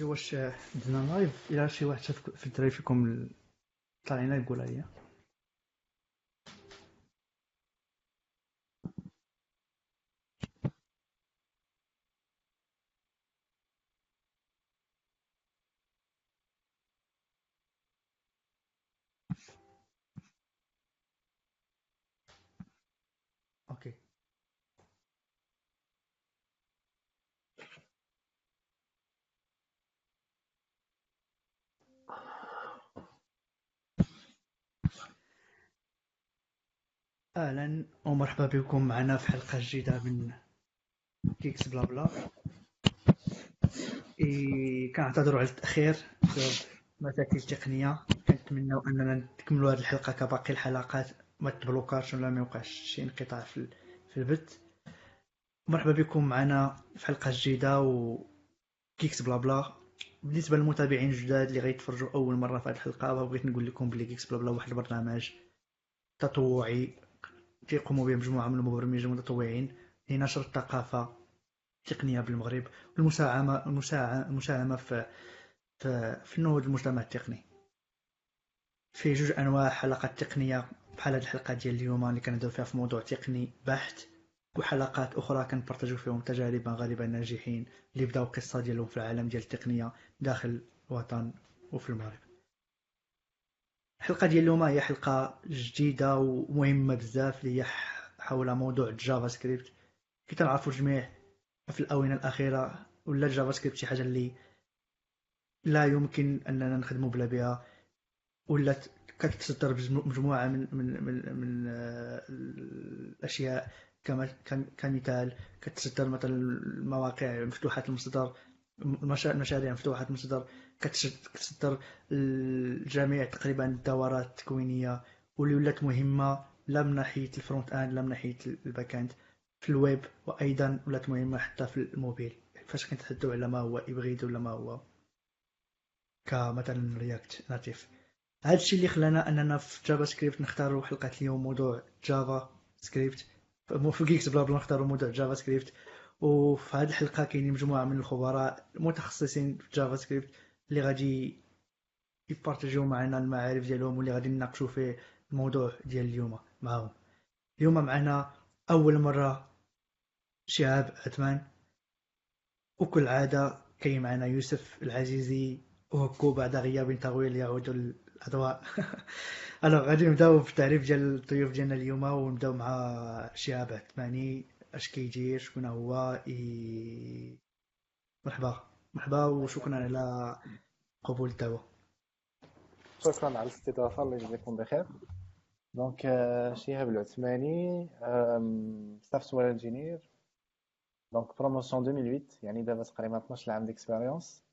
واش درنا live إلا شي واحد شاف في الدراري فيكم طالعين يقولها ليا OK أهلا ومرحبا بكم معنا في حلقة جديدة من Geeks BlaBla إيه كنعتذروا على التأخير بسبب مشاكل تقنية. كنتمنوا أننا نكملوا هذه الحلقة كباقي الحلقات. ما تبلوكاش ولا ما يوقعش شي انقطاع في في البث. مرحبا بكم معنا في حلقة جديدة و Geeks BlaBla بالنسبة للمتابعين الجداد اللي غيتفرجوا أول مرة في هذه الحلقة بغيت نقول لكم بلي Geeks BlaBla واحد البرنامج تطوعي تيقوم به مجموعة من المبرمجين المتطوعين لنشر الثقافة التقنية بالمغرب والمساهمة المساهمة في في النهوض المجتمع التقني. في جوج أنواع حلقات تقنية بحال هاد الحلقة ديال اليوم اللي كندوي فيها في موضوع تقني بحت وحلقات أخرى كنبارطاجيو فيهم تجارب غالبا ناجحين اللي بداو قصة ديالهم في العالم ديال التقنية داخل الوطن وفي المغرب. الحلقة ديال اليوم هي حلقة جديدة ومهمة بزاف اللي حول موضوع ال JavaScript كي تنعرفوا الجميع في الآونة الأخيرة ولا ال JavaScript شي حاجة اللي لا يمكن أننا نخدموا بلا بها ولات كتصدر مجموعة من من من, من آه، الأشياء كمثال. كتصدر مثلا المواقع مفتوحة المصدر المشاريع مفتوحة المصدر. كتصدر الجميع تقريبا الدورات التكوينيه واللي ولات مهمة لا من ناحية ال front-end لا من ناحية ال back-end في الويب وأيضا ولات مهمة حتى في الموبيل. فاش كنتحدثوا على ما هو hybride ولا ما هو كمثلا React Native هذا الشيء اللي خلانا أننا في JavaScript نختاروا حلقة اليوم موضوع JavaScript في Geeks BlaBla نختاروا موضوع JavaScript وفي هذه الحلقة كاينين مجموعة من الخبراء المتخصصين في JavaScript اللي غادي يبارتاجيو معنا المعارف ديالهم واللي غادي نناقشوا في الموضوع ديال اليوم معاهم. اليوم معنا أول مرة شهاب عثمان وكالعادة كاين معنا يوسف العزيزي وهكو بعد غياب طويل يعود الأضواء. أنا غادي نبداو في التعريف ديال الضيوف ديالنا اليوم ونبداو مع شهاب عثماني. اش كيدير؟ شكون هو؟ إي... مرحبا. مرحبا وشكرا على قبول الدعوة. شكرا على الاستضافة الله يجزيكم بخير. donc شهاب العثماني software engineer donc promotion 2008 يعني دابا تقريبا 12 عام d'expérience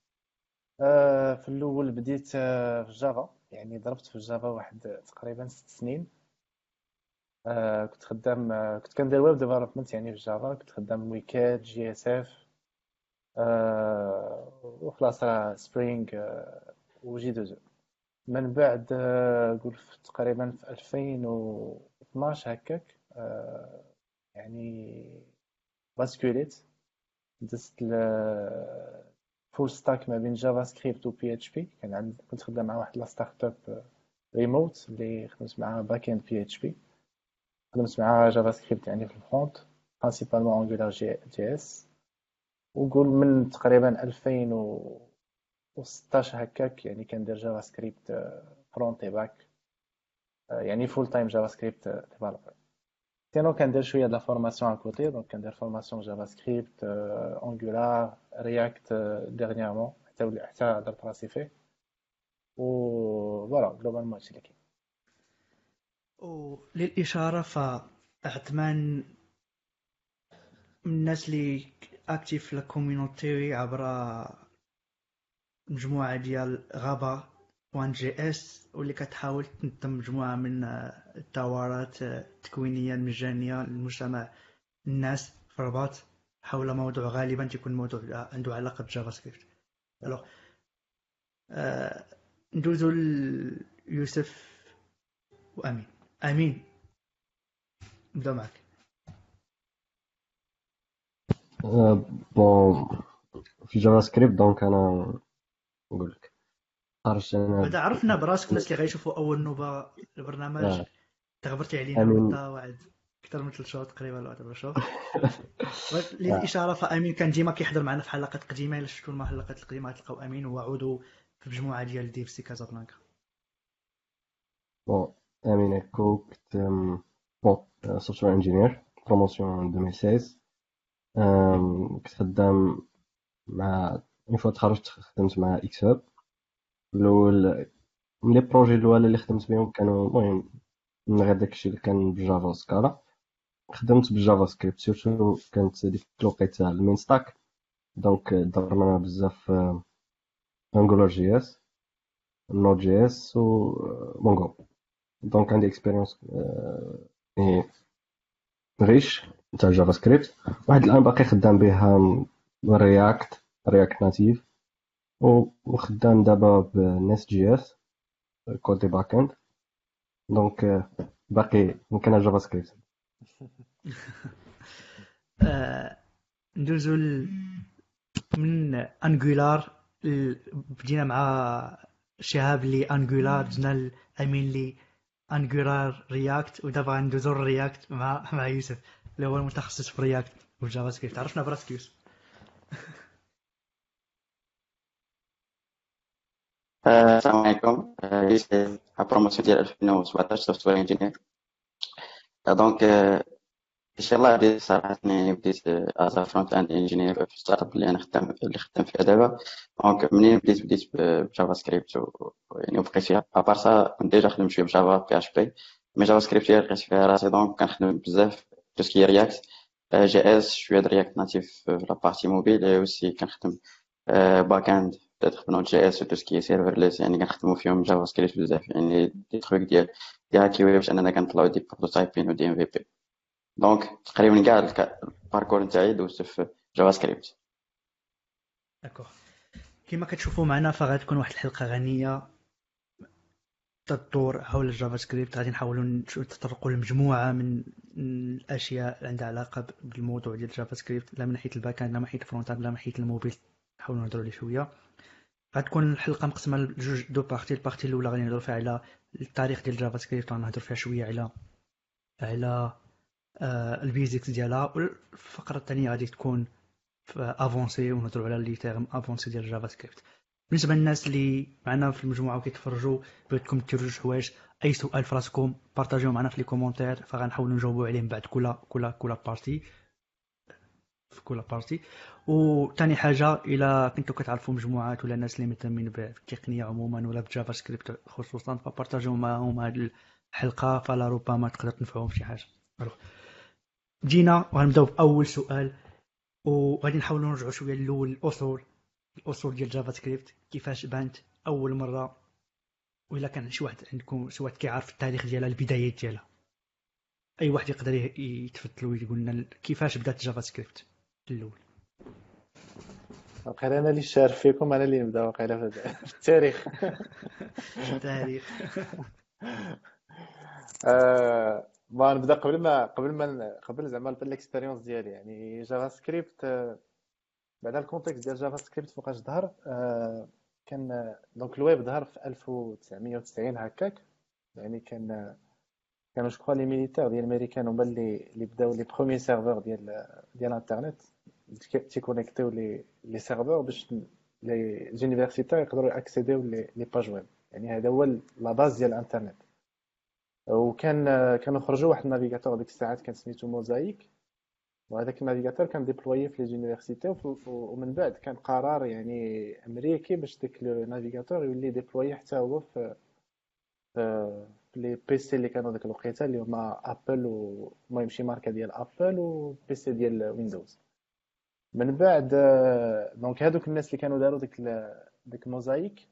في الأول بديت في Java يعني ضربت في Java واحد تقريبا ست سنين. كنت خدام كنت كندير ويب ديفلوبمنت يعني في جافا كنت خدام ويكاد جي اس اف آه، وخلاص راه سبرينغ آه، وجي دوزو من بعد آه، قول تقريبا في 2012 هكاك يعني باسكوليت دزت فول ستاك ما بين جافا سكريبت و بي اتش بي كان عندي كنت خدام مع واحد لا ستارت اب ريموت اللي خدمت معاها back-end PHP خدمت معاها JavaScript يعني في ال front principalement AngularJS وقول من تقريبا 2016 هكاك يعني كندير JavaScript front back يعني full-time JavaScript developer sinon كندير شوية de la formation côté donc كندير formation JavaScript Angular React dernièrement حتى حتى درت راسي فيه و فوالا جلوبالمون هادشي اللي كاين. وللاشاره فعثمان من الناس اللي اكتيف في الكوميونيتي عبر مجموعة ديال غابا وان جي إس واللي كتحاول تنظم مجموعة من الدورات التكوينية المجانية للمجتمع الناس في الرباط حول موضوع غالبا تيكون موضوع عنده علاقة ب JavaScript. alors آه ندوزو ليوسف وأمين. أمين. نبدأ معك. bon في JavaScript donc أنا نقول لك. خرجت أنا بعد عرفنا براسك الناس اللي غيشوفوا أول نوبه البرنامج آه. تغبرتي علينا أمين. واحد أكثر من ثلاث شهور تقريبا ولا واحد شهور. للإشارة فأمين كان ديما كيحضر معنا في حلقات قديمة الا شفتوا الحلقات القديمة تلقاو أمين هو عضو في مجموعة ديال DFC كازابلانكا. bon أمين كنت software engineer promotion 2016 أم، كنت خدام مع une fois تخرجت خدمت مع إكس هاب الأول من les projets الاولى اللي خدمت بهم كانوا المهم من غير داكشي اللي كان بال Java و Scala خدمت بال JavaScript surtout كانت ديك الوقيتة ال MEAN stack. donc درنا بزاف انجولار جي اس نود جي اس و مونغو دونك عندي expérience يعني riche. تاع JavaScript واحد الآن باقي خدام بها React React Native وخدام دابا ب NestJS côté back-end donc باقي ممكن JavaScript آه، ندوزو ل- من Angular بدينا مع شهاب اللي Angular جينا لامين اللي Angular React ودابا غندوزو ال React مع مع يوسف. اللي هو المتخصص في React وال JavaScript عرفنا براسك يوسف. آه، السلام عليكم. promotion ديال 2017 software engineer donc ان شاء الله بديت صراحة بديت as front-end engineer في startup اللي أنا خدام اللي خدام فيها دابا. دونك منين بديت بديت ب JavaScript يعني وبقيت فيها. à part ça déjà خدمت شوية ب Java PHP mais JavaScript هي لقيت فيها راسي. donc كنخدم بزاف tout ce qui React.js شوية د React Native في la partie mobile et aussi كنخدم back-end peut-être ب Node.js و tout ce qui serverless يعني كنخدمو فيهم JavaScript بزاف يعني دي تخويك ديال ديال hackiw ب باش اننا كنطلعو des prototyping و des MVP donc تقريبا كاع ال parcours نتاعي دوزت في JavaScript d'accord كما كتشوفوا معنا فغتكون واحد الحلقة غنية تدور حول ال JavaScript. غادي نحاولوا نتطرقوا لمجموعة من الأشياء اللي عندها علاقة بالموضوع ديال ال JavaScript لا من ناحيه ال back-end لا من ناحيه ال front-end لا من ناحيه الموبيل. نحاولوا نهضروا عليه شوية. غتكون الحلقة مقسمة لجوج de parties ال partie الأولى غادي نهضروا فيها على التاريخ ديال ال JavaScript غنهضروا فيها شوية على على آه، ال basics ديالها. والفقرة الثانية غادي تكون avancée ونهضروا على les termes avancés ديال ال JavaScript بالنسبة للناس اللي معنا في المجموعة وكيتفرجوا بغيتكم ديروا جوج حوايج أي سؤال في راسكم partageیو معنا في les commentaires فغنحاولوا نجاوبوا عليه من بعد كل كل كل partie. في كل partie. وثاني حاجة إلى كنتو كتعرفوا مجموعات ولا ناس اللي مهتمين بالتقنية عموما ولا بال JavaScript خصوصا فبارطاجيو معاهم هذه الحلقة فلا ربما تقدر تنفعهم شي حاجة. جينا وغنبداو بأول سؤال وغادي نحاولوا نرجعوا شوية للأول الأصول. الاصول ديال JavaScript كيفاش بانت أول مرة وإلا كان شي واحد عندكم شي واحد كيعرف التاريخ ديالها البدايات ديالها. أي واحد يقدر ي- يتفضل ويقول لنا كيفاش بدات JavaScript الأول؟ وقيلا أنا اللي شارف فيكم أنا اللي نبدأ وقيلا في التاريخ. التاريخ آه، ما نبدأ قبل ما قبل ما قبل زعما ال expérience ديالي. يعني JavaScript بعد ال contexte ديال JavaScript فوقاش ظهر آه، كان donc ال web ظهر في 1990 هكاك. يعني كان كانوا جاو les militaires ديال الأمريكان هما اللي اللي بداو les premiers serveurs ديال ديال الانترنت تيكونيكتيو les les serveurs باش les universitaires يقدروا اكسيديو les les pages web يعني هذا هو la base ديال الانترنت وكان كانوا خرجوا واحد ال navigateur ديك الساعات كان سميتو موزايك وهذاك ال navigateur كان déployé في les universités ومن بعد كان قرار يعني أمريكي باش ديك ال navigateur يولي déployé حتى هو في les PC اللي كانوا ديك الوقيتة اللي هما Apple المهم شي ماركة ديال Apple و PC ديال Windows من بعد donc هادوك الناس اللي كانوا داروا ديك ديك موزايك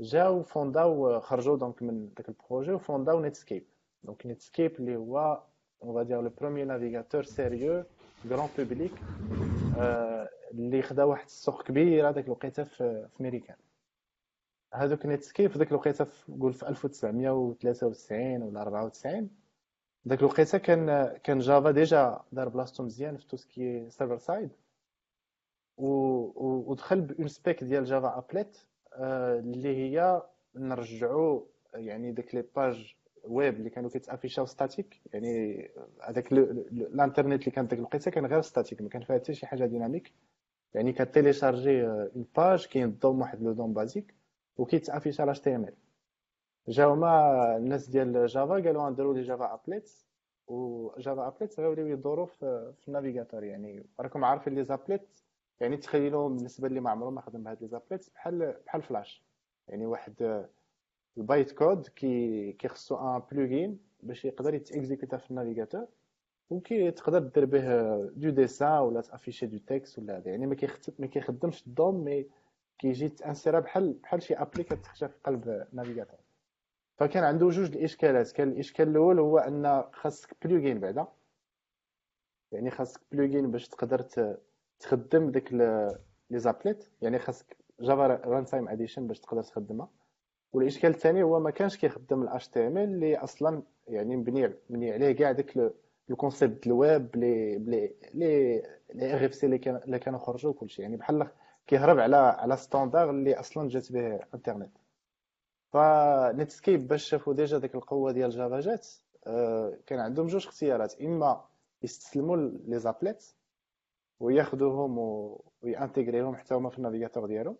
جاو فونداو خرجوا donc من داك ال projet وفونداو Netscape donc Netscape اللي هو on va dire le premier navigateur sérieux grand public آه، اللي خدا واحد السوق كبير هذاك الوقيته في امريكان هذوك Netscape في ذاك الوقيته نقول في 1993 ولا 94 ذاك الوقيته كان كان Java déjà دار بلاصتو مزيان في tout ce qui server side. ودخل bon ce بيك ديال Java applet اللي هي نرجعوا يعني ديك les pages web اللي كانوا كيتافيشاو statique يعني هذاك الانترنت اللي كانت ديك الوقيته كان غير statique ما كان فيها حتى شي حاجة dynamique يعني كتيليشارجي une page كينضم واحد le DOM basique وكيتافيش على HTML جاو هما الناس ديال Java قالوا نديروا les Java applets و Java applets غيوليو يدوروا في, في ال navigateur. يعني راكم عارفين les applets يعني تخيلوا بالنسبة اللي ما عمره ما خدم بهاد les applets بحال بحال فلاش يعني واحد ال bytecode كي كيخصو un plugin باش يقدر يتيكزيكوتا في ال navigateur وكي تقدر دير به دو ديسان ولا تأفيشي دو تكست ولا هذا. يعني ما ما كيخدمش الدوم مي كيجي تانسيرا بحال بحال شي ابلي كتخشى في قلب النافيغاتور فكان عنده جوج الإشكالات. كان الإشكال الأول هو أن خاصك بلوغين بعدا. يعني خاصك بلوغين باش تقدر تخدم ديك لي زابليت يعني خاصك جافا ران تايم اديشن باش تقدر تخدمها. والإشكال الثاني هو ما كانش كيخدم الاش تي ام ال اللي أصلا يعني مبني مبني عليه كاع داك الكونسيبت الويب لي لي لي لي اف سي اللي كانوا خرجوا وكلشي يعني بحال كيهرب على على ستاندار اللي أصلا جات به انترنت فنيتسكيب باش شافوا ديجا ديك القوة ديال جافا جات آه، كان عندهم جوج اختيارات. إما يستسلموا لي زابليت وياخذوهم ويانتيغريهم حتى هما في النافيغاتور ديالهم.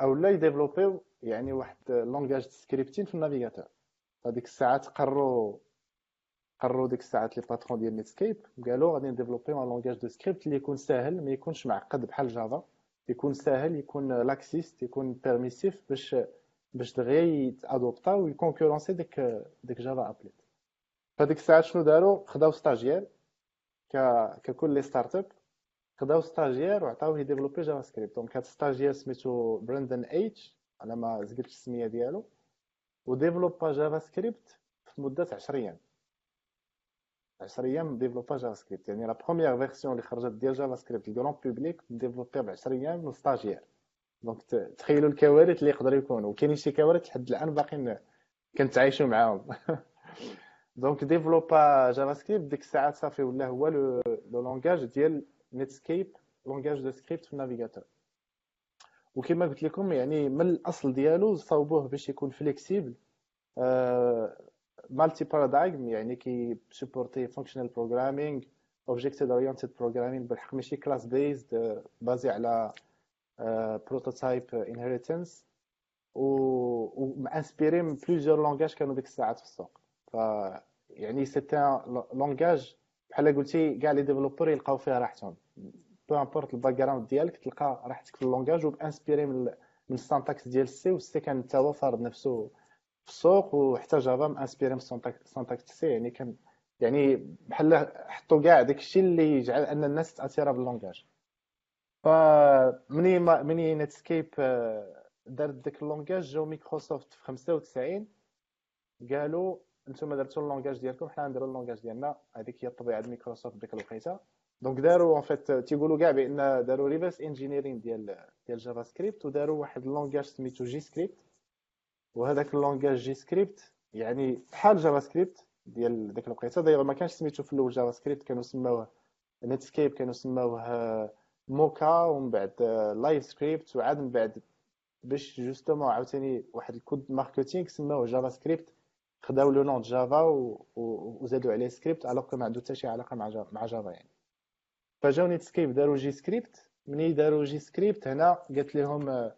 أو لا يديفلوبيو يعني واحد لونغاج سكريبتين في النافيغاتور. هذيك الساعات قرروا قرروا ديك الساعات les patrons ديال Netscape قالوا غادي ن développer و un langage de script اللي يكون ساهل ما يكونش معقد بحال Java يكون ساهل يكون l'accessible يكون permissif باش باش دغيا يت adopter وي concurrencer ديك ديك Java applet فديك الساعات شنو داروا؟ خداو stagiaire ككل les startups خداو stagiaire وعطاوه ي développer JavaScript donc هاد stagiaire سميتو Brendan Eich على ما زقلتش السميه ديالو و développer JavaScript في مده 10 أيام 10 أيام développer JavaScript يعني la première version اللي خرجت ديال JavaScript ال grand public développé ب 10 أيام من stagiaire donc تخيلوا الكوارث اللي يقدروا يكونوا وكاينين شي كوارث لحد الان باقيين كنتعايشوا معاهم donc développer JavaScript ديك الساعات صافي ولا هو le langage ديال Netscape langage de script في ال navigateur وكما قلت لكم يعني من الأصل ديالو صوبوه باش يكون flexible multi-paradigm يعني كي supporter functional programming object oriented programming بالحق ماشي class-based basé على prototype inheritance و inspiré من plusieurs langages كانوا ديك الساعات في السوق. ف يعني c'était langage بحال قلتي كاع les développeurs يلقاو فيها راحتهم. peu importe ال background ديالك تلقى راحتك في ال langage و بأ inspiré من من ال syntaxe ديال ال C وال C كان تا هو فارض نفسه في السوق وحتى Java م inspiré من ال syntaxe ال C يعني كان يعني بحال حطوا كاع داك الشيء اللي يجعل أن الناس تاثيرها بال langage فمني مني Netscape آه، دارت داك ال langage جاو مايكروسوفت في 95 قالوا أنتم درتوا ال langage ديالكم حنا نديروا ال langage ديالنا. هذيك هي الطبيعة ديال مايكروسوفت ديك الوقيتة. donc داروا en fait تيقولوا كاع بأن داروا reverse engineering ديال ديال JavaScript وداروا واحد ال langage سميتو JScript وهذاك ال langage JScript يعني بحال JavaScript ديال ديك الوقيته دايما ما كانش سميتو في الأول JavaScript كانوا سماوه Netscape كانوا سماوه موكا ومن بعد LiveScript وعاد من بعد باش justement عاوتاني واحد ال coup de marketing سماوه JavaScript خداو le nom Java وزادوا عليه script alors ما عنده حتى شي علاقة مع Java يعني. فجاو Netscape داروا JScript مني داروا JScript هنا قالت لهم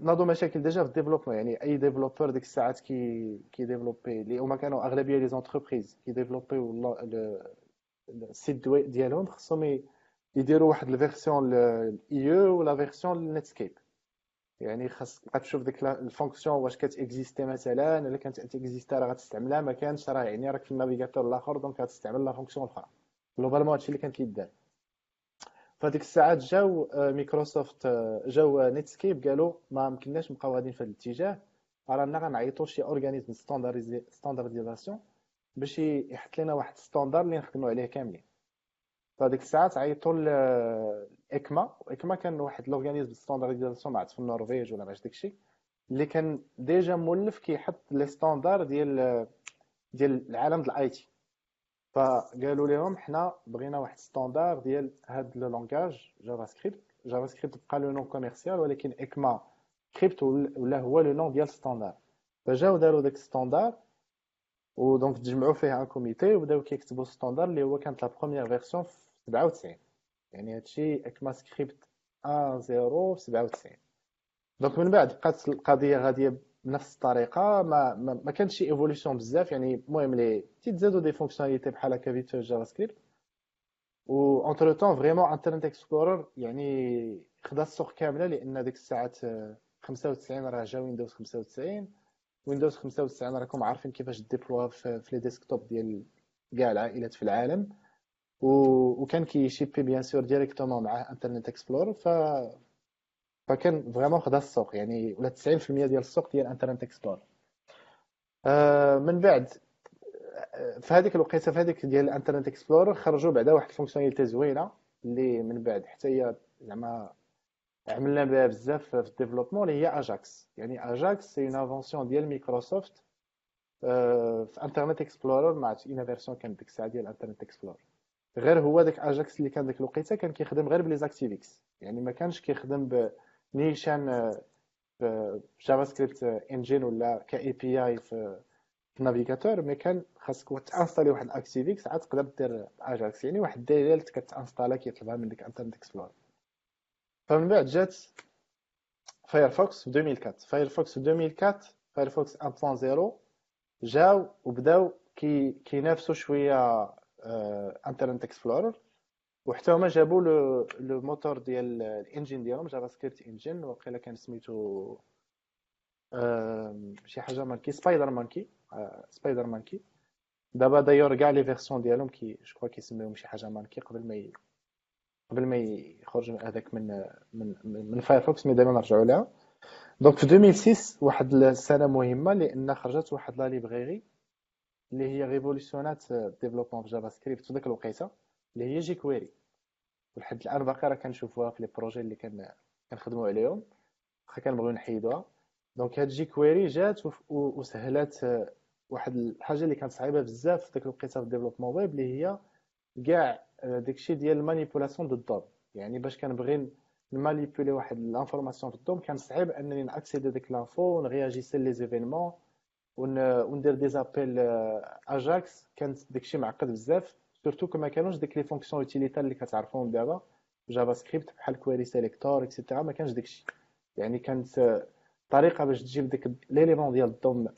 ناضوا مشاكل déjà في ال développement. يعني أي développeur ديك الساعات كي كي développer اللي هما كانوا أغلبية les entreprises كي développer و ال site ديالهم خصهم يديروا واحد ال version ال IE ولا version Netscape يعني خاص تبقى تشوف ديك ال fonction واش كتاكزيستي مثلا إلا كانت تاكزيستي راه غتستعملها ما كانش راه يعني راك في ال navigateur الآخر donc غتستعمل la fonction أخرى globalement هادشي اللي كان كيدار. فديك الساعات جاو مايكروسوفت جاو Netscape قالوا ما يمكنناش نبقاو غاديين في هذا الاتجاه. رانا غنعيطوا شي organisme standardisation باش يحط لنا واحد standard اللي نخدموا عليه كاملين. فديك الساعات عيطوا ل ECMA و ECMA كان واحد l'organisme standardisation ما عرفت في النرويج ولا ماش داكشي اللي كان déjà مولف كيحط les standards ديال ديال العالم ديال ال IT فقالوا لهم حنا بغينا واحد standard ديال هاد le langage JavaScript JavaScript بقى le nom commercial ولكن ECMAScript ولا هو le nom ديال standard فجاو داروا داك standard و donc تجمعوا فيه un comité وبداو كيكتبوا standard اللي هو كانت la première version في 97 يعني هادشي ECMAScript 1 0 في 97 donc من بعد بقات القضية غادية بنفس الطريقة ما ما, كانش شي évolution بزاف يعني المهم لي تيتزادوا des fonctionnalités بحال هكا في JavaScript و entre-temps vraiment Internet Explorer يعني خدا السوق كاملة لأن ديك الساعات 95 راه جا Windows 95 Windows 95 راكم عارفين كيفاش déployer ها في, في les desktops ديال كاع العائلات في العالم. و... وكان كي shipper bien sûr directement مع Internet Explorer ف فكان vraiment خدا السوق يعني ولا 90% ديال السوق ديال Internet Explorer. آه من بعد آه، في هذيك الوقيتة في هذيك ديال ال Internet Explorer خرجوا بعدا واحد ال fonctionnalité زوينة اللي من بعد حتى هي زعما عملنا بها بزاف في ال développement اللي هي Ajax يعني Ajax c'est une invention ديال مايكروسوفت آه، في Internet Explorer مع une version كانت ديك الساعة ديال Internet Explorer غير هو داك اجاكس اللي كان ديك الوقيتة كان كيخدم غير ب les ActiveX يعني ما كانش كيخدم نيشان JavaScript engine ولا ك API في ال navigateur mais كان خاصك تانستالي واحد ActiveX عاد تقدر دير اجاكس يعني واحد الدليل كتانستالا كيطلبها من ديك Internet Explorer فمن بعد جات Firefox في 2004 Firefox في 2004 Firefox 1.0 جاو وبداو كي كينافسوا شوية Internet Explorer وحتى هما جابوا le le moteur ديال ال engine ديالهم JavaScript engine وقيلا كان سميتو شي حاجة monkey SpiderMonkey SpiderMonkey دابا دايور كاع les versions ديالهم كي جو كوا كيسميوهم شي حاجة monkey قبل ما. قبل ما يخرج هذاك من من من Firefox mais دائما نرجعوا لها donc في 2006 واحد السنة مهمة لأن خرجت واحد la librairie اللي هي ريفولوسيونات développement في JavaScript في ذاك الوقيتة اللي هي jQuery ولحد الان باقي راه كنشوفوها في les projets اللي كان كنخدموا عليهم. واخا كنبغيو نحيدوها. donc هاد jQuery جات وسهلات آه، واحد الحاجة اللي كانت صعيبة بزاف في ديك الوقيته في ال développement web اللي هي كاع آه، داكشي ديال ال manipulation du ال DOM يعني باش كنبغي نمانيبولي واحد l'information في ال DOM كان صعيب أنني ناكسيدي ديك l'info ونغياجيسي les événements وندير des appels Ajax كانت داكشي معقد بزاف. surtout كما كانوش ديك les fonctions utilitaires اللي كتعرفوم دابا JavaScript بحال query selector et cetera ما كانش داكشي يعني كانت طريقة باش تجيب ديك l'élément ديال ال DOM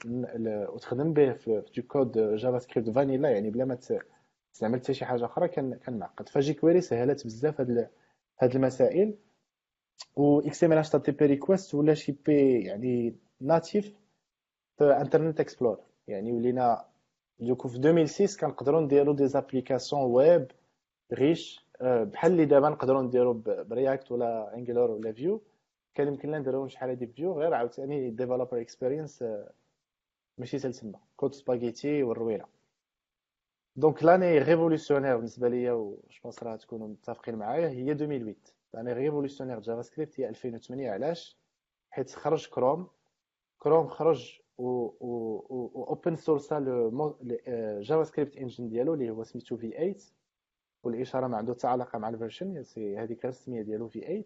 وتخدم به في du code JavaScript vanilla يعني بلا ما تعمل حتى شي حاجة أخرى كان كان معقد. ف jQuery سهلت بزاف هاد هاد المسائل. و إكس إم إل اتش تي بي ريكويست ولا شي API يعني native في Internet Explorer يعني ولينا du coup في 2006 كنقدروا نديروا des applications web riches بحال اللي دابا نقدروا نديروا ب React ولا Angular ولا Vue كان يمكن لنا نديروا شحال هادي فيو غير عاوتاني developer experience ماشي تما code spaghetti والرويلة. donc l'année révolutionnaire بالنسبة ليا و بونس راه تكونوا متفقين معايا هي 2008 l'année révolutionnaire JavaScript هي 2008 علاش؟ حيت خرج Chrome Chrome خرج و open source le JavaScript engine ديالو اللي هو سميتو V8 والإشارة ما عنده حتى علاقه مع ال version C هذيك السميه ديالو V8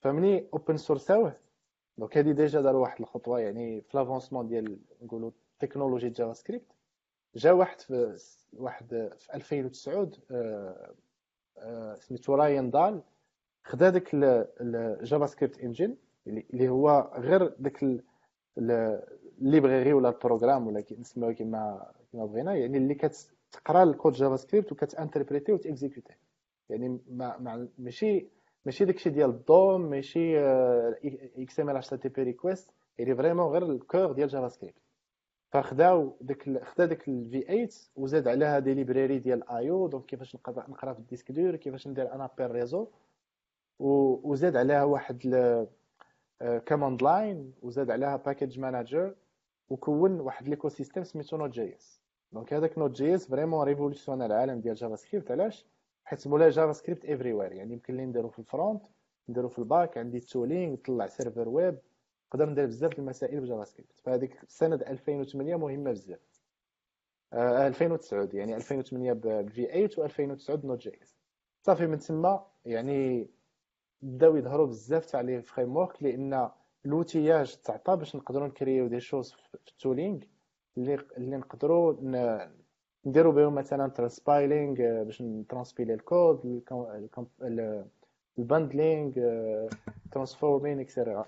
فمني اوبن سورساوه donc هادي déjà داروا واحد الخطوة يعني في l'avancement ديال نقولوا technologie JavaScript جا واحد في واحد في 2009 آه، آه، سميتو Ryan Dahl خدا داك ال JavaScript engine اللي هو غير داك ال library ولا ال programme ولا نسميوه كما كما بغينا يعني اللي كتقرا ال code JavaScript وكتانتربريتي وتيكزيكوتي يعني ما ما ماشي ماشي داكشي ديال ال DOM ماشي إكس ام ال اتش تي بي ريكويست يعني vraiment غير ال core ديال JavaScript فخداو ديك خدا ديك ال V8 وزاد عليها des librairies ديال IO donc كيفاش نقرا في ال disque dur كيفاش ندير أنا appel réseau وزاد عليها واحد command line وزاد عليها package manager وكون واحد l'écosystème سميتو Node.js donc هذاك Node.js vraiment révolution العالم ديال JavaScript علاش؟ حيت مولا JavaScript everywhere يعني يمكن لي نديرو في ال front نديرو في ال back عندي ال tooling نطلع serveur web نقدر ندير بزاف المسائل ب JavaScript فهذيك سنة 2008 مهمة بزاف. آه 2009 يعني 2008 بال V8 و2009 Node.js صافي من تما يعني بداو يظهروا بزاف تاع les frameworks لأن l'outillage تعطى باش نقدروا نكريو des choses في ال tooling اللي اللي نقدروا نديروا بهم مثلا transpiling باش نترانسبيلي الكود ال bundling transforming et cetera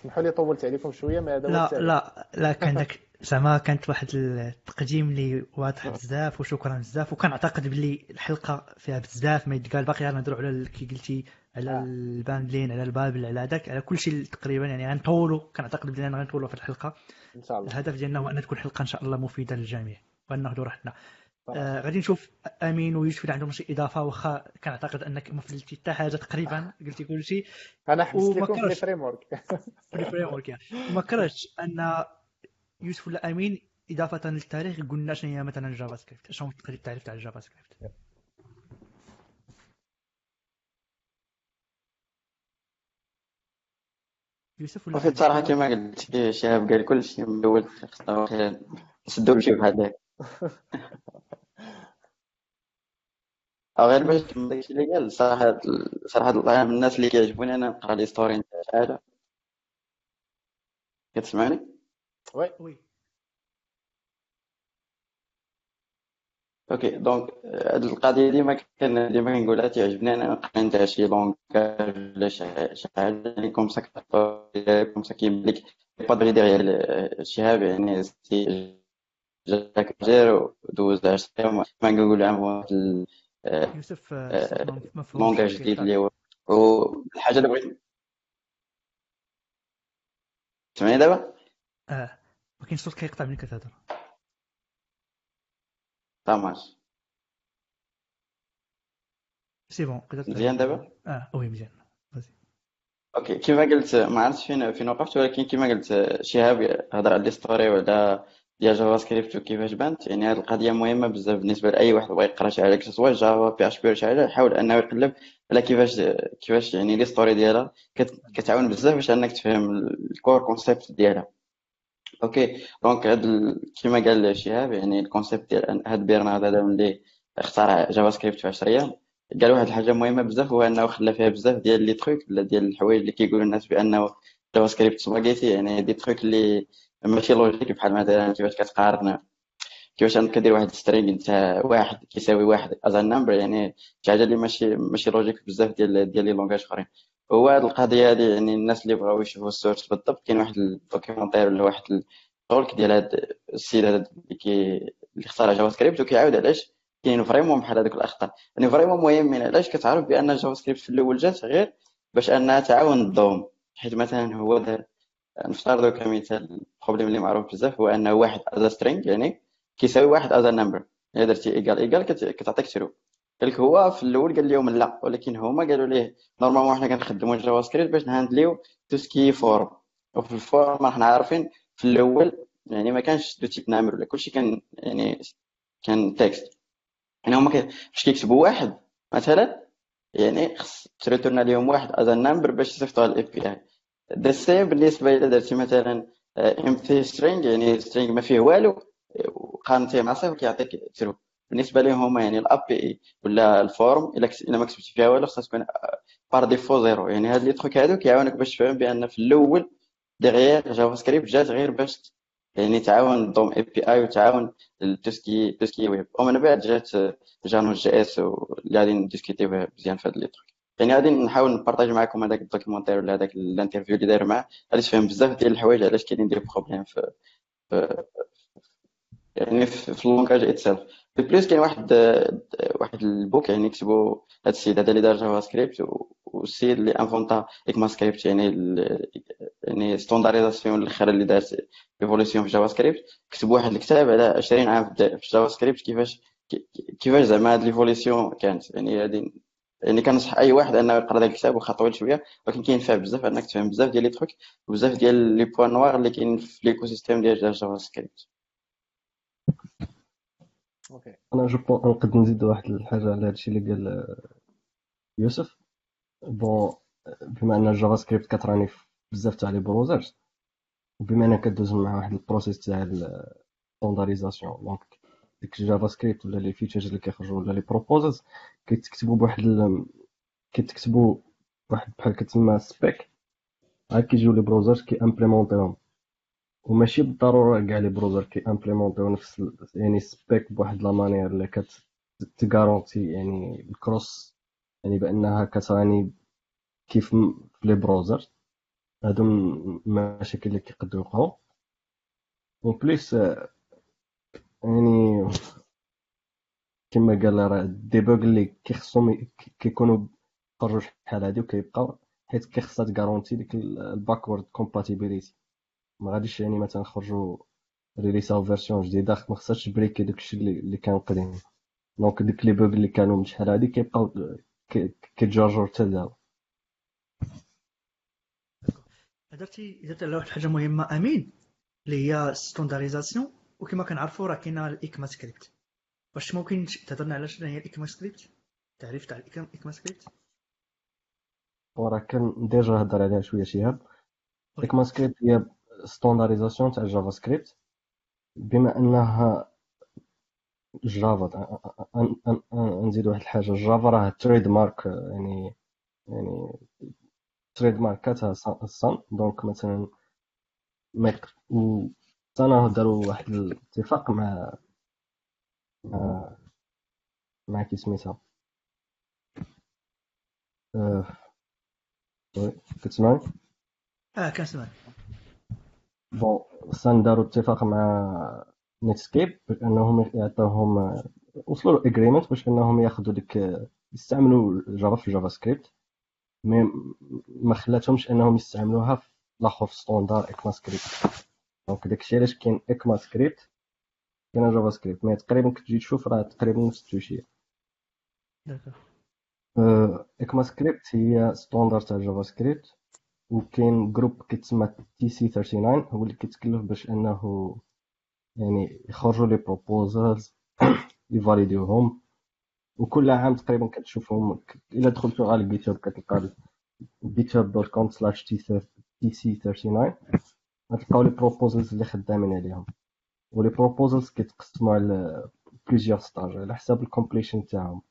اسمحوا لي طولت عليكم شوية ما هذا لا لا لا كان داك زعما كانت واحد التقديم اللي واضح آه. بزاف وشكرا بزاف وكنعتقد بلي الحلقة فيها بزاف ما يتقال باقي غنهضروا على كي قلتي على آه. ال bundling على ال Babel على داك على كل شيء تقريبا يعني غنطولوا كنعتقد بلي غنطولوا في الحلقة إن شاء الله الهدف ديالنا هو أن تكون حلقة إن شاء الله مفيدة للجميع وان ناخذوا راحتنا. آه غادي نشوف أمين ويوسف اللي عندهم شي إضافة واخا كنعتقد أنك ما فلتي حتى حاجة تقريبا قلتي كل شيء أنا حبست لكم في لي كرهتش. framework في ال framework يعني وما كرهتش أن يوسف ولا امين إضافة للتاريخ قلنا شنو هي مثلا JavaScript شنو تقدر التعريف تاع ال JavaScript يوسف ولا وفي صراحة كما قلت شهاب قال كل شيء من الأول خصنا نسدو بشي بحال هكا أو غير باش نكمل داكشي اللي قال صراحة صراحة الله من الناس اللي كيعجبوني أنا نقرأ les stories نتاع شحال كتسمعني؟ oui oui OK donc هاد القضية ديما كان ديما كنقولها تيعجبني أنا نقرا نتاع شي langage ولا شي حاجة يعني comme ça كوم سا كيبان لك با دغيا ديغيغ شهاب يعني سي جاك جير ودوز 10 يوم ما نقول عام واحد يوسف لونكاج جديد. اللي هو والحاجة اللي بغيت تسمعني دابا آه ما كاينش صوت كيقطع ملي كتهضر طاماش سي بون قدرت مزيان دابا؟ آه وي مزيان. en: OK كما قلت ما عرفتش فين فين وقفت ولكن كما قلت شهاب هضر على l'histoire وعلى ديال جافا سكريبت وكيفاش بانت. يعني هذه القضية مهمة بزاف بالنسبة لأي واحد بغى يقرأ شي حاجة سواء جافا PHP ولا شي حاجة يحاول أنه يقلب على كيفاش كيفاش يعني l'histoire ديالها. كت- كتعاون بزاف باش أنك تفهم ال core concept ديالها. OK donc هاد. كما قال شهاب يعني ال concept ديال هاد بيرنارد هذا ملي اخترع جافا سكريبت في 10 أيام قال واحد الحاجة مهمة بزاف هو أنه خلى فيها بزاف ديال les trucs ولا ديال الحوايج اللي كيقولوا الناس بأنه جافا سكريبت سباغيتي يعني des trucs اللي ماشي logique بحال مثلا كيفاش كتقارن كيفاش انك كدير واحد string نتاع واحد كيساوي واحد as number يعني شي حاجة اللي ماشي ماشي logique بزاف ديال ديال les langages أخرين هو هاد القضية هادي يعني الناس اللي بغاو يشوفوا ال source بالضبط كاين واحد ال documentaire ولا واحد ال talk ديال هاد السيد هذا اللي كي اللي اختار جافا سكريبت وكيعاود علاش كاين vraiment بحال هذوك الأخطاء. يعني vraiment مهمين علاش كتعرف بأن جافا سكريبت في الأول جات غير باش أنها تعاون ال DOM حيت مثلا هو دار نفترضوا كمثال ال problème اللي معروف بزاف هو أنه واحد as string يعني كيساوي واحد as number يعني درتي égal égal كتعطيك true قال لك هو في الأول قال لهم لا ولكن هما قالوا ليه؟ normalement حنا كنخدموا جافا سكريبت باش ن handle يو tout ce qui form. وفي ال form راحنا عارفين في الأول يعني ما كانش دو تيب نمبر ولا كلشي كان يعني كان تكست يعني هما فاش كيكتبوا واحد مثلا يعني خص تريتورنا لهم واحد از نمبر باش يصيفطوها للاي بي اي ذا سيم بالنسبة إلى درتي مثلا امتي سترينج يعني سترينج ما فيه والو وقارنتيه مع صفر كيعطيك ترو بالنسبة لهم يعني الأب ولا الفورم إلا ما كتبتي فيها والو خصها تكون بار ديفو زيرو يعني هاد لي تروك هادو كيعاونك باش تفهم بأن في الأول ديغيير جافا سكريبت جات غير باش يعني تعاون DOM API وتعاون توسكي توسكي ويب ومن بعد جات جا Node.js اللي غادي ن discut يو مزيان في هاد les trucs يعني غادي نحاول ن partager معكم هذاك ال documentaire ولا هذاك ال interview اللي داير معاه. غادي تفهم بزاف ديال الحوايج علاش كاينين des problèmes في, في يعني في, ال language itself en plus كاين واحد واحد ال book يعني كتبوا هذا السيد هذا اللي دار جافا سكريبت والسيد اللي inventa اكما سكريبت يعني يعني standardisation الآخر اللي دارت évolution في جافا سكريبت كتب واحد الكتاب على 20 عام في جافا سكريبت كيفاش كيفاش زعما هاد l'évolution كانت يعني هادي يعني كنصح اي واحد انه يقرا داك الكتاب واخا طويل شوية ولكن كينفع بزاف انك تفهم بزاف ديال les trucs وبزاف ديال les points noirs اللي كاينين في l'écosystème ديال جافا سكريبت OK أنا je bon نقد نزيد واحد الحاجة على هادشي اللي قال آه، يوسف bon بما أن جافا سكريبت كت runي في بزاف تاع les browsers وبما أنك كدوز مع واحد ال process تاع ال standardisation donc ديك جافا سكريبت ولا les features اللي كيخرجوا ولا les proposes كيتكتبوا بواحد. كيتكتبوا واحد بحال كتسمى spec عاد كيجيو les browsers كي implément يهم وماشي بالضرورة كاع les browsers كي implément يو نفس يعني spec بواحد la manière اللي كتغارونتي يعني الكروس يعني بأنها كتغني كيف في لي بروزر هادو المشاكل اللي كيقدروا يوقعوا اون بليس يعني كما قال راه الديبوغ اللي كيخصهم كيكونوا خرجوا شحال هادي وكيبقاو حيت كيخصها تكارونتي ديك الباكورد كومباتيبيليتي ما غاديش يعني مثلا نخرجوا release او version جديده ما خصهاش ت break ي داكشي اللي كان قديم. donc ديك les bugs اللي كانوا من شحال هادي كيبقاو كيتجرجروا حتى لدابا. درتي درت على واحد الحاجة مهمة أمين اللي هي standardisation وكما كنعرفوا راه كاينة الايكما سكريبت واش ممكن تهضرنا على شنو هي الايكما سكريبت تعريف تاع الايكما سكريبت وراه كان déjà هضر عليها شوية شهاب. ايكما سكريبت هي ستونداريزاسيون تاع جافا سكريبت بما أنها جافا نزيد واحد الحاجة جافا راه تريد مارك يعني يعني تريد ماركاتها الصن دونك مثلا ما و سنة داروا واحد الاتفاق مع مع كي سميتها. كتسمعني؟ آه كنسمعك bon Sun داروا اتفاق مع Netscape باش انهم يعطوهم وصلوا agreement باش انهم ياخذوا ديك يستعملوا جافا في جافا سكريبت mais ما خلاتهمش انهم يستعملوها في الآخر في standard اكما سكريبت donc داكشي علاش كاين اكما سكريبت كاين جافا سكريبت mais تقريبا كتجي تشوف راه تقريبا نفس التوشيه ECMAScript هي standard تاع JavaScript وكاين groupe كيتسمى TC39 هو اللي كيتكلف باش أنه يعني يخرجوا les proposals يفاليديوهم. وكل عام تقريبا كتشوفهم. إلا دخلتو على ال GitHub كتلقى github dot com slash TC39 غتلقاو les proposals اللي خدامين عليهم. و les proposals كيتقسموا على plusieurs stages على حساب ال completion تاعهم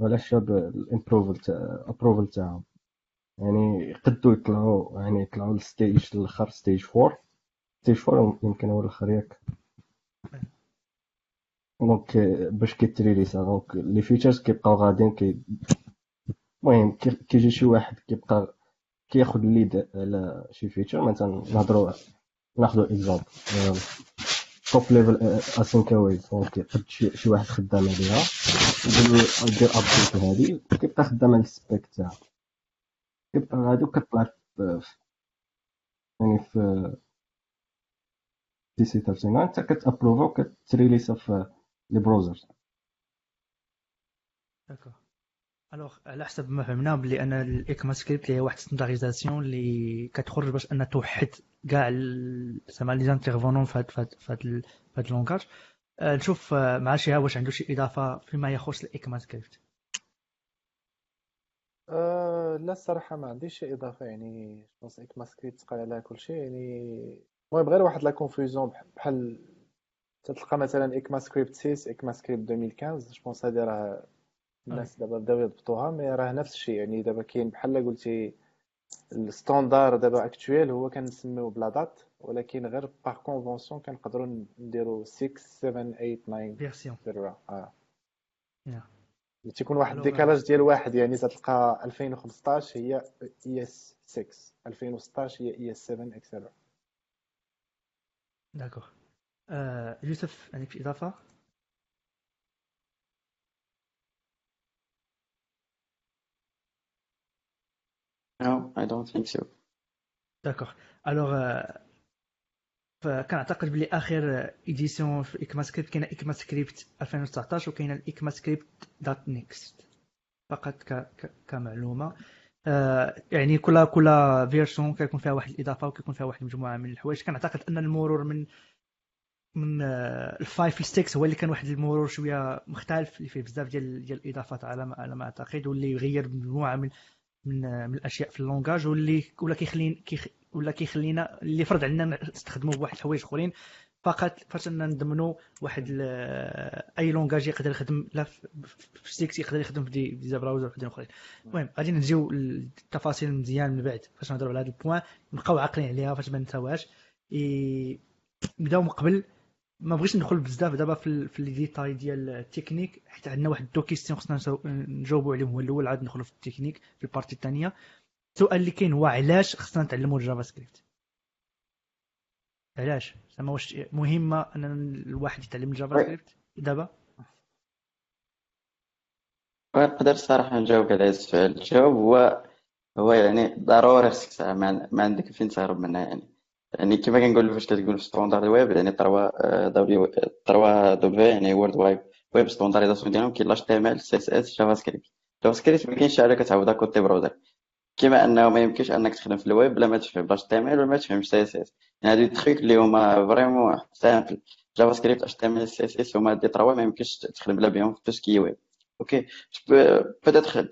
وعلى حساب ال approval تاعهم. يعني يقدو يطلعوا يعني يطلعوا لل stage الآخر stage 4 stage 4 يمكن هو الآخر ياك. donc باش كيتريليسا donc les features كيبقاو غاديين كي المهم كيجي شي واحد كيبقى كياخد ال lead على شي feature مثلا نهضروا ناخذوا exemple top level async await donc يقد شي واحد خدام عليها يدير update هادي. كيبقى خدام على ال spec تاعها كيبقى غادي وكطلع يعني في TC39 انت كتابروفا وكتريليسا في les browsers d'accord alors على حسب ما فهمنا بلي ان ال ECMAScript هي واحد standardisation اللي كتخرج باش ان توحد كاع زعما les intervenants في هاد في في ال langage نشوف مع شي واش عنده شي اضافه فيما يخص ال ECMAScript لا الصراحة ما عنديش شي إضافة يعني je pense ECMAScript قال عليها كلشي يعني. المهم غير واحد la confusion بحال تلقى مثلا ECMAScript 6 ECMAScript 2015 je pense هادي راه الناس دابا بداو يضبطوها mais راه نفس الشيء يعني. دابا كاين بحال قلتي ال standard دابا actuel هو كنسميو بلا date ولكن غير par convention كنقدروا نديرو 6 7 8 9 version آه. Yeah. تيكون واحد ال décalage ديال واحد يعني تلقى 2015 هي ES6 2016 هي ES7 et cetera d'accord يوسف عندك شي إضافة؟ No, I don't think so. d'accord alors فكنعتقد بلي اخر édition في ECMAScript كاينة ECMAScript 2019 وكاينه ال ECMAScript dot next فقط ك... ك... كمعلومة. آه يعني كل كل version كيكون فيها واحد الإضافة وكيكون فيها واحد المجموعه من الحوايج. كنعتقد أن المرور من من آه ال five six هو اللي كان واحد المرور شوية مختلف اللي فيه بزاف ديال ديال الإضافات على ما على ما أعتقد واللي يغير مجموعة من من من الأشياء في ال langage واللي ولا كيخلينا كيخ ولا كيخلينا اللي فرض علينا نستخدموا بواحد الحوايج اخرين فقط فاش نضمنوا واحد أي langage يقدر يخدم لا في سيكس يقدر يخدم في des browsers وحدين أخرين. المهم غادي نجيو للتفاصيل مزيان من بعد فاش نهضروا على هذا ال point نبقاو عاقلين عليها فاش ما نساوهاش. نبداو من قبل ما بغيتش ندخل بزاف دابا في, في les détails ديال التكنيك حيت عندنا واحد deux questions خصنا نجاوبوا عليهم. هو الأول عاد ندخلوا في التكنيك في ال partie الثانية السؤال اللي كاين هو علاش خصنا نتعلموا ال JavaScript؟ علاش؟ زعما واش مهمه أن الواحد يتعلم الجافا سكريبت؟ دابا؟ نقدر الصراحه نجاوب على هذا السؤال. الجواب هو هو يعني ضروري خصك ما, ما عندك فين تهرب منها يعني. يعني كما كنقول فاش كتقول في standard web يعني trois W trois W يعني World Wide Web standardisation ديالهم كاين l'HTML CSS JavaScript. JavaScript ما كاينش حاجة كتعوضها côté browser كما انه ما يمكنش انك تخدم في الويب بلا ما تفهم l'HTML ولا ما تفهمش CSS. يعني هادو truc اللي هما فريمون سامبل جافا سكريبت اش تي إم إل سي إس إس هما des trois ما يمكنش تخدم بلا بهم في tout ce qui web okay peut-être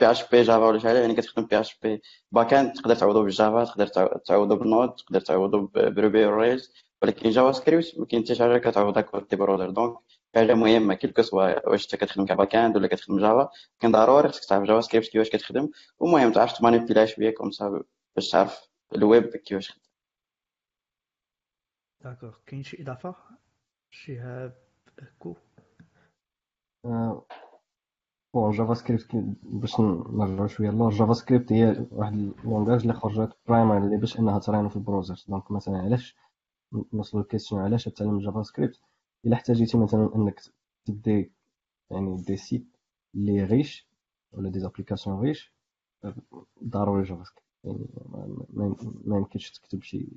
PHP Java ولا شي حاجة. يعني كتخدم PHP back-end تقدر تعوضو بال Java تقدر تعوضو بال Node تقدر تعوضو ب Ruby Rails ولكن JavaScript ما كاين حتى شي حاجة كتعوضها côté browser donc حاجة مهمه quel que soit واش انت كتخدم ك back-end ولا كتخدم Java؟ كان ضروري خصك تعرف JavaScript كيفاش كتخدم ومهم تعرف تمانيبيلا شوية comme ça باش تعرف الويب كيفاش خدم. d'accord كاين شي إضافة؟ شهاب كو؟ bon JavaScript باش نرجعو شوية. alors JavaScript هي واحد ال langage اللي خرجت primary باش إنها ترينو في ال browser. donc مثلا علاش نوصلو لل question علاش تعلم JavaScript؟ إلا احتاجيتي مثلا أنك تدي يعني des sites اللي riches ولا des applications riches ضروري JavaScript يعني ما يمكنش تكتب شي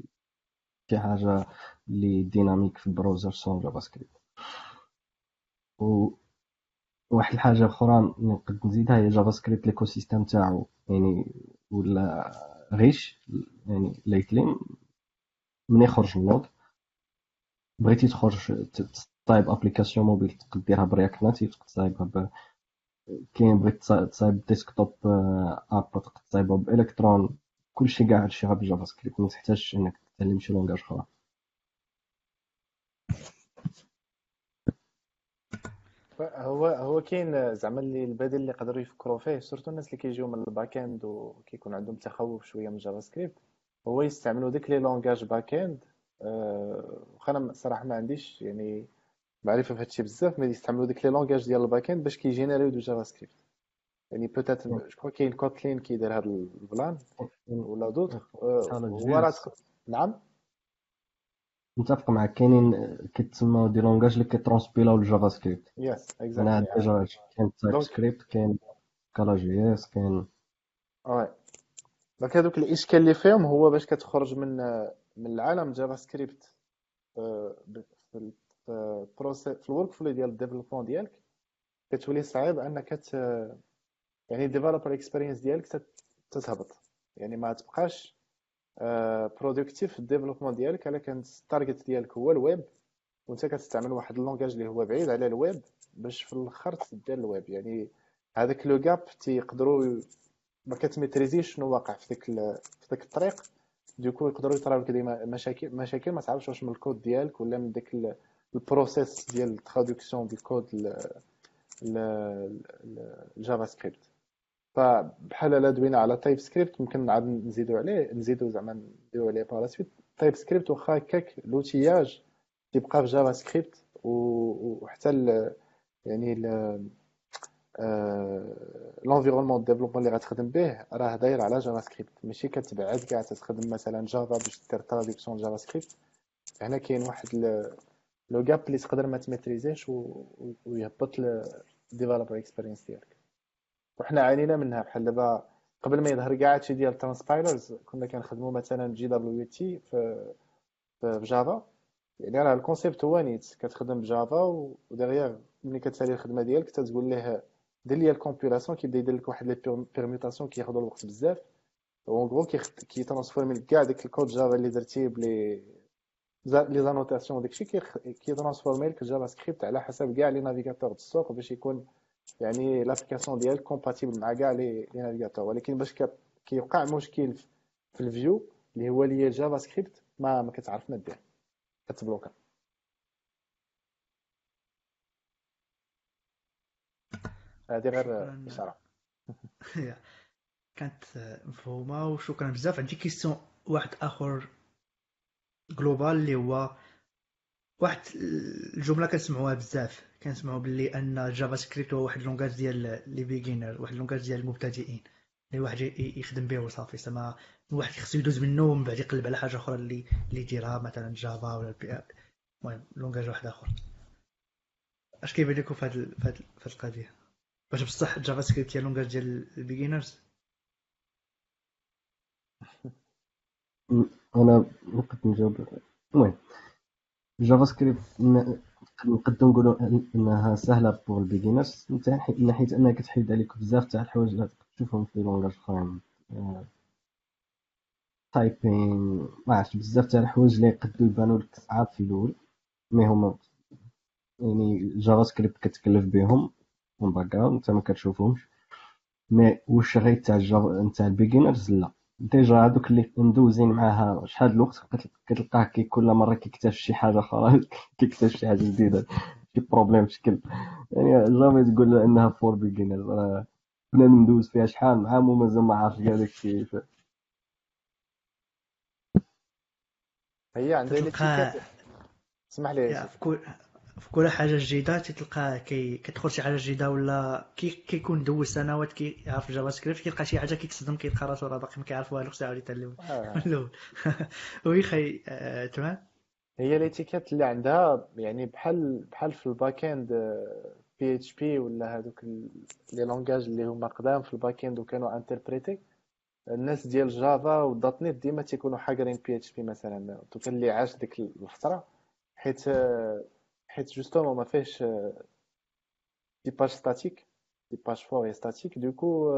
شي حاجة اللي dynamique في ال browser sans JavaScript و واحد الحاجة أخرى نقد نزيدها هي JavaScript l'écosystème تاعو. يعني ولا riche يعني لايتلي من يخرج ال Node بغيتي تخرج تصايب application mobile تقدر ديرها ب React Native تقدر تصايبها ب كاين بغيت تصايب desktop app تقدر تصايبها بإلكترون كلشي كاع هادشي غير بال JavaScript ما تحتاجش إنك تتعلم شي langage أخرى. هو هو كاين زعما اللي البديل اللي يقدروا يفكروا فيه surtout الناس اللي كيجيو من ال back-end وكيكون عندهم تخوف شوية من JavaScript هو يستعملوا ديك les langages backend واخا أنا الصراحه ما عنديش يعني معرفة في هادشي بزاف mais يستعملوا ديك les langages ديال ال backend باش كيجينيريو du JavaScript يعني peut-être je crois كاين Kotlin كيدير هاد البلان ولا دوت هو راه نعم متفق معك كاينين كيتسموا des langages اللي كيترونسبيلاو ل JavaScript yes أنا exactly déjà كاين TypeScript كاين Scala JS كاين oui donc هذوك الإشكال اللي فيهم هو باش كتخرج من من العالم JavaScript في ال process في ال workflow ديال ال développement ديالك كتولي صعيب أنك ت يعني ال developer experience ديالك تتهبط يعني ما تبقاش productif في ال développement ديالك الا كان ال target ديالك هو الويب وأنت كتستعمل واحد ال langage اللي هو بعيد على الويب باش في الأخر تدير الويب يعني هذاك le gap تيقدروا ما كتميتريزيش شنو واقع في ديك في ديك الطريق. du coup يقدروا يطراو لك ديما مشاكل مشاكل ما تعرفش واش من الكود ديالك ولا من ديك ال process ديال ال traduction ديال الكود ال JavaScript فبحال لا دوينا على TypeScript ممكن نعاود نزيدو عليه نزيدو زعما نديرو عليه par suite TypeScript واخا هكاك l'outillage تيبقى في JavaScript وحتى يعني l'environnement développement اللي غتخدم به راه داير على JavaScript ماشي كتبعد كاع تخدم مثلا Java باش دير traduction JavaScript هنا كاين واحد le gap اللي تقدر ما تميتريزيش ويهبط ال developer experience ديالك. وحنا عانينا منها بحال دابا قبل ما يظهر كاع هادشي ديال transpilers كنا كنخدموا مثلا GWT في في Java يعني راه ال concept هو نيت. كتخدم ب Java و derrière ملي كتسالي الخدمة ديالك تتقول ليه دير لي ال compilation كيبدا يدير لك واحد les permutations كياخذوا الوقت بزاف. en gros كي ترانسفورمي لك كاع داك الكود Java اللي درتيه بلي les annotations داكشي كي ترانسفورمي لك JavaScript على حسب كاع les navigateurs السوق باش يكون يعني l'application ديالك compatible مع كاع les navigateurs ولكن باش كيوقع مشكل في ال view اللي هو les JavaScript ما ما كتعرف ما دير كتبلوكا. هذه غير. إشارة. كانت مفهومه وشكرا بزاف. عندي question واحد آخر globale اللي هو واحد الجملة كنسمعوها بزاف. كنسمعوا باللي أن JavaScript هو واحد ال langage ديال les beginners واحد ال langage ديال المبتدئين. اللي واحد يخدم به وصافي. زعما الواحد خصو يدوز منه ومن بعد يقلب على حاجة أخرى اللي اللي يديرها مثلا Java ولا البي المهم langage واحد آخر. أش كيبان لكم في هاد القضية؟ باش بصح JavaScript هي langage ديال ال beginners أنا نقدر نجاوب. المهم JavaScript نقدر نقولوا إنها سهلة pour ال beginners من ناحيه انها كتحيد عليك بزاف تاع الحوايج اللي تشوفهم في langages أخرين. typing ما عرفتش بزاف تاع الحوايج اللي يقدروا يبانوا لك صعاب في الأول mais هما يعني JavaScript كتكلف بهم. من background انت ما كتشوفهمش. mais واش غير تاع ال beginners؟ لا. déjà هادوك اللي مدوزين معاها شحال الوقت كت- كتلقاه كي كل مرة كيكتشف شي حاجة أخرى كيكتشف شي حاجة جديدة شي problème شكل يعني جافي تقول إنها for beginners راه بنادم مدوز فيها شحال؟ مع عام ومازال ما عارف كاع داكشي ف- هي عندها تلقى- l'étiquette اسمح لي في كل حاجة جديدة تلقى كي كتدخل شي حاجة جديدة ولا كي كيكون دوز سنوات كيعرف JavaScript كيلقى شي حاجة كيتصدم كيلقى راسو راه باقي ما كيعرف والو خصو يعاود يتعلم آه. من الأول. oui خي آه، تمام. هي l'étiquette اللي عندها يعني بحال بحال في ال backend PHP ولا هذوك les langages اللي هما قدام في ال backend وكانوا interprétés الناس ديال Java وال dot NET ديما تيكونوا حاقرين PHP مثلا. وكان اللي عاش ديك الفترة حيت حيت justement ما فيهش des pages statiques des pages fort statiques du coup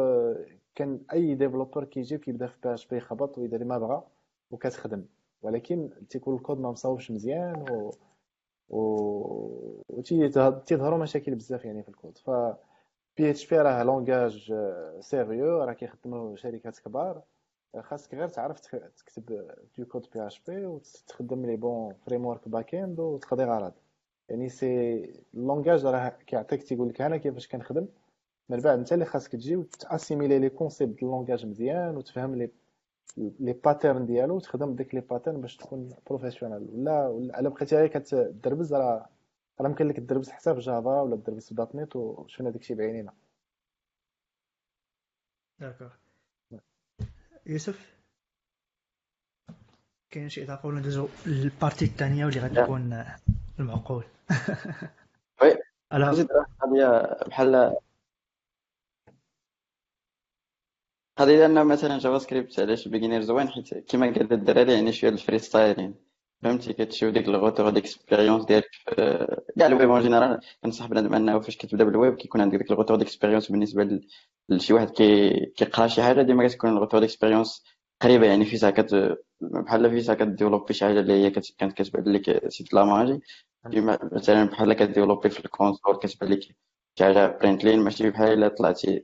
كان أي developer كيجي كيبدا في PHP يخبط ويدير ما بغا وكتخدم ولكن تيكون الكود ما مصاوبش مزيان و و وتيظهروا مشاكل بزاف يعني في الكود. ف PHP راه langage sérieux راه كيخدموا شركات كبار. خاصك غير تعرف تك- تكتب du code PHP وتخدم les bons frameworks backend وتقضي غرض. يعني c'est ال langage راه كيعطيك تيقول لك أنا كيفاش كنخدم. من بعد انت اللي خاصك تجي وتأسيميلي les concepts ديال ال langage مزيان وتفهم les les patterns ديالو وتخدم ديك les patterns باش تكون professionnel ولا ولا الا بقيتي غير كتدربز راه راه يمكن لك تدربز حتى في Java ولا تدربز في. dot NET وشفنا داكشي بعينينا. d'accord يوسف كاين شي إضافة ولا ندوزو لل partie الثانية واللي غادي تكون آه، المعقول. oui. زيد بحال قضية أن مثلا JavaScript علاش beginner زوين؟ حيت كيما قال الدراري يعني شوية ال free style يعني فهمتي؟ كتشوف ديك ال retour d'expérience ديالك كاع الويب en général كنصح بنادم أنه فاش كتبدا بالويب كيكون عندك ديك ال retour d'expérience بالنسبة لشي واحد كي كيقرأ شي حاجة ديما كتكون ال retour d'expérience قريبة يعني فيسا كت بحال فيسا كديفلوبي شي حاجة اللي هي كت- كانت كتبان لك c'est la magie. مثلا بحال كديفلوبي في ال console كتبان لك شي حاجة println ماشي بحال إلا طلعتي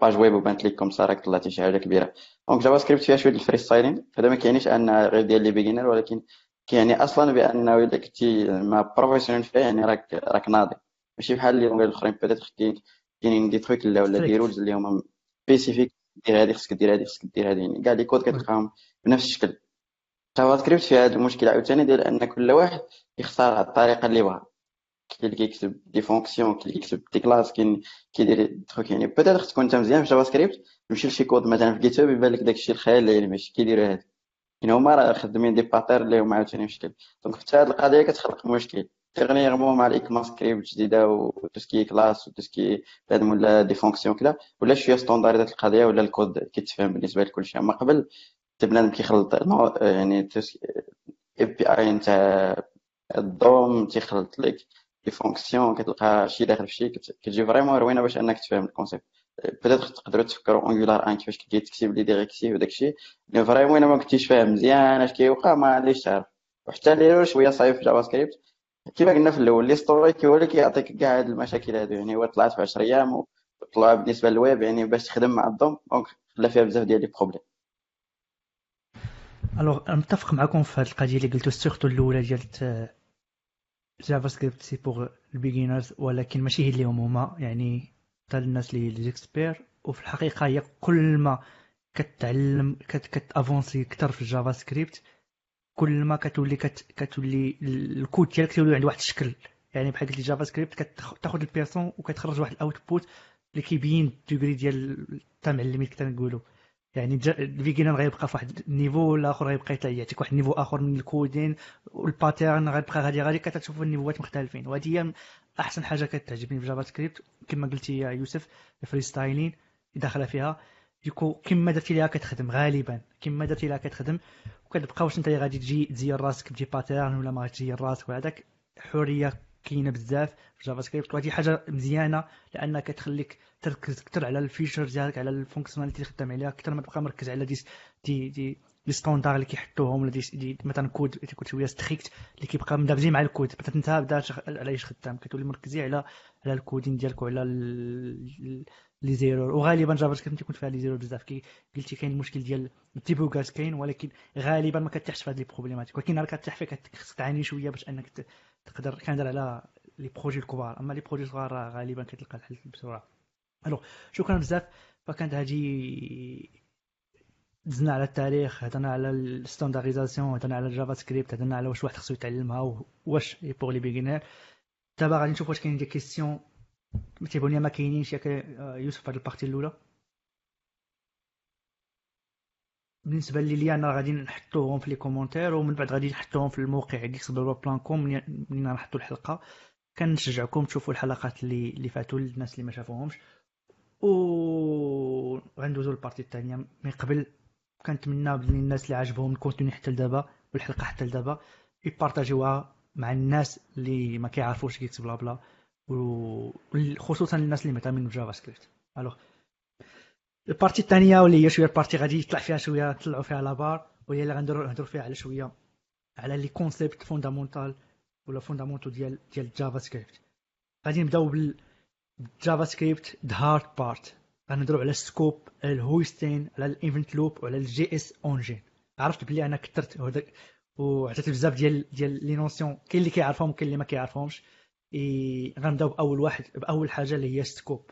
page web وبانت لك comme راك طلعتي شي حاجة كبيرة. donc JavaScript فيها شوية ال freestyling هذا ما كيعنيش أن غير ديال les beginners ولكن كيعني أصلا بانه الا كنتي ما professionnel فيها يعني راك راك ناضي. ماشي بحال ال les langages الأخرين peut-être كاين كاينين des trucs ولا ولا des. rules اللي هما spécifiques دير هادي خصك دير هادي خصك دير هادي. يعني كاع les codes كتلقاهم بنفس الشكل. JavaScript فيها هذا المشكل عاوتاني ديال أن كل واحد يختار الطريقة اللي بغا. كاين اللي كيكتب des fonctions كاين اللي كيكتب des classes كاين كيدير des trucs يعني peut-être تكون انت مزيان في JavaScript تمشي لشي كود مثلا في GitHub يبان لك داكشي الخيال العلمي اش كيديروا هادي. يعني هما راه خدامين des patterns اللي هما عاوتاني مشكل. donc حتى هاد القضية كتخلق مشكل. dernièrement مع ال ECMAScript جديده وتسكي كلاس وتسكي بنادم ولا des fonctions كذا ولا شوية ستونداردات القضية ولا الكود كيتفهم بالنسبة لكلشي أما قبل حتى بنادم كيخلط يعني API نتاع ال DOM تيخلط لك des fonctions كتلقى شي داخل في شي كت- كتجي vraiment روينة باش أنك تفهم ال concept peut-être تقدروا تفكروا Angular ان كيفاش كدير les directives وداك الشيء mais vraiment ما كنتيش فاهم مزيان اش كيوقع ما عنديش تعرف وحتى لي شوية صعيب في JavaScript كيما قلنا في الأول l'historique هو اللي كيعطيك كاع هاد المشاكل هادو يعني هو طلعت في 10 أيام وطلع بالنسبة للويب يعني باش تخدم مع ال DOM donc خلا فيها بزاف ديال les problèmes alors متفق معكم في هذه القضية اللي قلتو surtout الأولى ديال JavaScript c'est pour ال beginners ولكن ماشي هي اللي هما يعني خاصه للناس اللي ليزيكسبير وفي الحقيقة هي كل ما كتعلم كت كتأفونسي أكثر في ال JavaScript كل ما كتولي كت كتولي الكود ديالك تولي عنده واحد الشكل. يعني بحال قلت JavaScript كتاخذ ال personne وكتخرج واحد ال output اللي كيبين ال degré ديال التمعلمين كنت نقولوا يعني ال beginner غيبقى في واحد ال niveau الآخر غيبقى يعطيك واحد niveau آخر من ال coding وال pattern غيبقى غادي غادي كتشوف النيفوات مختلفين. وهذه هي أحسن حاجة كتعجبني في JavaScript كما قلتي يا يوسف freestyling داخله فيها. du coup كما درتي ليها كتخدم غالبا كما درتي ليها كتخدم. وكتبقى واش انت غادي تجي تزير راسك بشي pattern ولا ما تزير راسك وهذاك حرية كاينة بزاف في JavaScript وهذه حاجة مزيانة لأنها كتخليك تركز أكثر على ال feature ديالك على ال fonctionnalité اللي خدام عليها أكثر ما تبقى مركز على des des des les standards اللي كيحطوهم ولا دي, دي مثلا كود تيكون شوية strict اللي كيبقى مدابزين مع الكود مثلا أنت بدا على إيش خدام؟ كتولي مركزي على على ال coding ديالك وعلى les erreurs وغالبا JavaScript تيكون فيها les erreurs بزاف. كي قلتي كاين المشكل ديال ال typage كاين ولكن غالبا ما كتحش في هاد les problématiques. ولكن راه كتح فيه خصك تعاني شوية باش أنك تقدر كنهضر على les projets الكبار. أما les projets الصغار غالبا كتلقى الحل بسرعة. alors شكرا بزاف. فكانت هادي دزنا على التاريخ هضرنا على ال standardisation هضرنا على ال JavaScript هضرنا على واش واحد خصو يتعلمها واش pour les beginners دابا غادي نشوف واش كاين des questions تيبون لي ما كاينينش ياك يوسف هاد البارتي الاولى بالنسبة لي لي أنا غادي نحطوهم في لي كومونتير ومن بعد غادي نحطوهم في الموقع ديك بلان كوم منين نحطوا الحلقة كنشجعكم تشوفوا الحلقات اللي اللي فاتوا للناس اللي ما شافوهمش و غندوزو للبارتي الثانية من قبل كنتمنى بلي الناس اللي عجبهم الكونتوني حتى لدابا والحلقة حتى لدابا يبارطاجيوها مع الناس اللي ما كيعرفوش كيكس بلا بلا وخصوصا الناس اللي مهتمين ب JavaScript alors ال partie الثانية واللي هي شوية ال partie غادي يطلع فيها شوية نطلعوا فيها la barre وهي اللي غنديروا نهضروا فيها على شوية على les concepts fondamentals ولا fondamentaux ديال ديال JavaScript غادي نبداو بال JavaScript the hard parts غنهضروا على ال scope على ال hoisting على ال event loop وعلى ال JS engine عرفت بلي أنا كثرت وعطيت بزاف ديال ديال les notions كاين اللي كيعرفهم كاين اللي ما كيعرفهمش غنبداو بأول واحد بأول حاجة اللي هي scope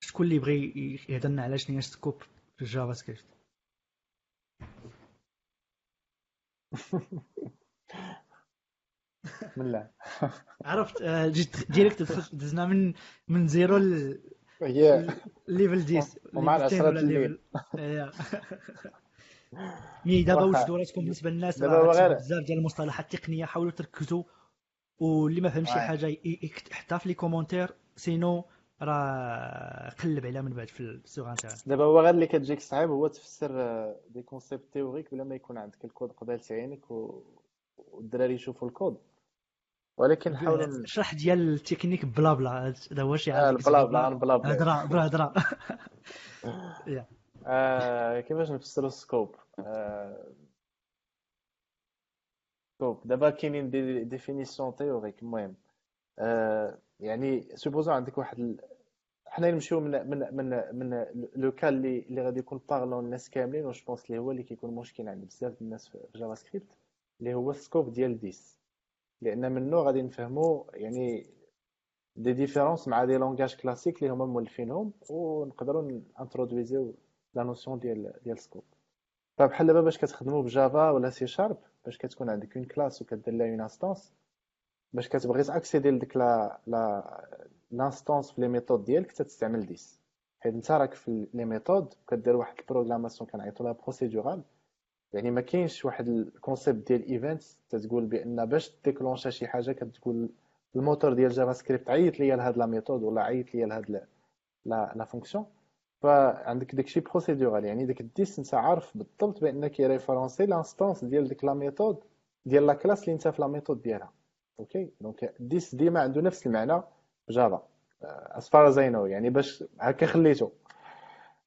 شكون اللي بغى يهضرنا على شنو هي scope في ال JavaScript من لا عرفت؟ آه، جيت direct دزنا من من zéro ل level 10 ومع العشرة الليل. mais دابا وجدوا راسكم بالنسبة للناس؟ بزاف ديال المصطلحات التقنية حاولوا تركزوا واللي ما فهم شي حاجة يحطها في les commentaires sinon راه قلب عليها من بعد في ال sur internet دابا هو غير اللي كتجيك صعيب هو تفسر des concepts théoriques بلا ما يكون عندك الكود قبال عينك والدراري يشوفوا الكود. ولكن حاول اشرح ديال التكنيك بلا بلا هذا هو شي عارف. بلا بلا بلا بلا. هضره بلا هضره كيفاش نفسروا ال scope؟ آه، scope دابا كاينين des définitions théoriques المهم يعني supposons عندك واحد حنا نمشيو من من من من le cas اللي اللي غادي يكون بارلون الناس كاملين و je pense اللي هو اللي كيكون مشكل عند بزاف الناس في JavaScript اللي هو ال scope ديال this. لأن منه غادي نفهموا يعني des différences مع des langages classiques اللي هما مولفينهم ونقدروا introduisiw la notion ديال ديال scope فبحال دابا باش كتخدموا ب Java ولا C sharp باش كتكون عندك une classe وكدير لها une instance باش كتبغي ت accédé لديك لا لا l'instance في les méthodes ديالك تستعمل this. حيت انت راك في les méthodes كدير واحد ال programmation كنعيطوا لها procédurale يعني ما كاينش واحد ال concept ديال events تتقول بأن باش déclencha شي حاجة كتقول الموتور ديال JavaScript عيط ليا لهاد la méthode ولا عيط ليا لهاد la la fonction فعندك داكشي procédural يعني داك ال this انت عارف بالضبط بان كي référencer l'instance ديال ديك la méthode ديال la classe اللي انت في la méthode ديالها. OK donc this ديما عنده نفس المعنى في Java as far as I know يعني باش هكا خليته.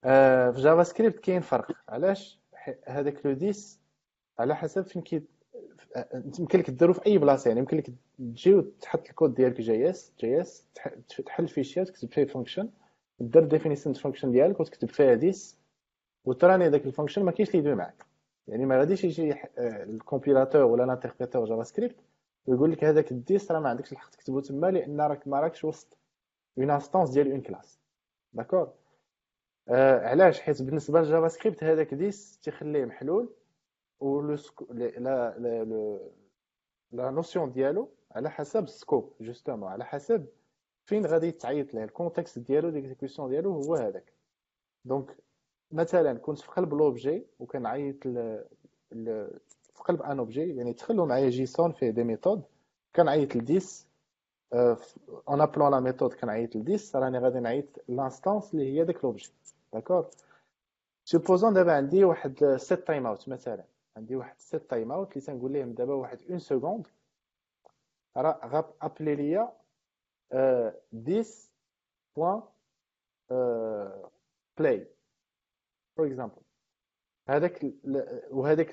آه، في JavaScript كاين فرق. علاش؟ هذاك le this على حسب فين كي يمكن لك ديرو في أي بلاصة يعني يمكن لك تجي وتحط الكود ديالك JS JS تحل fichier تكتب فيه function دير définition function ديالك وتكتب فيها this وتراني داك ال function ما كاينش اللي يدوي معاك يعني ما غاديش يجي ال compilateur ولا ال interpréteur JavaScript ويقول لك هذاك ال this راه ما عندكش الحق تكتبه تما لأن راك ما راكش وسط une instance ديال une classe d'accord علاش حيت بالنسبة لل JavaScript هذاك this تيخليه محلول و le la la la notion ديالو على حسب ال scope justement على حسب فين غادي تعيط ليه ال contexte ديالو d'exécution ديالو هو هذاك. donc مثلا كنت في قلب l'objet وكنعيط في قلب un objet يعني تخلوا معايا JSON فيه des méthodes كنعيط ل this en appelant la méthode كنعيط ل this راني غادي نعيط l'instance اللي هي داك l'objet d'accord supposons دابا عندي واحد setTimeout مثلا. عندي واحد setTimeout اللي تنقول لهم دابا واحد une seconde راه غاب appelé ليا this point play for example هذاك وهذاك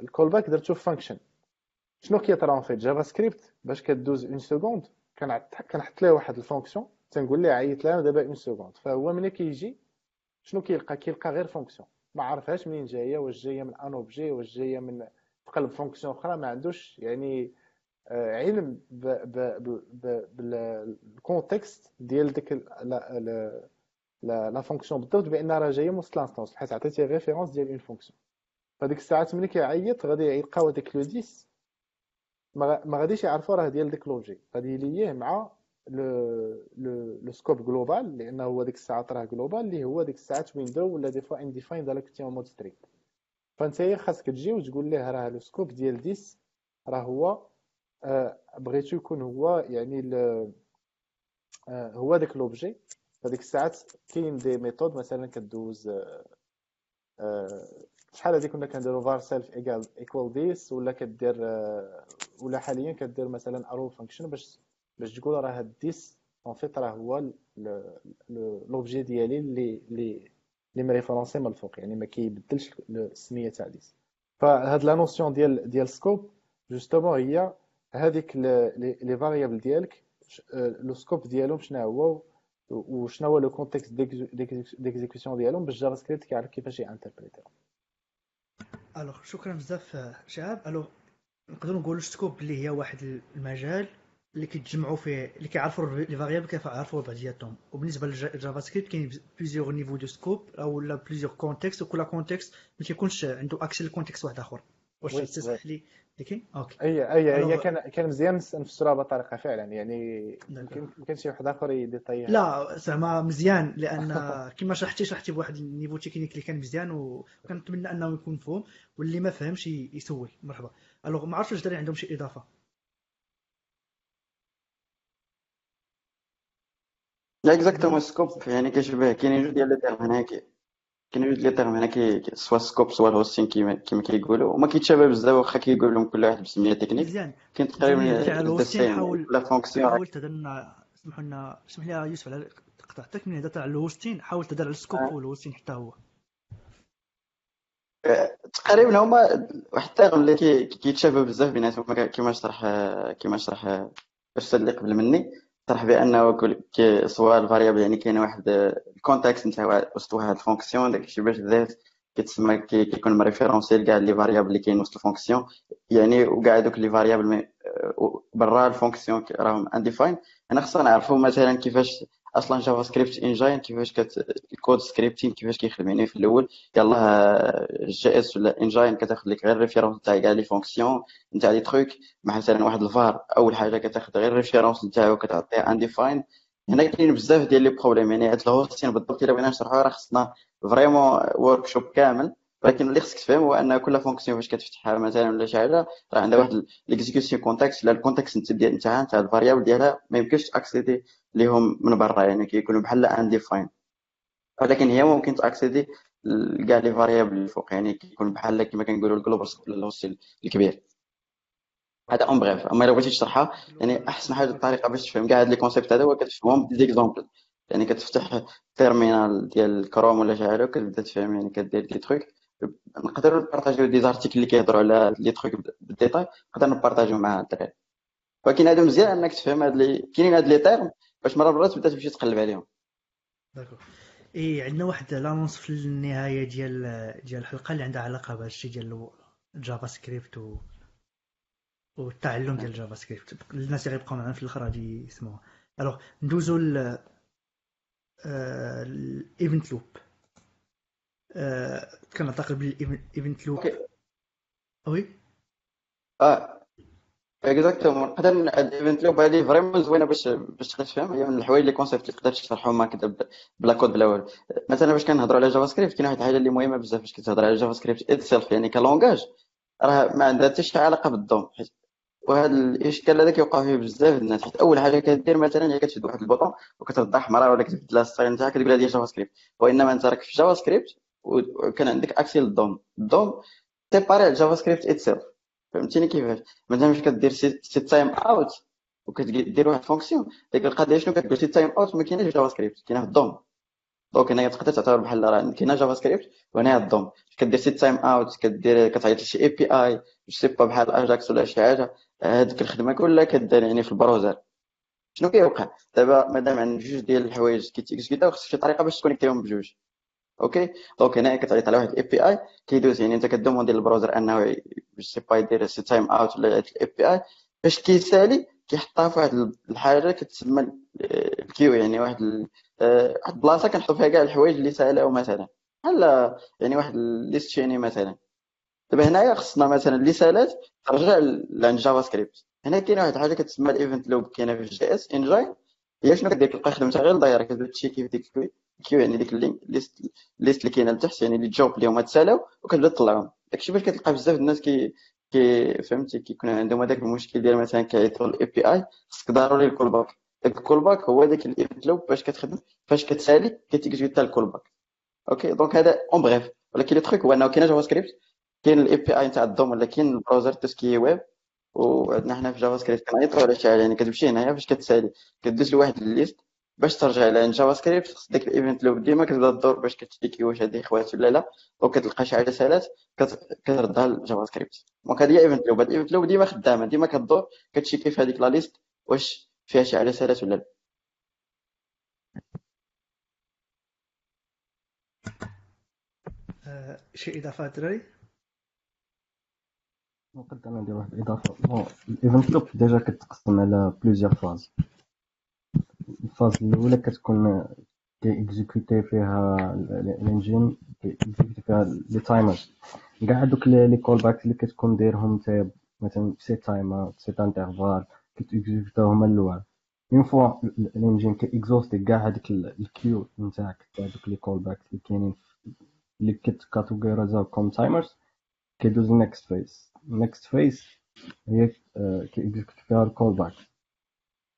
ال callback درتو function شنو كيطرا في JavaScript باش كدوز une seconde كنحط ليه واحد ال fonction. تنقول ليه عيط لها دابا une seconde فهو ملي كيجي؟ شنو كيلقى؟ كيلقى غير fonction ما عرفهاش منين جاية واش جاية من un objet واش جاية من في قلب fonction أخرى. ما عندوش يعني آه، علم بال contexte ديال ديك la fonction بالضبط بأن راه جاية من وسط l'instance حيت عطيتيه référence ديال une fonction فديك الساعات ملي كيعيط غادي يلقاو هذاك لو 10 ما غاديش يعرفوا راه ديال ديك l'objet غادي يليه مع le le scope global لأنه هو ديك الساعات راه global اللي هو ديك الساعات window ولا des fois undefined الا كنتي mode strict فأنت خاصك تجي وتقول ليه راه le scope ديال this راه هو آه، بغيتو يكون هو يعني آه، هو داك l'objet. فديك الساعات كاين des méthodes مثلا كدوز آه، شحال هادي كنا كنديرو var self equal equal this ولا كدير ولا حاليا كدير مثلا arrow function باش باش تقول راه هاد this en fait راه هو l'objet ديالي اللي اللي اللي م référencé من الفوق يعني ما كيبدلش السمية تاع this فهاد la notion ديال ديال scope justement هي هذيك les variables ديالك le scope ديالهم شنو هو وشنو هو le contexte d'exécution ديالهم باش JavaScript كيعرف كيفاش ي interprétéهم alors شكرا بزاف شعاب alors نقدروا نقولوا scope اللي هي واحد المجال اللي كيتجمعوا فيه اللي كيعرفوا les variables كيعرفوا بعضياتهم وبالنسبة لل JavaScript كاين plusieurs niveaux de scope أو لا plusieurs contextes وكل contexte ما كيكونش عنده accès ل contexte واحد آخر. واش تسمح لي؟ لكن؟ OK. اي اي هي كان كان مزيان نفسروها بطريقه فعلا. يعني يمكن يمكن شي واحد آخر يديطيها لا زعما مزيان لأن كما شرحتي شرحتي بواحد ال niveau technique اللي كان مزيان وكنتمنى أنه يكون مفهوم واللي ما فهمش يسول مرحبا. alors ما عرفتش واش الدراري عندهم شي إضافة. لا exactement scope يعني كيشبه كاينين جوج ديال les termes هنا كاين terme هنا qui soit scope soit ال hoisting كيما كيما كيقولوا. وما كيتشابه بزاف واخا كيقول لهم كل واحد بسمية تكنيك. مزيان. كاين تقريبا حاول la fonction حاول تهضر سمحوا لنا اسمح لي يوسف على قطعتك من هضرت على ال hoisting حاول تهضر على ال scope آه. وال hoisting حتى هو. تقريبا هما واحد ال terme اللي كيتشابه بزاف بيناتهم. كيما شرح كيما شرح الاستاذ اللي قبل مني. صرح بانه سواء ال variable يعني كاين واحد ال contexte نتاع وسط واحد ال fonction داك الشيء باش ذات كتسمى كيكون م référencé لكاع les variables اللي كاين وسط ال fonction. يعني وكاع دوك les variables برا ال fonction راهم undefined أنا خصنا نعرفوا مثلا كيفاش أصلا JavaScript engine كيفاش كت ال code scripting كيفاش كيخدم يعني في الأول. يلاه JS ولا engine كتاخذ لك غير référence تاع كاع les fonctions نتاع les trucs مثلا واحد الفار أول حاجة كتاخذ غير référence نتاعو كتعطيه undefined هنا كاين بزاف ديال les problèmes يعني هاد ال hoisting بالضبط إلا بغينا نشرحوها راه خصنا vraiment workshop كامل. ولكن اللي خصك تفهم هو أن كل fonction فاش كتفتحها مثلا ولا شي حاجة راه عندها واحد l'exécution context لا ال context ديال نتاعها نتاع ال variables ديالها ما يمكنش ت accéder ليهم من برا يعني كيكونوا بحال undefined ولكن هي ممكن ت accéder كاع les variables اللي فوق يعني كيكون بحال كما كنقولوا ال global ال host الكبير. هذا en bref أما إلا بغيتي تشرحها يعني أحسن حاجة الطريقة باش تفهم كاع هاد les concepts هذا هو كتفهمهم ب des exemples يعني كتفتح terminal ديال كروم ولا شي حاجة وكتبدأ تفهم يعني كدير des trucs نقدروا ن partager و des articles اللي كيهضروا على les trucs بال détail نقدر ن partager و مع الدراري. ولكن هذا مزيان انك تفهم هاد لي كاينين هاد les termes باش مرة مرات تبدا تمشي تقلب عليهم. d'accord. إي عندنا واحد l'annonce في النهاية ديال ديال الحلقة اللي عندها علاقة بهذا الشيء ديال ال JavaScript و والتعلم ديال JavaScript الناس اللي غيبقاو معنا في الآخر غادي يسمعوها. alors ندوزو ل ال event loop كنعتقد بلي ال event loop oui آه exactement نقدر ال event loop هذه vraiment زوينة باش باش تقدر تفهم هي من الحوايج اللي concepts اللي تقدر تشرحهم هكذا بلا كود بلا والو مثلا باش كنهضروا على JavaScript كاين واحد الحاجة اللي مهمة بزاف باش كتهضر على JavaScript itself يعني ك langage راه ما عندها حتى شي علاقة بال DOM وهذا الإشكال هذا كيوقع فيه بزاف الناس. حيت أول حاجة كدير مثلا هي كتشد واحد ال bouton وكترد حمراء ولا كتبدل لها style نتاعها كتقول هذه JavaScript وإنما أنت راك في JavaScript وكان عندك accès لل DOM ال DOM séparé على JavaScript itself فهمتيني كيفاش؟ مثلا فاش كدير setTimeout وكدير واحد fonction ديك القضية شنو؟ كتقول setTimeout ما كايناش في JavaScript كاينة في ال DOM donc هنايا تقدر تعتبر بحال راه كاينة JavaScript وهنايا ال DOM كدير setTimeout كدير كتعيط لشي API c'est pas بحال اجاكس ولا شي حاجة. هذيك الخدمة كلها كدير يعني في ال browser. شنو كيوقع؟ دابا مادام عندنا جوج ديال الحوايج كيت exécuter او خصك شي طريقة باش ت connecter هم بجوج. OK؟ donc هنا كتعيط على واحد ال API كيدوز يعني انت ك demander لل browser أنه c'est pas يدير setTimeout ولا ال API باش كيسالي كيحطها في واحد الحاجة كتسمى ال queue يعني واحد آه، واحد البلاصه كنحطو فيها كاع الحوايج اللي سالاو مثلا بحال يعني واحد liste يعني مثلا. دابا هنايا خصنا مثلا اللي سالات ترجع لعند JavaScript هنا كاين واحد الحاجة كتسمى ال event loop كاينة في JS engine هي شنو كدير؟ كتبقى خدمتها غير دايره كتبدا ت checker في ديك queue يعني ديك ال linked list اللي كاينة لتحت يعني اللي هما تسالاو وكتبدا تطلعهم داكشي باش كتلقى بزاف الناس كي كي فهمتي كيكون عندهم هذاك المشكل ديال مثلا كيعيطوا ال API خصك ضروري ال callback داك ال callback هو داك ال event loop باش كتخدم فاش كتسالي كت exécuter ا ال callback OK؟ donc هذا en bref ولكن le truc هو أنه كاين JavaScript كاين ال API نتاع ال DOM ولا كاين ال browser tout ce qui web وعندنا حنا في JavaScript كنعيطوا على شي حاجة. يعني كتمشي هنايا فاش كتسالي كدوز لواحد ال liste باش ترجع لعند JavaScript خص ديك ال event loop ديما كتبدا تدور باش كتشيكي واش هادي خوات ولا لا وكتلقى شي حاجة سالات كتردها ل JavaScript donc هادي هي event loop ال event loop ديما خدامة ديما كدور كتشيكي في هذيك la liste واش فيها شي حاجة سالات ولا لا. آه، شي اضافات دراري نقدر ندير واحد الاضافه bon ال event loop déjà كتقسم على plusieurs phases ال phase الأولى كتكون ك exécuter فيها ال engine ك exécuter فيها les timers كاع هادوك les callbacks اللي كتكون دايرهم نتا مثلا set timer setInterval كت exécuter اهم من الأول. une fois ال engine ك exhauster كاع هاديك ال queue نتاعك تاع دوك les callbacks اللي كاينين اللي كت catégoriser او comme timers كيدوز next phase next phase هي ك exécuter فيها ال callback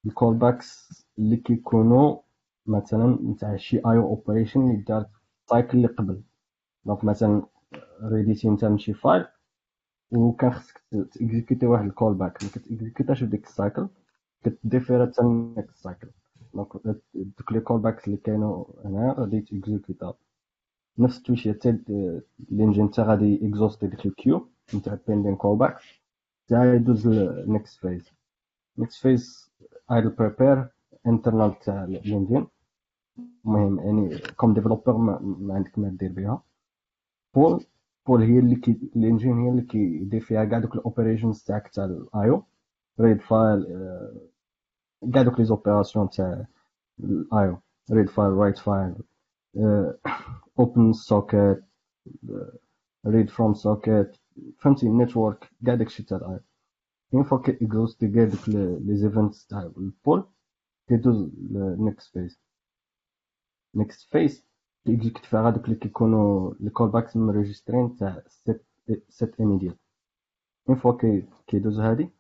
ال callbacks اللي كيكونوا مثلا نتاع شي I/O operation اللي دارت ال cycle اللي قبل donc مثلا read يتي أنت من شي file وكان خصك ت exécuter واحد ال callback ما كت exécuter اش ديك ال cycle كت différer ا حتى ال next cycle donc دوك لي كول باكس اللي كانوا هنا غادي تيكزيكوتا نفس التويشي حتى الانجين حتى غادي اكزوستي ديك الكيو نتاع بيندين كول باك حتى يدوز للنكست فيز نكست فيز ايدل بريبير انترنال تاع الانجين المهم يعني كوم ديفلوبر ما, عندك ما دير بها بول بول هي اللي كي الإنجين هي اللي كيدير فيها كاع دوك الاوبريشنز تاعك تاع الايو read file كاع دوك les opérations تاع ال I/O read file write file open socket read from socket فهمتي network كاع داكشي تاع ال I/O fois كي exhauster كاع دوك les events تاع ال poll كيدوز ل next phase. next phase كيجيك فيها هذوك اللي كيكونوا callbacks م register ين تاع set سيت ايميديات اون فوا كي كيدوز هادي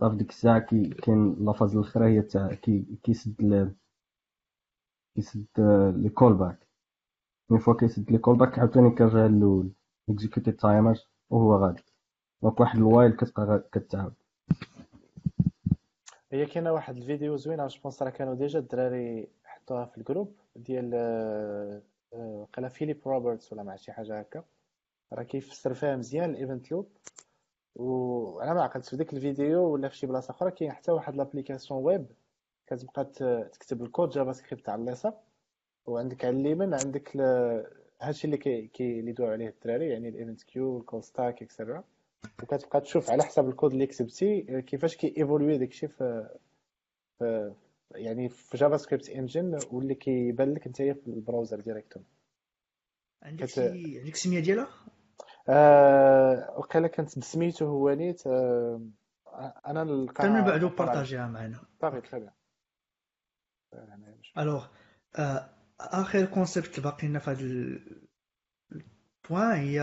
صافي ديك الساعة كي كاين لافاز الأخرى هي تاع كي كيسد كيسد لي كول باك اون فوا كيسد لي كول باك عاوتاني كيرجع للأول اكزيكوتي تايمر وهو غادي. دونك واحد الوايل كتبقى كتعاود. هي كاينة واحد الفيديو زوينه جو بونس راه كانوا ديجا الدراري حطوها في الجروب ديال آه، آه، قال فيليب روبرتس ولا مع شي حاجة هكا. راه كيفسر فيها مزيان ال event loop. وأنا ما عقلت في ديك الفيديو ولا في شي بلاصة أخرى كاين حتى واحد l'application web كتبقى تكتب ال code JavaScript تاع الليسا وعندك على اليمين عندك هادشي اللي كي كي اللي عليه الدراري يعني ال event queue ال call stack et cetera وكتبقى تشوف على حسب الكود اللي كتبتي كيفاش كي évoluer داكشي في في يعني في JavaScript engine واللي كيبان لك انت في ال browser directement عندك شي عندك السميه ديالها؟ آه وقيلا كانت بسميتو هو نيت آه أنا نلقى من بعدو partager ها معنا. صافي bien alors آخر concept باقي لنا في هذا ال point هي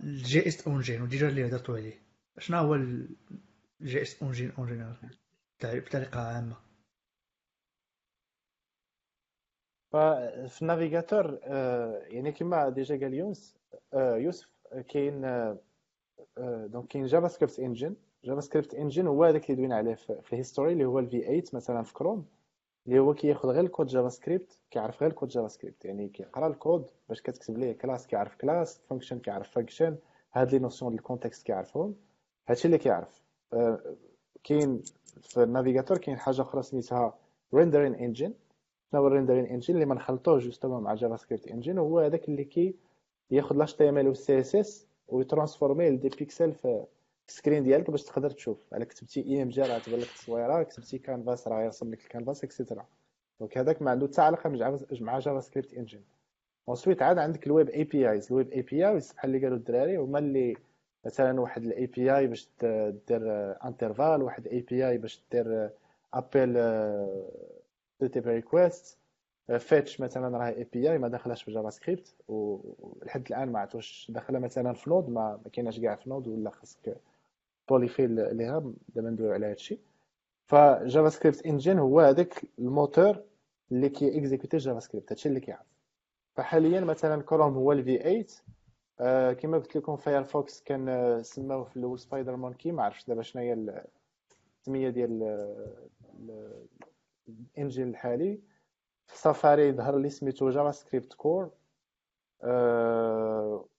ال JS engine و déjà اللي هضرتو عليه شنو هو ال JS engine en général بطريقه عامه ففي ال navigateur يعني كما déjà قال يونس يوسف كاين donc كاين JavaScript engine JavaScript engine هو هذاك اللي دوينا عليه في ال history اللي هو ال V8 مثلا في كروم اللي هو كياخذ غير ال code JavaScript كيعرف غير ال code JavaScript يعني كيقرأ الكود باش كتكتب ليه class كيعرف class function كيعرف function هاد les notions ديال ال context كيعرفهم. هادشي اللي كيعرف. آه، كاين في ال navigateur كاين حاجة أخرى سميتها rendering engine شنو هو ال rendering engine اللي ما نخلطوه justement مع JavaScript engine هو هذاك اللي كي ياخذ ال و CSS وي transformer ل des pixels في ال screen ديالك باش تقدر تشوف. على كتبتي img راه تبان لك التصويرة كتبتي كانفاس راه يرسم لك ال canvas et cetera donc هذاك ما عنده حتى علاقة مع JavaScript engine ensuite عاد عندك ال web APIs ال web APIs بحال اللي قالوا الدراري هما اللي مثلا واحد ال API باش دير interval واحد ال API باش دير HTTP request fetch مثلا راه API ما داخلاش في JavaScript ولحد الآن ما عرفتوش داخله مثلا في Node ما كايناش كاع في Node ولا خاصك polyfill ليها دابا ندويو على هادشي. ف JavaScript engine هو هذاك الموتور اللي كي exécuter JavaScript هادشي اللي كيعرف. فحاليا مثلا كروم هو ال V8 آه كما قلت لكم Firefox كان آه سماوه في الأول SpiderMonkey ما عرفتش دابا شنو هي السميه ديال ال engine الحالي. في سافاري ظهر لي سميتو JavaScriptCore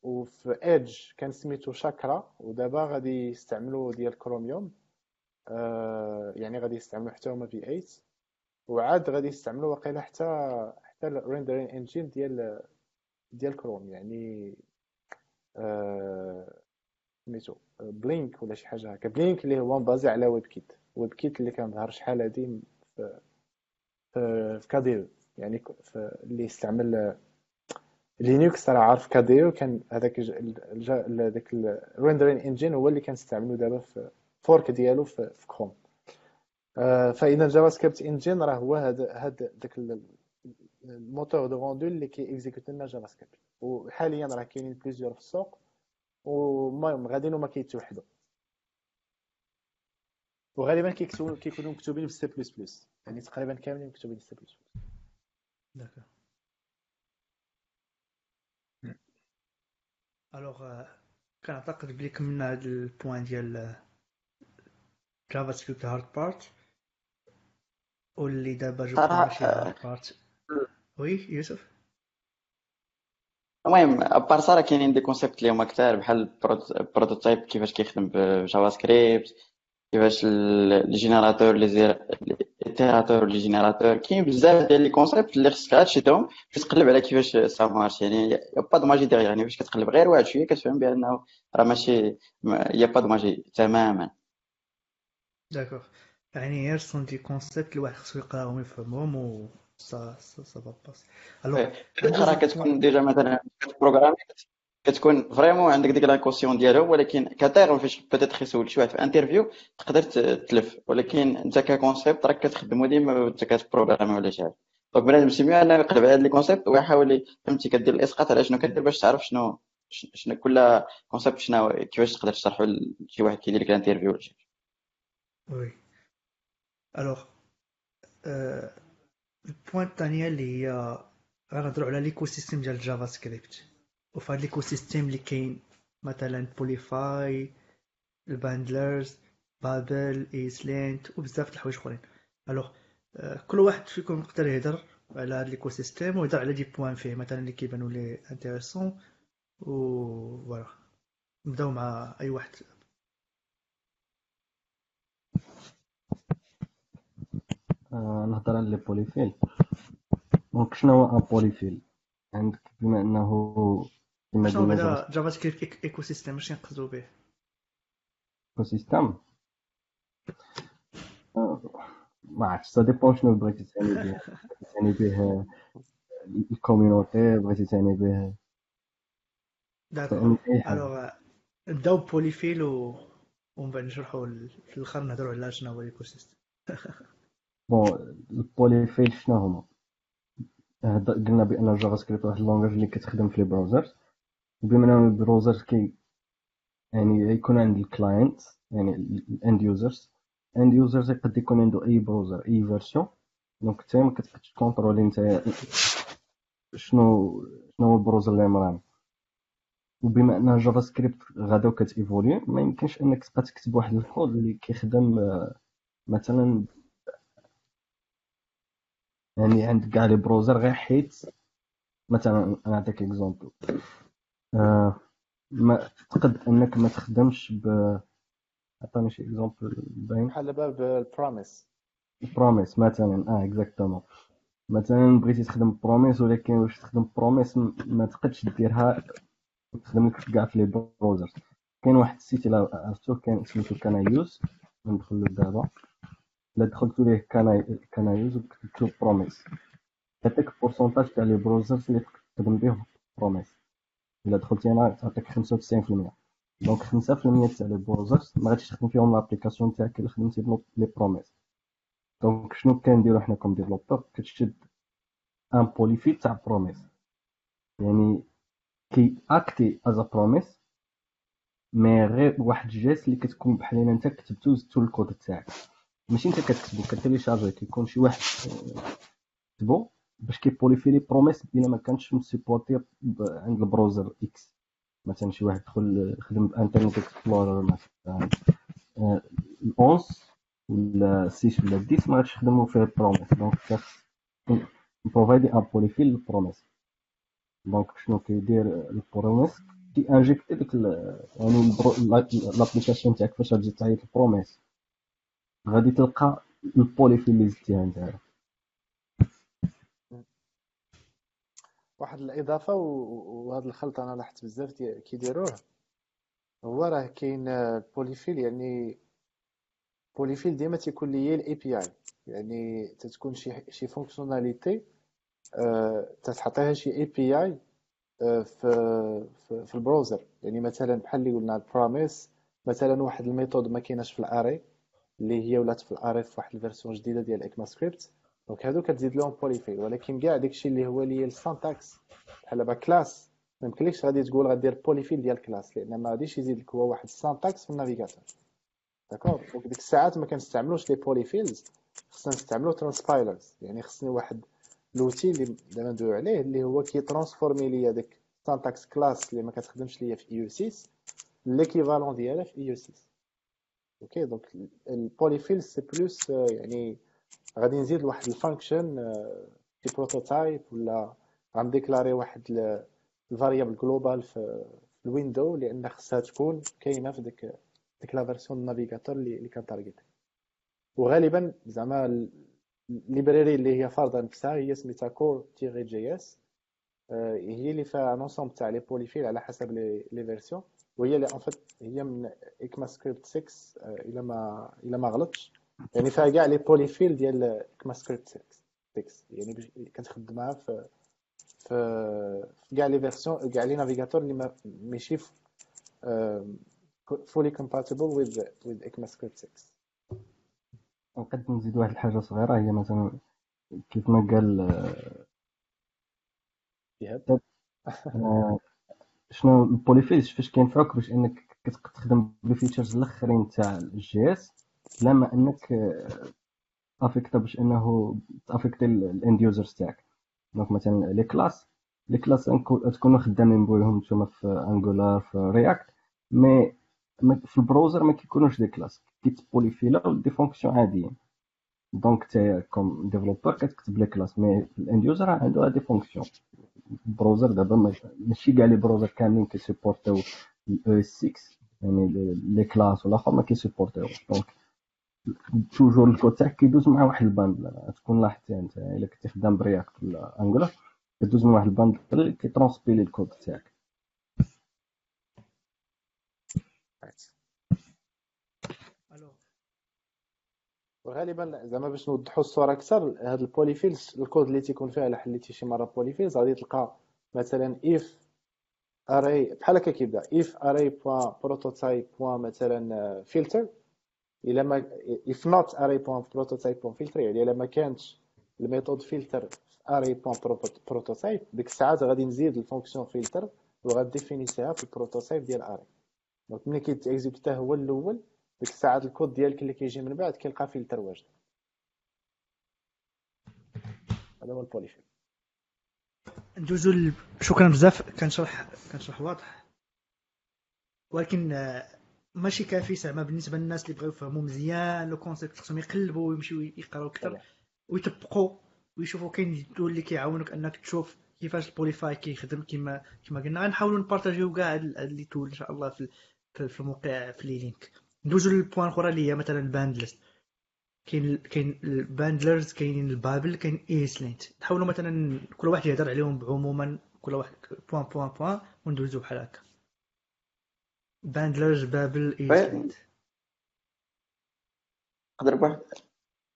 وفي Edge كان سميتو شاكرا ودابا غادي يستعملوا ديال كروميوم يعني غادي يستعملوا حتى هما V8 وعاد غادي يستعملوا واقيلا حتى حتى ال rendering engine ديال ديال كروم يعني سميتو Blink ولا شي حاجة هكا Blink اللي هو مبasé على WebKit WebKit اللي كان ظهر شحال هادي في في KDE يعني اللي يستعمل Linux راه عارف KDE كان هذاك هذاك ال rendering engine هو اللي كنستعملو دابا في fork ديالو في, كروم آه، فإذا JavaScript engine راه هو هذا هذا داك ال moteur de rendu اللي كي exécute لنا JavaScript وحاليا راه كاينين plusieurs في السوق ومهم غاديين وما كيتوحدوا. وغالبا كيكونوا مكتوبين في سي plus بلس يعني تقريبا كاملين مكتوبين في سي بلس بلس alors كنعتقد بلي كملنا هاد ال point ديال JavaScript hard parts واللي دابا je ماشي hard parts oui يوسف؟ المهم à part صراحة كاينين des concepts اللي هما كثار بحال ال prototype كيفاش كيخدم ب JavaScript كيفاش ال générateur les itérateurs les générateurs كاين بزاف ديال les concepts اللي خصك عاد تشدهم باش تقلب على كيفاش ça marche يعني y a pas de magie, dire يعني باش كتقلب غير واحد شوية كتفهم بانه راه ماشي y a pas de magie تماما d'accord يعني غير sont des concepts الواحد خصو يقراهم ويفهمهم و ça ça ça passe alors كتكون déjà مثلا programmer كتكون vraiment عندك ديك l'occasion ديالو ولكن كتيرم فاش peut-être يسولك شي واحد في interview تقدر تلف ولكن انت ك concept راك كتخدمو ديما انت كت programmer ولا شي حاجة donc بنادم c'est mieux انه يقلب على هاد les concepts ويحاول فهمتي كدير الاسقاط على شنو كدير باش تعرف شنو شنو كل concept شنو كيفاش تقدر تشرحو لشي واحد كيدير لك ال interview ولا شي oui alors ال point الثانية اللي هي غنهضروا على l'écosystème ديال JavaScript وفي هاد l'écosystème اللي كاين مثلا polyfill ال bundlers Babel ESLint وبزاف د الحوايج أخرين. alors كل واحد فيكم يقدر يهضر على هاد l'écosystème ويهضر على des points فيه مثلا اللي كيبانوا ليه intéressants و voilà. نبداو مع أي واحد. نهضر على les polyfills donc شنو هو un polyfill عندك بما أنه شنو بعدا JavaScript ecosystem اش نقصدو به ecosystem ما عرفتش ça dépend شنو بغيتي تعني به تعني به ال community بغيتي تعني به d'accord alors نبداو polyfill و ومن بعد نشرحوا في الآخر نهضروا على شنو هو ال ecosystem bon ال polyfill شنو هما قلنا بان ال JavaScript واحد ال langage اللي كتخدم في les browsers بما ان ال browser كي يعني يكون عند ال client يعني ال end users end users يقد يكون عنده أي browser أي version donc أنت ما كتقدش ت contrôler أنت شنو شنو هو ال browser اللي مران وبما ان JavaScript غادا كت évoluer ما يمكنش أنك تبقى تكتب واحد الكود اللي كيخدم آه، مثلا يعني عند كاع les browsers غير حيت. مثلا نعطيك exemple ما تقد إنك ما تخدمش ب عطاني شي exemple باين بحال باب ال promise promise مثلا آه exactement مثلا بغيتي تخدم promise ولكن واش تخدم promise ما تقدش ديرها تخدم لك كاع في les browsers كاين واحد ال site الا عرفتو كان سميتو Can I Use ندخل له دابا. إلا دخلتو ليه Can I Use وكتبتو promise تعطيك pourcentage تاع les browsers اللي تخدم بهم promise إلا دخلتي أنا تعطيك 95% donc 5% تاع les browsers ما غاديش تخدم فيهم l'application تاعك إلا خدمتي les promises. donc شنو كنديرو حنا comme developer كتشد un polyfill تاع promise يعني كي act as promise mais غير واحد الجيست اللي كتكون بحال أنت كتبتو زدتو الكود تاعك. ماشي أنت كتكتبو كت télécharger كيكون شي واحد كتبو. باش كي polyfill promise إلا ما كانش م supporté عند ال browser X مثلا شي واحد دخل خدم ب Internet Explorer مثلا. الاونس ولا 6 ولا 10 ما غاديش يخدموا فيه promise. donc خاص provide un polyfill ال promise donc شنو كيدير ال promise؟ كي injecter ديك يعني l'application تاعك فاش غادي تعيط ال promise. غادي تلقى ال polyfill اللي زدتيها نتايا واحد الإضافة وهذا الخلط أنا لاحظت بزاف كيديروه. هو راه كاين polyfill يعني polyfill ديما تيكون ليا ال API يعني تتكون شي شي fonctionnalité أه تتحطيها شي API في في, ال browser يعني مثلا بحال اللي قلنا ال promise مثلا واحد ال method ما كايناش في ال array اللي هي ولات في ال array في واحد ال version جديدة ديال ECMAScript donc هادو كتزيد لهم polyfill ولكن كاع داكشي اللي هو ليا ال syntaxe بحال دابا class ما يمكنلكش غادي تقول غدير polyfill ديال class لأن ما غاديش يزيد لك هو واحد ال syntaxe في ال navigateur d'accord donc ديك الساعات ما كنستعملوش les polyfills خصنا نستعملو transpilers يعني خصني واحد l'outil اللي دابا ندويو عليه اللي هو كي transformer ليا داك syntaxe class اللي ما كتخدمش ليا في IE 6 l'équivalent ديالها في IE 6 okay donc ال polyfill c'est plus يعني غادي نزيد لواحد ال function في prototype ولا غن déclarer واحد ال variable globale في ال window لأن خصها تكون كاينة في ديك ديك la version navigateur اللي كن target وغالبا زعما ال library اللي هي فارضه نفسها هي سميتها core tiret JS هي اللي فيها l'ensemble تاع les polyfills على حسب les versions وهي اللي ان هي من ECMAScript 6 إلا ما إلا ما غلطش. يعني فيها كاع les polyfills ديال ECMAScript 6 يعني كتخدمها في في كاع les versions كاع les navigateurs اللي ماشي fully compatible with with ECMAScript 6 نقد نزيد واحد الحاجة صغيرة هي مثلا كيف ما قال ايهاب آه، شنو ال polyfills فاش كينفعوك باش إنك كتخدم بال features الأخرين تاع ال JS بلا ما انك affecter باش انه ت affecter ال end users تاعك donc مثلا les classes les classes تكونوا خدامين بوهم نتوما في Angular في React mais في ال browser ما كيكونوش des classes كيت polyfill des fonctions عاديين donc تا comme developer كتكتب les classes mais ال end user عنده des fonctions ال browser دابا ماشي كاع les browsers كاملين كي supporter و ال ES 6 يعني les classes ولا اخر ما كي supporter و donc toujours ال code تاعك كيدوز مع واحد ال bundle تكون لاحظتي انت الا كنتي خدام ب React ولا Angular كدوز من واحد ال bundle كيترونسبيلي الكود تاعك غالبا زعما باش نوضحوا الصورة أكثر هاد ال polyfills ال code اللي تيكون فيها الا حليتي شي مره polyfills غادي تلقى مثلا if array بحال هكا كيبدا if array point prototype point مثلا filter الا ما if not array point prototype يعني إلا ما كانتش ال method array point prototype ديك الساعات غادي نزيد ال fonction filter وغادي ديفينيسيها في ال prototype ديال array. donc ملي كيتيكزيكوتا هو الأول ديك الساعات الكود ديالك اللي كيجي من بعد كيلقى فلتر واجد. هذا هو ال polyfill ندوزو. شكرا بزاف كنشرح كنشرح واضح. ولكن آه، ماشي كافي زعما بالنسبة للناس اللي بغاو يفهموا مزيان le concept خصهم يقلبوا ويمشيو يقراو أكثر ويطبقوا ويشوفوا كاين ال tools اللي كيعاونوك انك تشوف كيفاش ال polyfill كيخدم كما كما قلنا. غنحاولوا نبارطاجيو كاع les tools إن شاء الله في في الموقع في les links ندوزو لل point الأخرى اللي هي مثلا ال bundlers كاين كاين ال bundlers كاينين ال Babel كاين ESLint نحاولوا مثلا كل واحد يهضر عليهم عموما كل واحد point point point وندوزو بحال هكا. bundlers Babel ESLint نقدر بواحد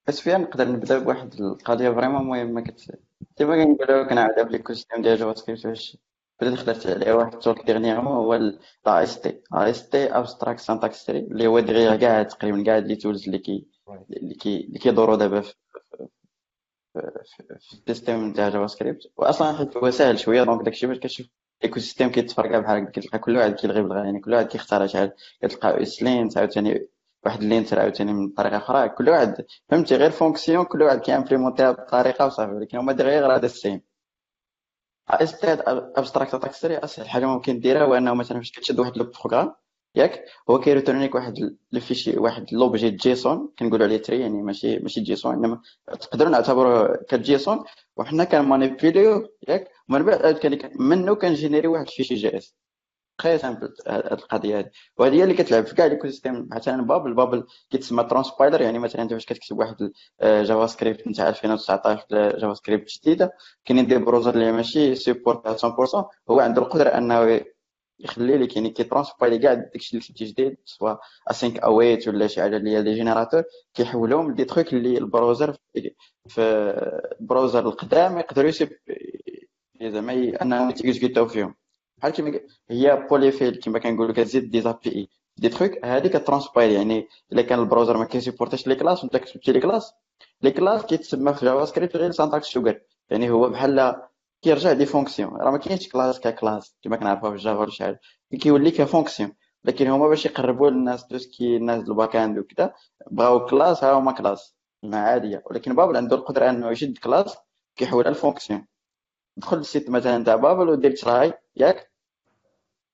فيها نقدر نبدأ بواحد القضية vraiment مهمه كت ديما كنقولو كنعاود في l'écosystème ديال JavaScript واش بدات هضرت عليه واحد ال talk dernièrement هو لا اس تي ا اس تي ابستراكت سانتاكس تري اللي هو derrière كاع تقريبا كاع les tools اللي كي اللي كي اللي كيدوروا دابا في في ال système ديال JavaScript واصلا حيت هو ساهل شوية donc داكشي باش كتشوف écosystème كيتفرقع بحال هكا كتلقى كل واحد كيلغي بلغاه يعني كل واحد كيختار شحال كتلقى ESLint عاوتاني واحد ال linter عاوتاني من طريقة أخرى كل واحد فهمتي غير fonction كل واحد كيامبليمونتيها بطريقة وصافي ولكن هما derrière راه ال same. AST هاد abstract syntax اسهل حاجة ممكن ديرها هو إنه مثلا فاش كتشد واحد le programme ياك هو كيريتورني لك واحد ال fichier واحد l'objet JSON كنقولوا عليه tree يعني ماشي ماشي JSON إنما تقدروا نعتبروه ك JSON وحنا كنمانيبيليو ياك ومن بعد منه كنجينيري واحد ال fichier JS très simple هاد القضية هادي. وهذه هي اللي كتلعب في كاع l'écosystème مثلا Babel Babel كيتسمى transpiler يعني مثلا انت فاش كتكتب واحد JavaScript نتاع 2019 JavaScript جديدة كاينين des browsers اللي ماشي support 100% هو عنده القدرة أنه يخلي لك يعني كيترانسبايلي كاع داكشي اللي كتبتي جديد soit async await ولا شي حاجة اللي هي des générateurs كيحولهم ل des trucs اللي ال browser في ال browser القدام يقدروا زعما انهم يتيكزيكوتاو فيهم بحال كيما هي polyfill كيما كنقولوا كتزيد des API des trucs هادي كترانسبايلي يعني إلا كان ال browser ما كيسيبورتيش les class وانت كتبتي les class. les class كيتسمى في JavaScript غير syntax sugar يعني هو بحال كيرجع des fonctions راه ما كاينش class ك class كيما كنعرفوها في Java ولا شي حاجة. كيولي ك fonction لكن هما باش يقربوا للناس دوسكي الناس ال back-end وكذا بغاو class ها هما class ما عادية. ولكن Babel عنده القدرة أنه يشد class كيحولها ل fonction دخل لل site مثلا تاع Babel ودير try ياك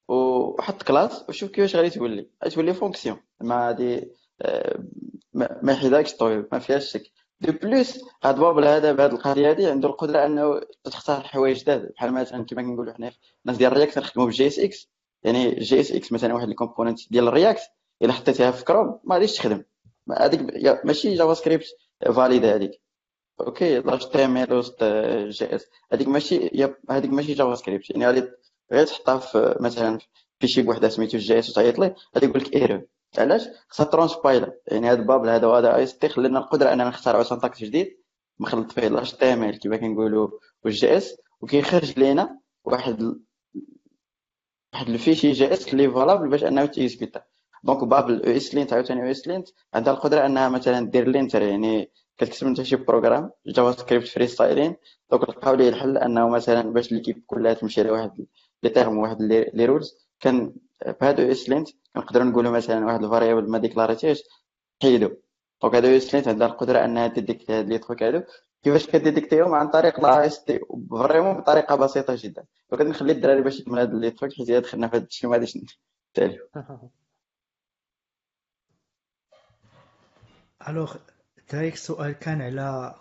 وحط class وشوف كيفاش غادي تولي. غادي تولي fonction. ما غادي آه، ما يحيدكش الطبيب ما فيهاش شك. de plus هاد Babel هذا بهاد القضية هادي عنده القدرة إنه تختار حوايج جداد بحال مثلا كيما كنقولوا حنا الناس ديال ال React كنخدموا ب JSX يعني JSX مثلا واحد ال component ديال ال React إلا حطيتيها في كروم ما غاديش تخدم. هذيك ماشي JavaScript valide هذيك okay l'HTML وسط JS هذيك ماشي هذيك ماشي JavaScript يعني غادي غير تحطها في مثلا في شي بوحده سميتو JS وتعيط ليه غادي يقول لك error علاش خصها transpiler يعني هذا ال Babel هذا وهذا AST خلينا القدره اننا نختاروا syntax جديد مخلط فيه ال HTML كما كنقولوا وال JS وكيخرج لينا واحد واحد ال fichier JS اللي valable باش انه تيكزيكوتا donc Babel أو ESLint عاوتاني أو ESLint عندها القدره انها مثلا دير linter يعني كتكتب انت شي programme JavaScript freestyle donc لقاو ليه الحل أنه مثلا باش l'équipe كلها تمشي لواحد les termes واحد les rules كان بهادو ESLint كنقدروا نقولوا مثلا واحد ال variable ما ديكلاريتيش حيدو. donc هادو ESLint عندها القدرة أنها تديك هاد les trucs هادو. كيفاش كديتيكتيهم عن طريق l'AST vraiment بطريقة بسيطة جدا. وكنخلي نخلي الدراري باش يكمل هاد لي تروك حيت دخلنا في هاد الشيء ما غاديش نتاليو. الوغ تايك السؤال كان على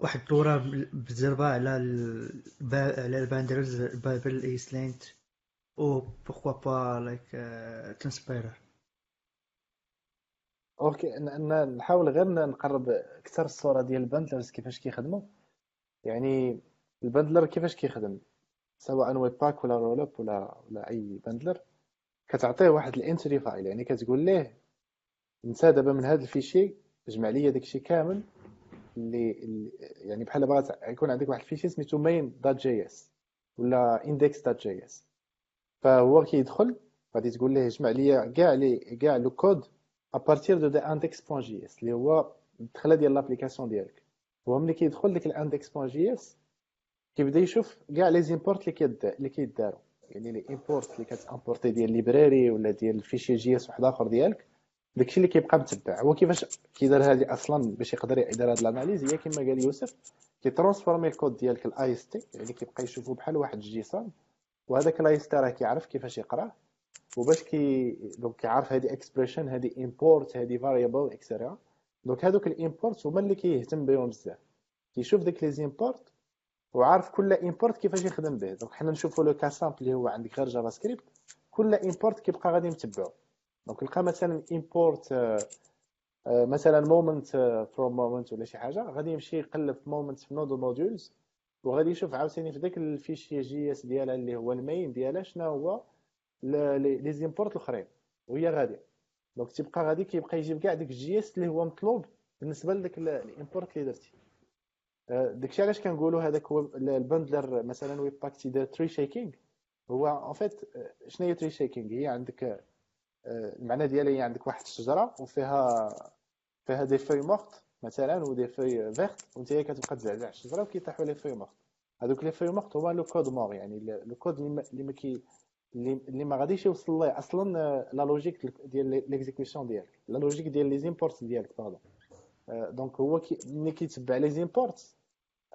واحد الدورة بزربة على على الباندرز بابل ايسلينت أو بوكوا با لايك تنسبيرر أوكي نحاول غير نقرب أكثر الصورة ديال الباندلرز كيفاش كيخدموا. يعني ال bundler كيفاش كيخدم؟ سواء Webpack ولا Rollup ولا ولا أي bundler كتعطيه واحد ال entry file. يعني كتقول ليه نسى دابا من هذا ال fichier جمع لي داكشي كامل اللي يعني بحال بغات يكون عندك واحد ال fichier سميتو main dot JS ولا index dot JS فهو كيدخل غادي تقول ليه جمع لي كاع لي كاع le code à partir de index point JS اللي هو الدخلة ديال l'application ديالك. هو ملي كيدخل ديك ال index point js كيبدا يشوف كاع les imports اللي كيد اللي كيداروا يعني les imports اللي كت importé ديال library ولا ديال ال fichier JS واحد آخر ديالك. داكشي اللي كيبقى متبع. هو كيفاش كيدار هذه أصلا باش يقدر يدير هذه ال analyse هي كما قال يوسف كي transformer ال code ديالك ل AST يعني كيبقى يشوفو بحال واحد الجسم وهذاك ال AST راه كيعرف كيفاش يقراه وباش كي donc كيعرف هذه expression هذه import هذه variable etcetera donc هذوك ال import هما اللي كيهتم بهم بزاف. كيشوف ديك les imports وعارف كل import كيفاش يخدم به. دونك حنا نشوفوا l'exemple اللي هو عندك غير JavaScript كل import كيبقى غادي نتبعو donc نلقى مثلا import آه، آه، مثلا moment from moment ولا شي حاجة غادي يمشي يقلب moment في node modules وغادي يشوف عاوتاني في داك ال fichier JS ديالها اللي هو ال main ديالها شنو هو les imports الأخرين وهي غادية. donc تيبقى غادي كيبقى يجيب كاع داك ال JS اللي هو مطلوب بالنسبة لذاك ال import اللي درتي. آه، داكشي علاش كنقولوا هذاك هو ال bundler مثلا Webpack تيدير tree shaking هو en fait شنو هي tree shaking هي عندك المعنى ديالها هي عندك واحد الشجرة وفيها فيها des feuilles mortes مثلا و des feuilles vertes وانت كتبقى تزعزع الشجرة وكيطيحوا les feuilles mortes هذوك les feuilles mortes هما le code mort يعني le code اللي ما كي اللي ما غاديش يوصل ليه. أصلا la logique ديال l'exécution ديالك la logique ديال les imports ديالك pardon donc هو كي ملي كيتبع les imports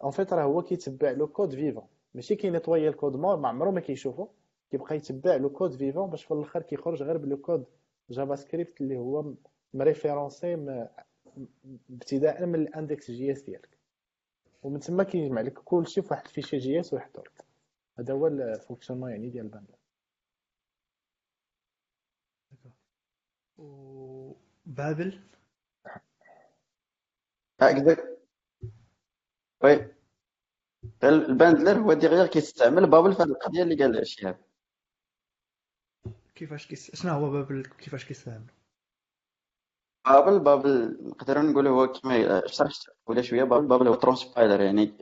en fait راه هو كيتبع le code vivant ماشي كي nettoyer ال code mort ما عمرو ما كيشوفو. كيبقى يتبع le code vivant باش في الآخر كيخرج غير ب le code JavaScript اللي هو م référencé ابتداء من ال index JS ديالك. ومن تما كيجمع لك كلشي في واحد الفيشي جي إس ويحطو هذا هو ال fonctionnement يعني ديال ال bundle Babel؟ هكذا oui. ال bundler هو derrière كيستعمل Babel في هذه القضية اللي قال شهاب. كيفاش كيس شنو هو Babel كيفاش كيستعمل Babel Babel نقدروا نقولوا هو كما شرحت ولا شوية Babel Babel هو transpiler يعني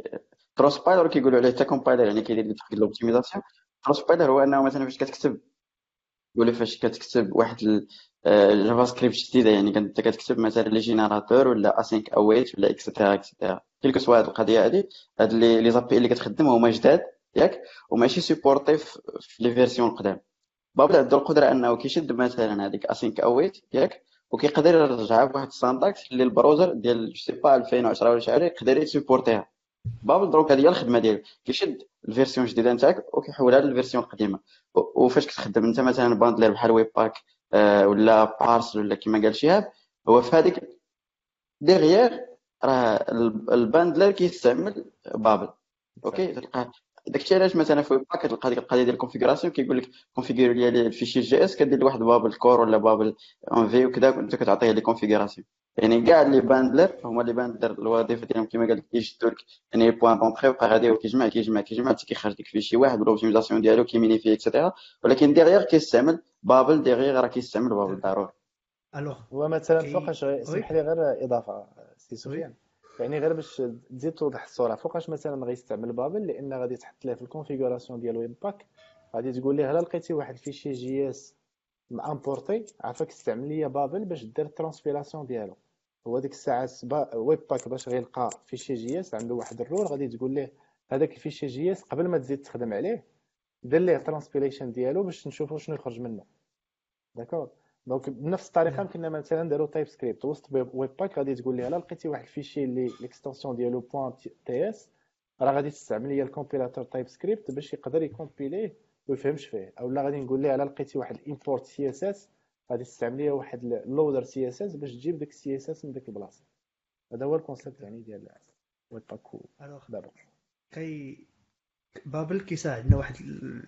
transpiler كيقولوا عليه تا compiler يعني كيدير لك ال optimisation transpiler هو أنه مثلا فاش كتكتب ولا فاش كتكتب واحد ال JavaScript جديدة يعني كنت كتكتب مثلا les générateurs ولا async await ولا etcetera etcetera quel que soit هاد القضية هادي هاد les API اللي كتخدم هما جداد ياك وماشي supportés في les versions القدام Babel عنده القدره انه كيشد مثلا هذيك async await ياك؟ وكيقدر يرجعها بواحد ال syntaxe اللي ال browser ديال je sais pas 2010 ولا شي حاجة يقدر ي supporter ها Babel دروك هذه هي الخدمة ديالو كيشد ال version الجديدة نتاعك وكيحولها لل version القديمة. وفاش كتخدم؟ أنت مثلا bundler بحال Webpack آه، ولا Parcel ولا كما قال شهاب هو في هذيك derrière راه ال bundler كيستعمل Babel. OK تلقى داكشي علاش مثلا في Webpack كتلقى ديك القضية ديال ال configuration كيقول لك configure لي ال fichier JS كدير لواحد Babel core ولا Babel env وكذا انت كتعطيه les configurations يعني كاع les bundlers هما les bundlers الوظيفة ديالهم كما قال لك لك يعني point d'entrée وبقى غادي كيجمع كيجمع كيجمع حتى كيخرج لك fichier واحد وال optimisation ديالو كي minifier etcetera ولكن derrière كيستعمل Babel derrière راه كيستعمل Babel ضروري. alors هو مثلا فوقاش سمح لي غير إضافة سي سفيان. يعني غير باش تزيد توضح الصورة فوقاش مثلا غيستعمل Babel؟ لأن غادي تحط ليه في ال configuration ديال Webpack غادي تقول ليه الا لقيتي واحد fichier JS م importé عافاك استعمل لي Babel باش دير ال transpilation ديالو. هو ديك الساعة Webpack باش غيلقى fichier JS عنده واحد rule غادي تقول ليه هذاك ال fichier JS قبل ما تزيد تخدم عليه دير ليه transpilation ديالو باش نشوفوا شنو يخرج منه. d'accord donc بنفس الطريقة كنا مثلا داروا TypeScript وسط Webpack غادي تقول لي الا لقيتي واحد ال fichier اللي l'extension ديالو point TS راه غادي تستعمل لي ال compilateur TypeScript باش يقدر ي compiler ه ويفهمش فيه. اولا غادي نقول ليه الا لقيتي واحد import CSS غادي تستعمل لي واحد ال loader CSS باش تجيب داك ال CSS من ديك البلاصة. هذا هو ال concept يعني ديال Webpack دابا. كي Babel كيساعدنا واحد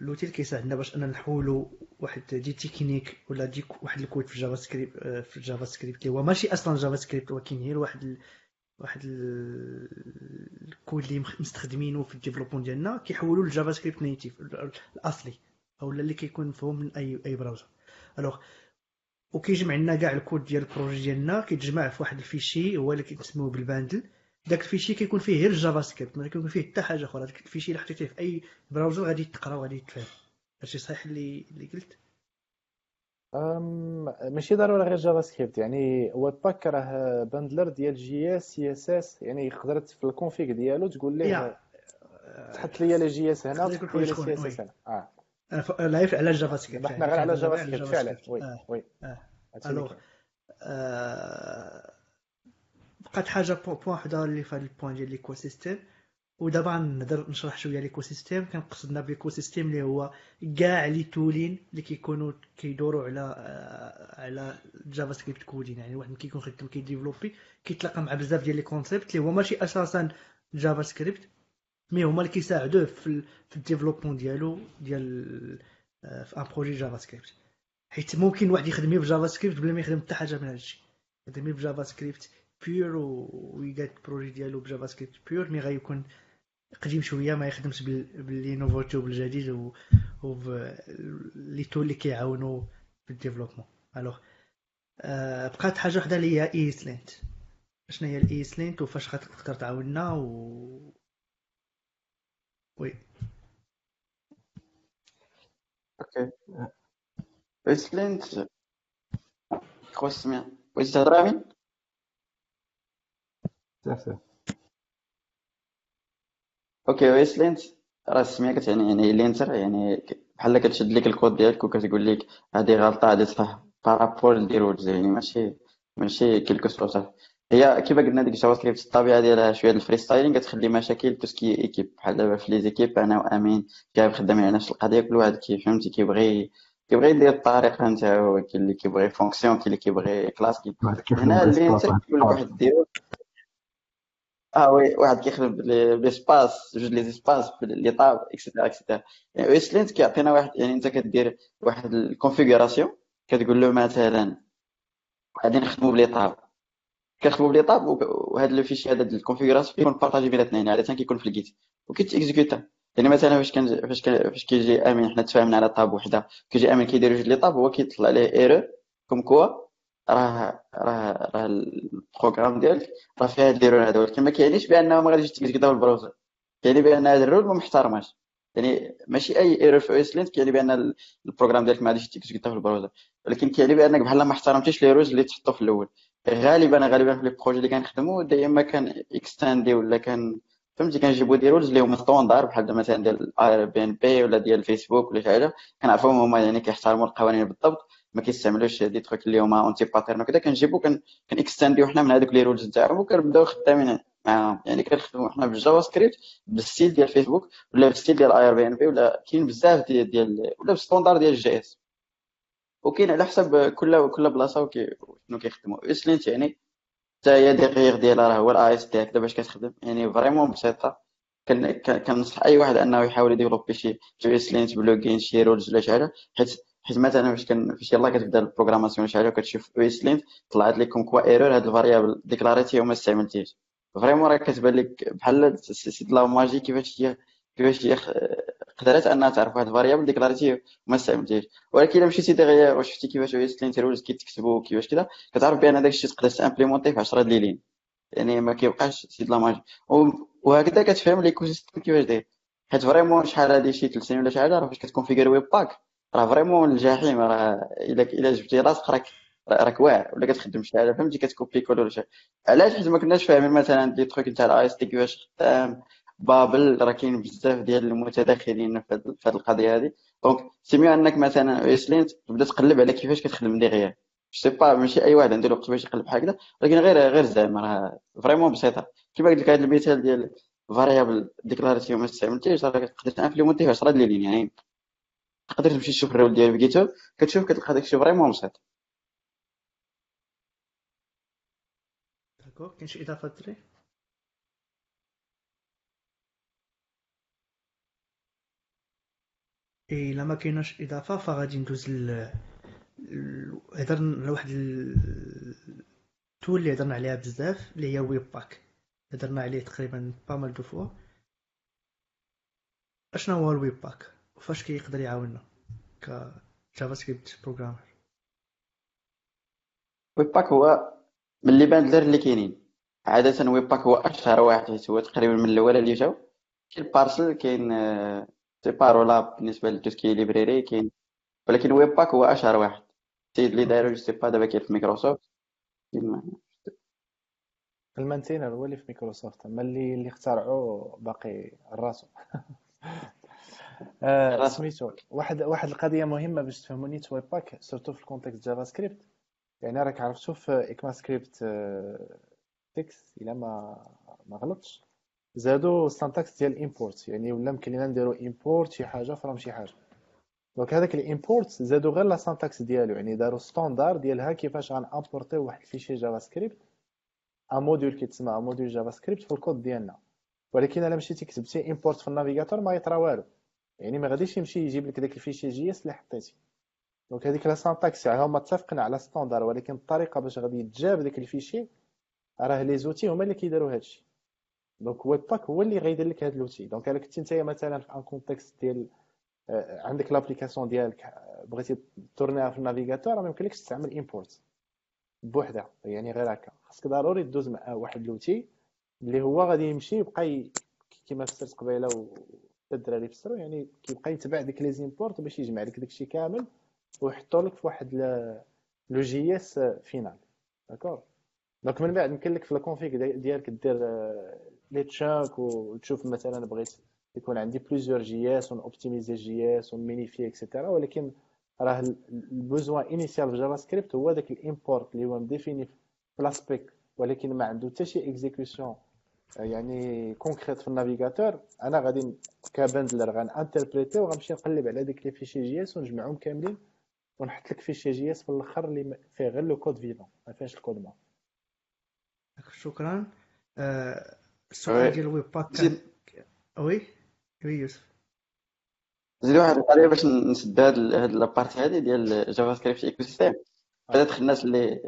l'outil كيساعدنا باش اننا نحولوا واحد des techniques ولا دي واحد الكود في JavaScript في ال JavaScript اللي هو ماشي أصلا JavaScript ولكن هي واحد ال... واحد الكود اللي مستخدمينه في ال développement ديالنا كيحولوا لل JavaScript native الأصلي أو اللي كيكون مفهوم من any browser alors وكيجمع لنا كاع الكود ديال ال projet ديالنا كيتجمع في واحد ال fichier هو اللي كنسميوه بال bundle. داك ال fichier كيكون فيه غير ال JavaScript ما كيكون فيه حتى حاجة أخرى داك ال fichier اللي حطيتيه في أي browser غادي تقرأ وغادي يتفهم هادشي صحيح اللي اللي قلت؟ أم، ماشي ضروري غير JavaScript يعني Webpack راه bundler ديال جي إس سي إس إس يعني قدرت في ال config ديالو تقول ليه يا تحط لي les JS هنا تقدر وتحط les CSS هنا. آه. أنا ف- لا يفعل على ال JavaScript حنا غير على JavaScript فعلا. oui آه. oui آه. اللي alors. آه، بقات حاجة po- point وحده اللي في هذا ال point ديال l'écosystème ودابا غنهضر نشرح شوية l'écosystème كنقصدنا ب l'écosystème اللي هو كاع les tooling اللي كيكونوا كيدوروا على آه، على JavaScript coding يعني واحد كيكون خدام كي développer كيتلاقى مع بزاف ديال les concepts اللي هو ماشي أساسا JavaScript mais هما اللي كيساعدوه في في ال développement ديالو ديال آه، في un projet JavaScript حيت ممكن واحد يخدم ب JavaScript بلا ما يخدم حتى حاجة من هادشي. يخدم ب JavaScript pure ويقاد ال projet ديالو ب JavaScript pure mais غيكون قديم شوية ما يخدمش بال- ب les nouveautés وبالجديد و les tools اللي كيعاونوا في ال développement alors آه، بقات حاجة وحدة اللي هي ESLint شنو هي ال ESLint وفاش غتقدر تعاوننا و oui. OK. ESLint خوش سمع بغيتي تهضر امين سير OK ESLint راه السميه كتعني يعني linter يعني ك- بحال كتشد لك الكود ديالك وكتقول لك هذه غلطة هذه صح par rapport نديرو يعني ماشي ماشي quelque chose صح هي كيما قلنا ديك JavaScript الطبيعه ديالها شوية ال free styling كتخلي مشاكل tout ce qui équipe. بحال دابا في les équipes أنا وأمين جاي خدامين على نفس القضية كل واحد كي فهمتي كيبغي كيبغي يدير الطريقة نتاعو كاين اللي كيبغي fonction كاين اللي كيبغي classe كي واحد كيخدم هنا اللي انت بال espace، كيقول لك واحد ديرو آه oui واحد كيخدم ب l'espace جوج les espaces les tabs et cetera et cetera يعني ESLint كيعطينا واحد يعني انت كدير واحد ال configuration كتقول له مثلا غادي نخدموا ب les tabs كنخدموا ب les tabs وهذا le fichier هذا ال configuration كيكون partagé بين الاثنين عاده كيكون في ال Git وكيت exécuter يعني مثلا فاش كان فاش كان فاش كيجي امين حنا تفاهمنا على tab وحده كيجي امين كيدير جوج les tabs هو كيطلع ليه error comme quoi راه راه راه ال programme ديالك راه فيها هاد ال error هذا ولكن ما كيعنيش بأنه ما غاديش في ال browser كيعني بأن هذا ال rule ما محترماش. يعني ماشي أي error في lint كيعني بأن ال- ال programme ديالك ما غاديش ت exécuter في ال browser ولكن كيعني بأنك بحال ما احترمتيش les rules اللي تحطوا في الأول. غالبا غالبا في les projets اللي كنخدموا دائما كان étendre ولا كان فهمتي؟ كنجيبوا des rules اللي هما standard بحال مثلا ديال bnb ولا ديال الفيسبوك ولا شي حاجة. كنعرفوهم هما يعني كيحترموا القوانين بالضبط. ما كيستعملوش des trucs اللي هما anti-pattern وكذا كنجيبو كن كن étendre يو حنا من هذوك les rules نتاعهم وكنبداو خدامين. معاهم يعني كنخدموا حنا بال JavaScript بال style ديال فيسبوك ولا بال style ديال اي ار بي ان بي ولا كاين بزاف ديال ديال ولا بال standard ديال ال JS. وكاين على حسب كل كل بلاصة شنو كيخدموا ESLint يعني حتى هي دقيق ديالها راه هو ال IS ديالك باش كتخدم. يعني vraiment بسيطة. كن- كن- كنصح أي واحد أنه يحاول ي développer شي شي ESLint plugin شي rules ولا شي حاجة حيت حيت مثلا فاش كان فاش يلاه كتبدا ال programmation شي حاجة وكتشوف ESLint طلعت لك comme quoi error هاد ال variable déclarer تي وما استعملتيش vraiment راه كتبان لك بحال c'est de la magie كيفاش هي كيفاش هي قدرت أنها تعرف واحد ال variable déclarer تي وما استعملتيش ولكن إلا مشيتي دغيا وشفتي كيفاش ESLint rules كيتكتبوا كيفاش كذا كتعرف بأن هذاك الشيء تقدر ت implémenter في 10 ديال يعني ما كيبقاش c'est de la magie وهكذا كتفهم l'écosystème كيفاش داير. حيت vraiment شحال هادي شي ثلاث سنين ولا شي حاجة راه فاش كت configurer Webpack راه vraiment الجحيم راه إلا إلا جبتي راسك راك راك واعر ولا كتخدم شي حاجة فهمتي؟ كت copier code ولا شي. علاش؟ حيت ما كناش فاهمين مثلا des trucs نتاع ال AST كيفاش خدام Babel راه كاين بزاف ديال المتداخلين في هاد القضية هادي. donc c'est mieux أنك مثلا ESLint تبدأ تقلب على كيفاش كتخدم دغيا c'est pas ماشي أي واحد عنده الوقت باش يقلب بحال هكذا ولكن غير غير زعما راه vraiment بسيطة. كيما قلت لك هذا المثال ديال variable déclaration ما استعملتيش راه تقدر ت implémenter ه في 10 ديال يعني. تقدر تمشي تشوف ال rule ديال بيكيتو كتشوف كتلقى داكشي vraiment بسيط d'accord كاين شي اضافه دري إيه، الا ما كايناش اضافه فغادي ندوز ل هضرنا على واحد ال- ال tool اللي هضرنا عليها بزاف اللي هي Webpack هضرنا عليه تقريبا pas mal de fois اشنا هو ال Webpack وفاش كيقدر يعاوننا ك JavaScript programmer Webpack هو من اللي بان اللي كاينين عادة Webpack هو أشهر واحد حيت هو تقريبا من الأول اللي جاو. كاين Parcel كاين c'est par là بالنسبة ل tout ce qui library كاين ولكن Webpack هو أشهر واحد. السيد اللي دايرو je sais pas دابا كاين في مايكروسوفت. ال maintainer هو اللي في مايكروسوفت أما اللي اللي اخترعوه باقي راسو آه سميتو واحد واحد القضية مهمة باش تفهموني Webpack surtout في ال contexte JavaScript يعني راك عرفتو في ECMAScript 6 إلا ما ما غلطش. زادوا ال syntaxe ديال ال import يعني ولا يمكن لنا نديرو import شي حاجة from شي حاجة. donc هذاك ال import زادوا غير la syntaxe ديالو يعني داروا standard ديالها كيفاش غن importer يو واحد ال fichier JavaScript en module كيتسمى module JavaScript في الكود ديالنا. ولكن إلا مشيتي كتبتي import في ال navigateur ما يطرا والو. يعني ما غاديش يمشي يجيب لك داك ال fichier JS اللي حطيتي donc هذيك la syntaxe يعني هما متفقين على standard ولكن الطريقة باش غادي يتجاب داك ال fichier راه les outils هما اللي كيديروا هادشي donc webpack هو اللي غيدير لك هاد l'outil donc الا كنتي نتايا مثلا في un contexte ديال آه، عندك l'application ديالك بغيتي تورنيها في ال navigateur ما يمكنلكش تستعمل import بوحدها يعني غير هكا. خاصك ضروري دوز مع واحد l'outil اللي هو غادي يمشي يبقى كيما فسرت قبيلة الدراري فسروا يعني كيبقى يتبع ديك les imports باش يجمع لك داكشي كامل ويحطو لك في واحد le JS final. D'accord donc من بعد يمكن لك في ال config ديالك دير les chunks وتشوف مثلا بغيت يكون عندي plusieurs JS ون optimiser JS ون minifier et cetera ولكن راه ال besoin initial في JavaScript هو داك ال import اللي هو مديفيني في la spec ولكن ما عنده حتى شي execution يعني concrète في ال navigateur أنا غادي ك bundler غن interpréter وغنمشي نقلب على ديك les fichiers JS ونجمعهم كاملين ونحط لك fichier JS في الأخر اللي فيه غير le code فيفون ما فيهاش الكود ما شكرا. آه، السؤال ديال ال webpack كان oui؟ oui يوسف. زيد واحد القضية باش نسد هاد هاد la partie هادي ديال JavaScript ecosystem بدات الناس اللي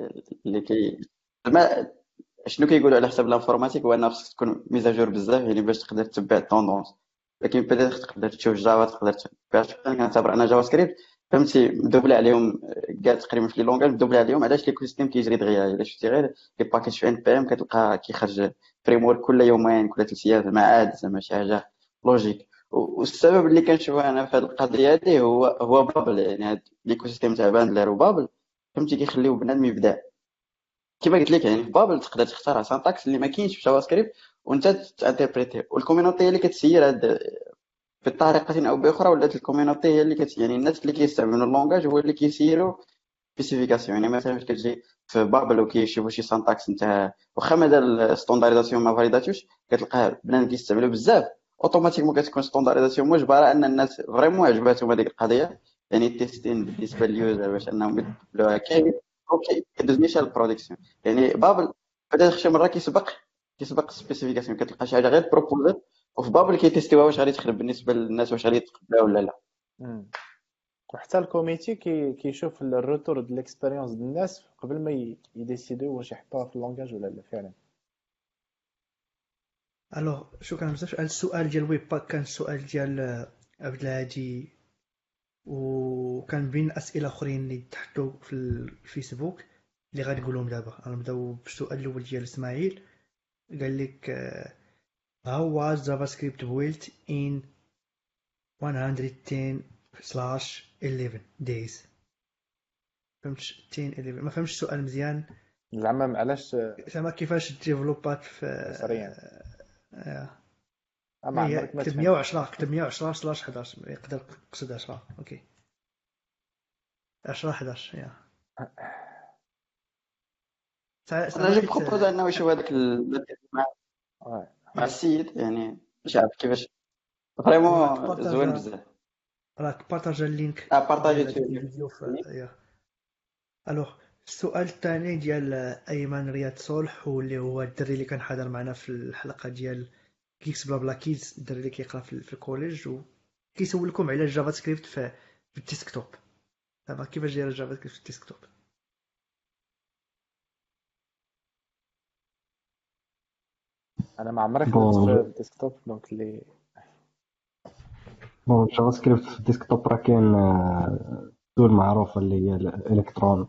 اللي كي ما شنو كيقولوا على حساب ال informatique؟ هو انها خصك تكون mise à jour بزاف يعني باش تقدر تتبع ال tendances. لكن بدات تقدر تشوف Java تقدر كنعتبر أنا JavaScript فهمتي؟ مدوبلة عليهم كاع تقريبا في les langages مدوبلة عليهم. علاش l'écosystème كيجري دغيا؟ الا شفتي غير les packages في npm كتلقى كيخرج framework كل يومين كل ثلاث أيام زعما عاد زعما شي حاجة logique والسبب اللي كنشوفه أنا في هذه القضية هذه هو هو Babel يعني هذا l'écosystème تاع bundler و Babel فهمتي؟ كيخليو بنادم يبدع. كما قلت لك يعني Babel تقدر تختار syntaxe اللي ما كاينش في JavaScript وانت ت interpréter وال community هي اللي كتسير هاد بطريقه أو بأخرى ولات ال community هي اللي كت يعني الناس اللي كيستعملوا ال langage هو اللي كيسيروا spécification يعني مثلا فاش كتجي في Babel وكيشوفوا شي syntaxe نتاع واخا مازال standardisation ما فاليداتوش كتلقاه بنادم كيستعملوا بزاف. automatiquement كتكون standardisation مجبرة أن الناس vraiment عجباتهم هذيك القضية. يعني تيستين بالنسبة لل user باش أنهم يدخلوها كاين okay. كدوز نيشا ال production يعني Babel بدا شي مرة كيسبق كيسبق ال spécification كتلقى شي حاجة غير بروبوزات وفي Babel كيتيستيوها واش غادي تخدم بالنسبة للناس واش غادي يتقبلها ولا لا. وحتى ال comité كي كيشوف ال retour ديال ال expérience ديال الناس قبل ما يديسيديو واش يحطوها في ال langage ولا لا فعلا. Alors شكرا بزاف على السؤال ديال webpack كان السؤال ديال عبد الهادي وكان بين أسئلة أخرين اللي تحطوا في الفيسبوك اللي غادي نقولهم دابا. غنبداو بالسؤال الأول ديال إسماعيل قال لك how was javascript built in 110 slash 11 days? فهمتش 10 11 ما فهمتش السؤال مزيان. زعما علاش؟ زعما كيفاش ديفلوبات في سريع. آه. ما كتب 110 كتب 110 slash 11 يقدر يقصد 10 okay. 10 11 يا. أنا je propose انه يشوف هذاك مع مع السيد يعني مش عارف كيفاش. vraiment زوين بزاف. راك بارطاجا ال link. آه بارطاجي الفيديو alors السؤال الثاني ديال أيمن رياض صلح واللي هو الدري اللي كان حاضر معنا في الحلقة ديال Geeks Blabla kids الدري اللي كيقرا في ال collège وكيسولكم على ال JavaScript في ال desktop زعما كيفاش داير ال JavaScript في ال desktop أنا ما عمري خدمت في ال desktop donc اللي bon JavaScript في ال desktop راه كاين tool معروفة اللي هي الإلكترون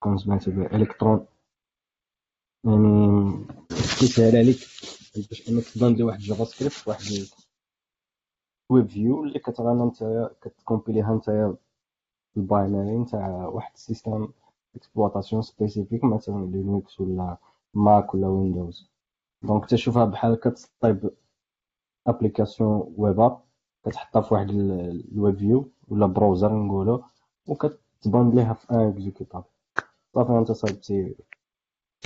تكون سمعت إلكترون. يعني كيسهل عليك باش انك تبان لي واحد JavaScript واحد web view اللي كتغنى نتايا كتكومبيليها نتايا ال binary نتاع واحد ال système exploitation spécifique مثلا Linux ولا Mac ولا Windows. donc تشوفها بحال كتسطيب application web app كتحطها في واحد ال web view ولا browser نقولو وكتبان ليها في un exécutable. صافي انت صايبتي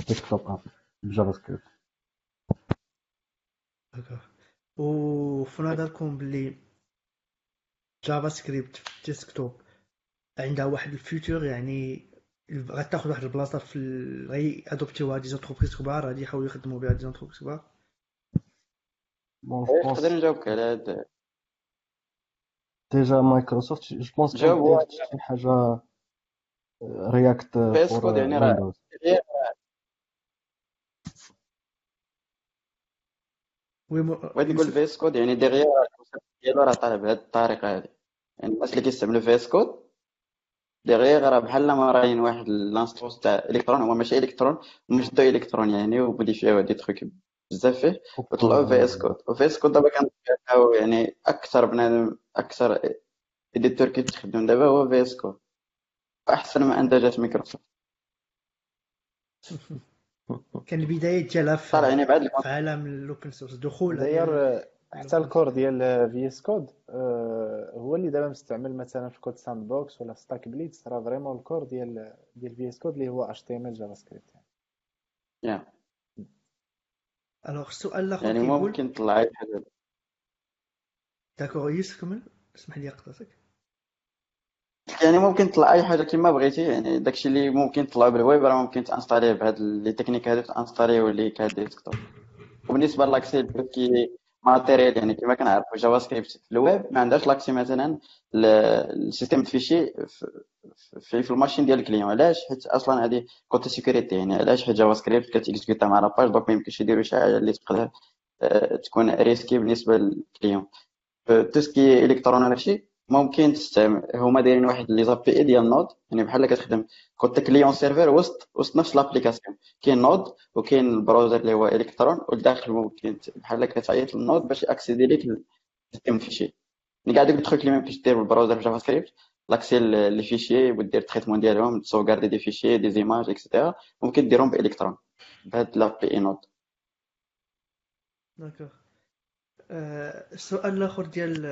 desktop app ب JavaScript وفي نظركم بلي JavaScript في desktop عندها واحد ال future يعني غتاخذ واحد البلاصه في غي ادوبتيوها des entreprises كبار غادي يحاولوا يخدموا بها des entreprises كبار bon نقدر نجاوبك على هاد déjà Microsoft je pense جاوب شي حاجة React Code يعني راه بغيت نقول VS Code يعني derrière ديالو راه طالع بهذه الطريقة هذه يعني الناس اللي كيستعملوا VS Code derrière راه بحال ما راين واحد l'instance تاع إلكترون هو ماشي إلكترون مجدو إلكترون يعني وموديفيو دي تخوك بزاف فيه وطلعوا VS Code و VS Code دابا كنلقاو يعني أكثر بنادم أكثر éditeur كيتخدم دابا هو VS Code أحسن ما انتجت مايكروسوفت. كان البدايه ديالها في, يعني بعد في عالم ال open source دخول. داير حتى ال core ديال VS Code هو اللي دابا مستعمل مثلا في CodeSandbox ولا StackBlitz راه vraiment ال core ديال ديال VS Code اللي هو اتش تي ام ال جافا سكريبت يعني alors السؤال الآخر يعني ممكن تطلع اي حاجة d'accord يوسف كمل اسمح لي قطعتك يعني ممكن تطلع أي حاجة كما بغيتي يعني داكشي اللي ممكن تطلعو بالويب راه ممكن t'installer ه بهاد les techniques هادو t'installer ه واللي ك desktop وبالنسبة l'accès matériel يعني كما كنعرفوا JavaScript في الويب ما عندهاش l'accès مثلا ال système fichiers في, في ال machine ديال ال client. علاش؟ حيت أصلا هذه côté sécurité يعني علاش حيت JavaScript كت exécuta مع la page donc ما يمكنش يديروا شي حاجة اللي تقدر آه، تكون risqué بالنسبة لل client. tout ce qui Electron ولا شي ممكن تستعمل هما دايرين واحد les API ديال Node يعني بحال كتخدم كنت client serveur وسط وسط نفس l'application كاين Node وكاين ال browser اللي هو الكترون والداخل ممكن بحال كتعيط لل Node باش accéder ليك ال système fichiers يعني كاع دوك ال trucs اللي ما يمكنش دير بال browser في JavaScript l'accès les fichiers ودير ال traitement ديالهم ت sauvegarder des fichiers des images et cetera ممكن ديرهم بالكترون بهاد l'API Node d'accord السؤال الآخر ديال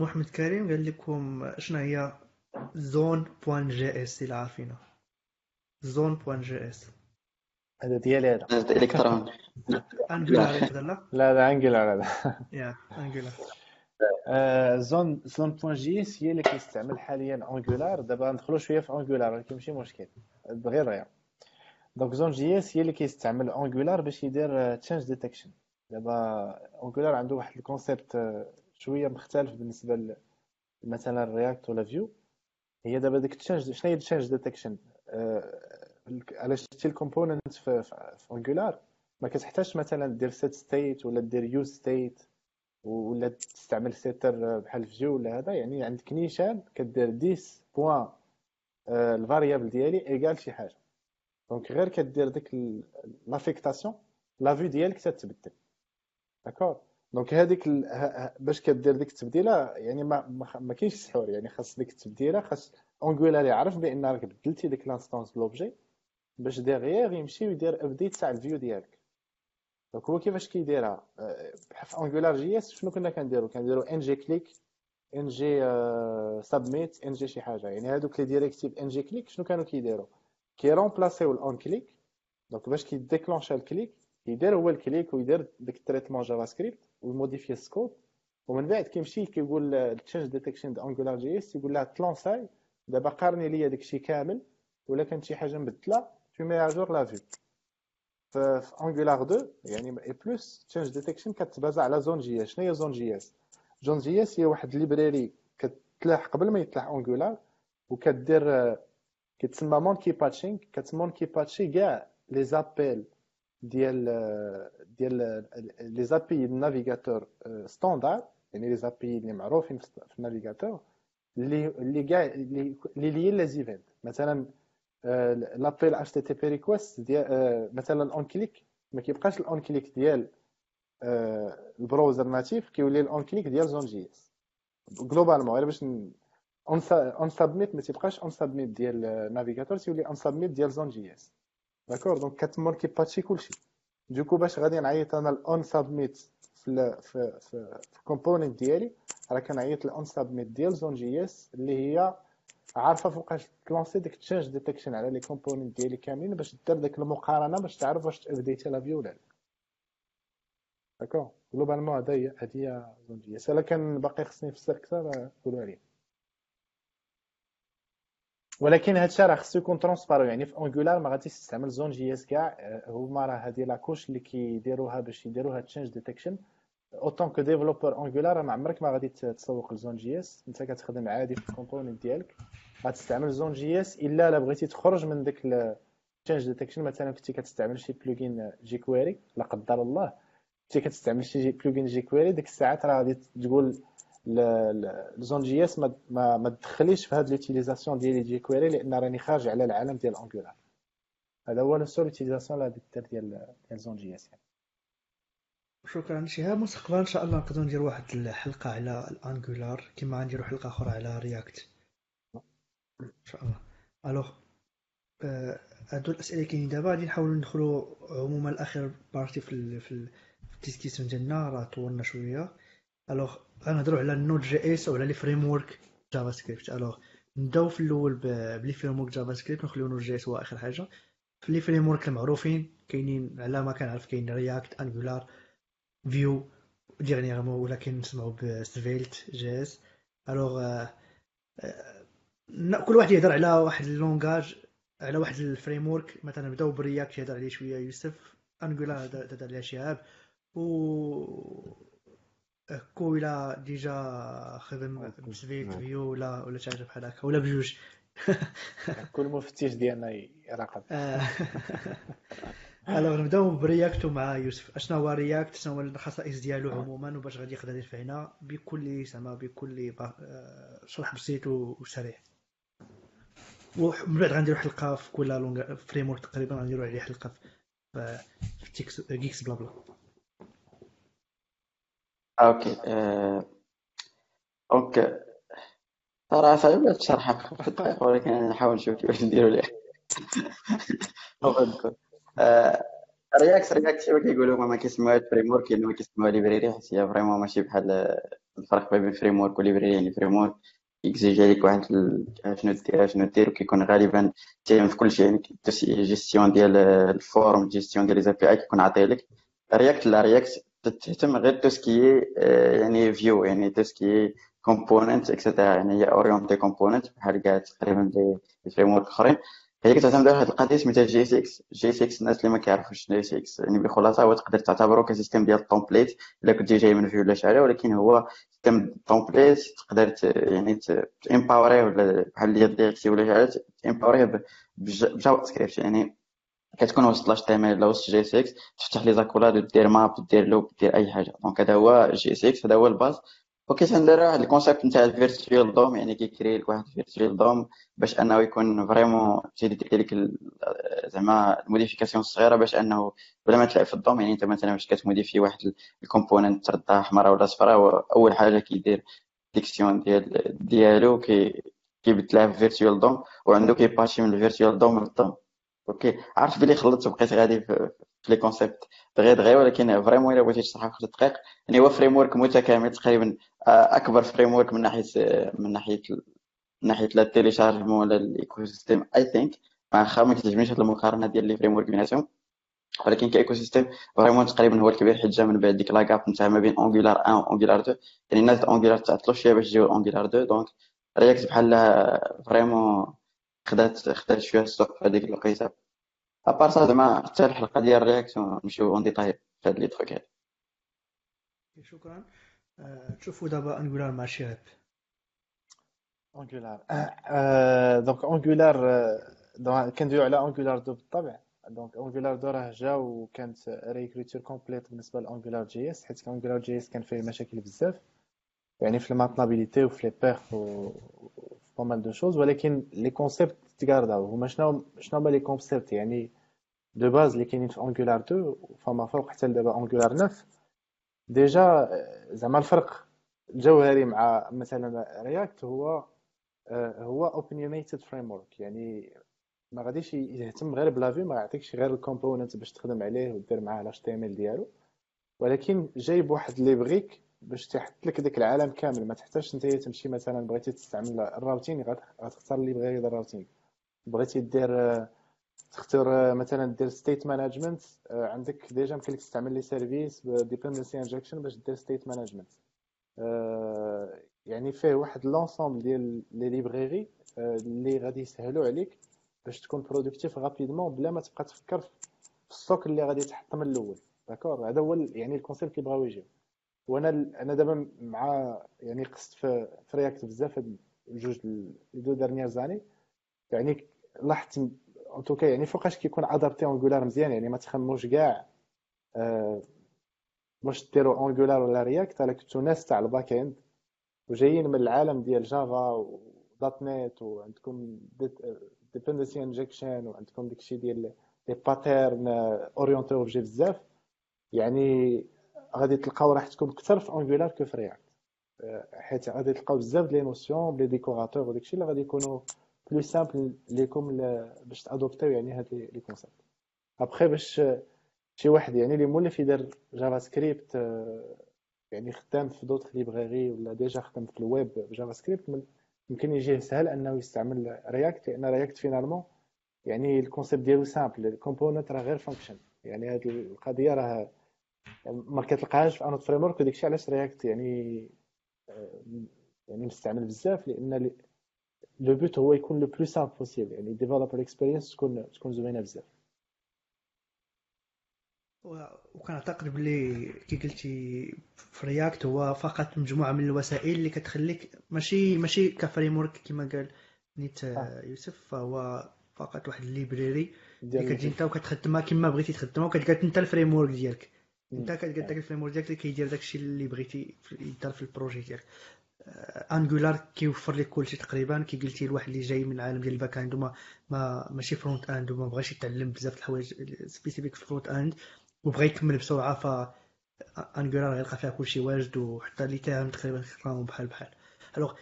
محمد كريم قال لكم شنو هي Zone point JS اللي عارفينها Zone point JS. هذا ديالي هذا. Electron Angular لا؟ لا لا Angular هذا. يا Angular Zone Zone point JS هي اللي كيستعمل حاليا Angular دابا ندخلوا شوية في Angular ولكن ماشي مشكل. غير غير donc Zone JS هي اللي كيستعمل Angular باش يدير change detection دابا Angular عنده واحد ال concept شوية مختلف بالنسبة مثلا React ولا Vue هي دابا ديك change شنو هي change detection على شتي ال component في, Angular ما كتحتاجش مثلا دير setState ولا دير useState ولا تستعمل setter بحال Vue ولا هذا. يعني عندك نيشان كدير 10 point ال variable ديالي égal شي حاجة. donc غير كدير ديك l'affectation la vue ديالك تتبدل. d'accord donc هذيك باش كدير ديك التبديلة يعني ما ما كاينش سحور يعني خاص ديك التبديلة خاص Angular يعرف بان راك بدلتي ديك l'instance l'objet باش derrière يمشي ويدير update تاع ال vue ديالك. donc هو كيفاش كيديرها؟ في AngularJS شنو كنا كنديرو؟ كنديرو ng click ng submit ng شي حاجة. يعني هادوك les directives ng click شنو كانوا كيديروا كي remplacer و ال on click donc باش كي déclencha ال click يدير هو ال click ويدير ديك ال traitement JavaScript وي modifier ال scope ومن بعد كيمشي كيقول change detection AngularJS يقول لها ت lançay دابا قارني ليا داكشي كامل ولا كانت شي حاجة مبدله tu mets à jour la vue في Angular 2 يعني et plus change detection كتبازا على Zone JS شنو هي Zone JS Zone JS هي واحد library كتلاح قبل ما يتلاح Angular وكدير كتسمى monkey patching كت monkey patchi كاع les API ديال ديال les API ال navigateur standard يعني les API اللي معروفين في ال navigateur اللي اللي كاع اللي les les events مثلا l'appel HTTP request ديال مثلا ال on click ما كيبقاش ال on click ديال ال browser natif كيولي ال on click ديال Zone JS globalement غير باش on submit ما تيبقاش on submit ديال ال navigateur تيولي on submit ديال Zone JS d'accord donc كتمر كي patchi كلشي. du coup باش غادي نعيط أنا ال on submit في في في ال component ديالي راه كنعيط ال on submit ديال Zone JS اللي هي عارفة فوقاش ت lancer ديك change detection على les components ديالي كاملين باش دير ديك المقارنة باش تعرف واش ت updaté la vue ولا لا. d'accord globalement هذا هي هذه هي Zone JS. ألا كان باقي خصني نفسر أكثر قولوا لي ولكن هذا الشيء راه خصو يكون transparent يعني في Angular ما غاديش تستعمل Zone JS كاع هما راه هذه la couche اللي كيديروها باش يديروها change detection. en tant que développeur Angular ما عمرك ما غادي تسوق ل Zone JS. أنت كتخدم عادي في ال component ديالك غتستعمل Zone JS. إلا الا بغيتي تخرج من ديك change detection مثلا كنتي كتستعمل شي plugin jQuery لا قدر الله. كنتي كتستعمل شي plugin jQuery ديك الساعات راه غادي تقول ال Zone JS ما ما, تدخليش في هاد l'utilisation ديال jQuery لأن راني خارج على العالم ديال Angular هذا هو ال seule l'utilisation اللي دير ديال ديال زون جي اس يعني. شكرا. شهاب مستقبلا إن شاء الله نقدروا نديروا واحد الحلقة على ال Angular كما نديروا حلقة أخرى على React إن شاء الله. alors هادو الأسئلة كاينين دابا. غادي نحاولوا ندخلوا عموما الآخر partie في في ال discussion ديالنا. راه طولنا شوية. alors غنهضروا على ال Node JS وعلى les frameworks JavaScript alors نبداو في الأول ب les frameworks JavaScript نخليو Node JS هو آخر حاجة. في les frameworks المعروفين كاينين على ما كنعرف كاين React Angular Vue dernièrement ولا كنسمعوا ب Svelte JS Alors كل واحد يهضر على واحد ال langage على واحد ال framework مثلا نبداو ب React يهضر عليه شوية يوسف. Angular هضر عليها شهاب. و كو إلى déjà خدم ب Svelte Vue ولا ولا شي حاجة بحال هكا ولا بجوج. كل مفتش ديالنا يراقب. Alors نبداو ب React مع يوسف. اشنا هو React؟ شنو هو الخصائص ديالو عموما؟ وباش غادي يقدر ينفعنا بكل زعما بكل شرح بسيط وسريع. ومن بعد غنديرو حلقة في كل langage framework تقريبا غنديرو عليه حلقة في في تيكس جيكس بلا بلا. OK. Donc صراحة صعيبة تشرحها في خمس دقائق ولكن نحاول نشوف كيفاش نديرو ليه React React كما كيقولوا ما كيسموهاش framework ما كيسموها library. حيت هي vraiment ماشي بحال الفرق بين framework و library. يعني framework كيكزيجي عليك واحد شنو دير شنو دير وكيكون غالبا تيهم في كلشي يعني gestion ديال ال forms gestion ديال les API أي كيكون عاطيه لك React لا React تهتم غير tout ce qui يعني view يعني tout ce qui component et cetera يعني هي orienté component بحال كاع تقريبا les framework أخرين. هي كتعتمد على واحد القضية سميتها JSX JSX الناس اللي ما كيعرفوش JSX يعني بخلاصة هو تقدر تعتبره ك système ديال ال template إلا كنتي جاي من Vue ولا شي ولكن هو système template تقدر يعني empowered ولا بحال ديال ولا شي حاجة empowered ب JavaScript يعني كتكون وسط l'HTML ولا وسط JSX تفتح les accolades دير map دير loop دير أي حاجة. donc هذا هو JSX هذا هو ال base. وكيتهندر واحد ال concept نتاع ال virtual DOM يعني كيكري لك واحد ال virtual DOM باش أنه يكون vraiment تيدير لك زعما ال modification الصغيره باش أنه بلا ما تلعب في ال DOM يعني أنت مثلا باش كتموديفي واحد ال component تردها حمراء ولا صفراء أول حاجة كيدير détection ديال ديالو كي كيبدلها في virtual DOM وعنده كيباشي من ال virtual DOM لل DOM. OK عرفت بلي خلطت وبقيت غادي في les concepts دغيا دغيا ولكن vraiment إلا بغيتي تشرحها في دقائق يعني هو framework متكامل تقريبا آه، أكبر framework من ناحية من ناحية من ناحية les téléchargements ولا ال ecosystem I think واخا ما كتعجبنيش هاد المقارنة ديال les framework بيناتهم. ولكن ك ecosystem vraiment تقريبا هو الكبير حيت جا من بعد ديك la gap نتاع ما بين Angular 1 و Angular 2 يعني الناس Angular تعطلوا شوية باش يجيو Angular 2 donc React بحال vraiment خدات خدات شوية السوق في هذيك الوقيتة. à part ça زعما حتى الحلقة ديال ال React نمشيو en détail في هاد les trucs هادي شكرا. تشوفوا دابا Angular مع شهاب Angular donc Angular كندويو على Angular deux بالطبع. donc Angular deux راه جا وكانت réécriture complète بالنسبة ل AngularJS حيت AngularJS كان فيه مشاكل بزاف. يعني في ال maintenabilité وفي les perfs pas mal de choses ولكن les concepts تقارداو هما شنو شنو هما les concepts يعني de base اللي كاينين في Angular 2 فما فوق حتى دابا Angular 9 déjà زعما الفرق الجوهري مع مثلا React هو هو opinionated framework يعني ما غاديش يهتم غير بال view ما يعطيكش غير ال component باش تخدم عليه ودير معاه ال HTML ديالو ولكن جايب واحد les briques باش تحط لك داك العالم كامل. ما تحتاجش انت تمشي مثلا بغيتي تستعمل ال routing غتختار اللي بغا يدير ال routing. بغيتي دير تختار مثلا دير state management عندك déjà يمكن لك تستعمل les services dependency injection باش دير state management يعني فيه واحد l'ensemble ديال les library اللي غادي يسهلوا عليك باش تكون productif rapidement بلا ما تبقى تفكر في ال stack اللي غادي تحط من الأول. D'accord هذا هو يعني ال concept اللي بغاو يجيو. وأنا أنا دابا مع يعني قصت في, في React بزاف هاد جوج deux dernières années. يعني لاحظت en tout cas يعني فوقاش كيكون adapté Angular مزيان يعني ما تخموش كاع آه واش ديروا Angular ولا React الا كنتو ناس تاع ال backend وجايين من العالم ديال Java و .NET وعندكم dependency injection وعندكم داكشي ديال les patterns orienté objet بزاف. يعني غادي تلقاو راحتكم أكثر في Angular que في React حيت غادي تلقاو بزاف les notions ب les decorator وداكشي اللي غادي يكونوا plus simple ليكم باش تادوبتيو يعني هاد les concepts après باش شي واحد يعني اللي مولف يدير JavaScript يعني خدام في d'autres library ولا déjà خدام في الويب ب JavaScript يمكن يجيه سهل أنه يستعمل React لأن React finalement يعني ال concept ديالو simple ال component راه غير function يعني هذه القضية راه ما كتلقاهاش في un autre framework وداكشي علاش React يعني يعني مستعمل بزاف لأن le but هو يكون le plus simple possible يعني developer experience تكون تكون زوينة بزاف. وكنعتقد بلي كي قلتي في React هو فقط مجموعة من الوسائل اللي كتخليك ماشي ماشي ك framework كما قال نيت آه. يوسف فهو فقط واحد ال library اللي كتجي انت وكتخدمها كما بغيتي تخدمها وكتلقى انت ال framework ديالك. انت كتلقى داك ال framework ديالك اللي كيدير داكشي اللي بغيتي يدار في ال projet ديالك. Angular آه، كيوفر لك كلشي تقريبا. كي قلتي الواحد اللي جاي من العالم ديال ال back-end وما ما ماشي front-end وما بغاش يتعلم بزاف الحوايج spécifiques في ال front-end وبغى يكمل بسرعة ف Angular غيلقى فيها كلشي واجد وحتى les termes تقريبا كيقراهم بحال بحال. alors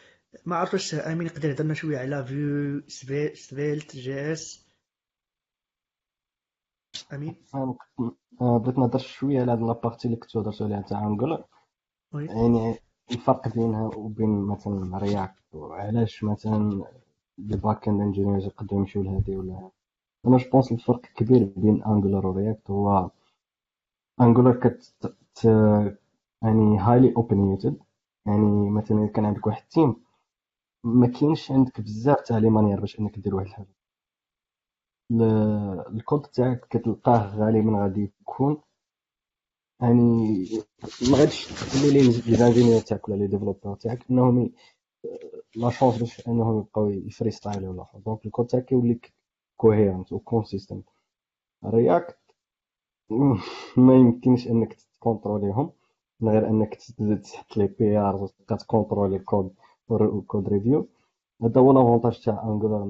ما عرفت واش آمين يقدر يهضرنا شوية على Vue Svelte JS امين بغيت نهضر شوية على هاد la partie اللي كنتو هضرتو عليها تاع Angular يعني الفرق بينها وبين مثلا React وعلاش مثلا les back-end engineers يقدروا يمشيو لهادي ولا أنا je pense الفرق الكبير بين Angular و React هو Angular كت يعني highly opinionated يعني مثلا كان عندك واحد ال team ما كاينش عندك بزاف تاع les manières باش انك دير واحد الحاجة الكود تاعك كتلقاه غالبا غادي يكون. يعني ما غاديش تقول لي les ingénieurs تاعك ولا les développeurs تاعك إنهم la chance باش إنهم يبقاو ي freestyle ولا donc ال code تاعك كيولي cohérent و consistent React ما يمكنش إنك تكونتروليهم من غير إنك تحط les PR وتبقى تكونترولي ال code وال code review هذا هو l'avantage تاع Angular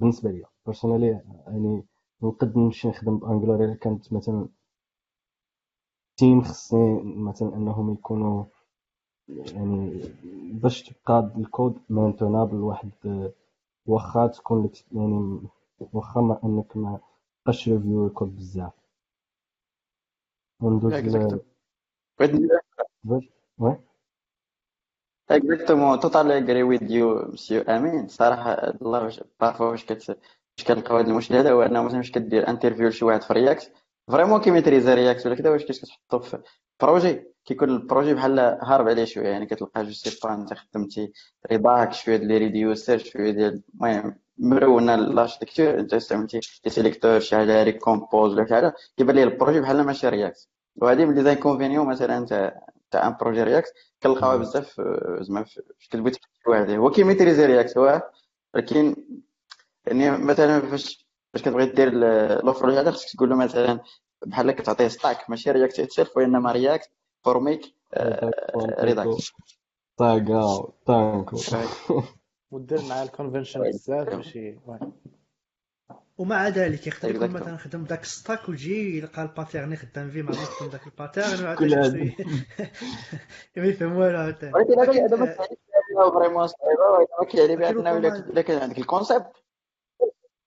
بالنسبة ليا personally يعني نقد نمشي نخدم ب Angular إلا كانت مثلا team خصني مثلا أنهم يكونوا يعني باش تبقى ال code maintenable واحد واخا تكون لك يعني واخا ما أنك ما تبقاش ريفيو الكود بزاف. وندوز اكزاكتومون توتال اغري ويز يو مسيو امين صراحة الله واش بارفو واش كت واش كنلقاو هذا المشكل هذا هو انه مثلا واش كدير انترفيو لشي واحد في رياكت فريمون كيميتريزا رياكت ولا كذا واش كتحطو في بروجي كيكون البروجي بحال هارب عليه شوية يعني كتلقى جو سي با انت خدمتي رضاك شوية ديال لي ريديوسر شوية ديال المهم مرونه لاركتيكتور انت استعملتي دي سيليكتور شي حاجة ريكومبوز ولا شي حاجة كيبان ليه البروجي بحال ماشي رياكت وهذه من لي زانكونفينيون مثلا تاع تاع ان بروجي رياكت كنلقاوها بزاف زعما فاش كتبغي تحط واحد هو كيميتريزي رياكت هو ولكن يعني مثلا فاش باش كتبغي دير لوفر هذا خصك تقول له مثلا بحال كتعطيه ستاك ماشي رياكت سيلف وإنما رياكت فور ميك ريداكت طاقة تانكو ودير مع الكونفنشن بزاف باش ي- واه. ومع ذلك يقدر يكون Exactement. مثلا خدم داك الستاك ويجي يلقى الباترن خدام فيه ما عرفش يخدم داك الباترن ما كل عرفتش هذا. ما يفهم والو عاوتاني ولكن هذا ما بها فريمون صعيبة ولكن ما كيعني بها ولكن انه الا كان عندك الكونسيبت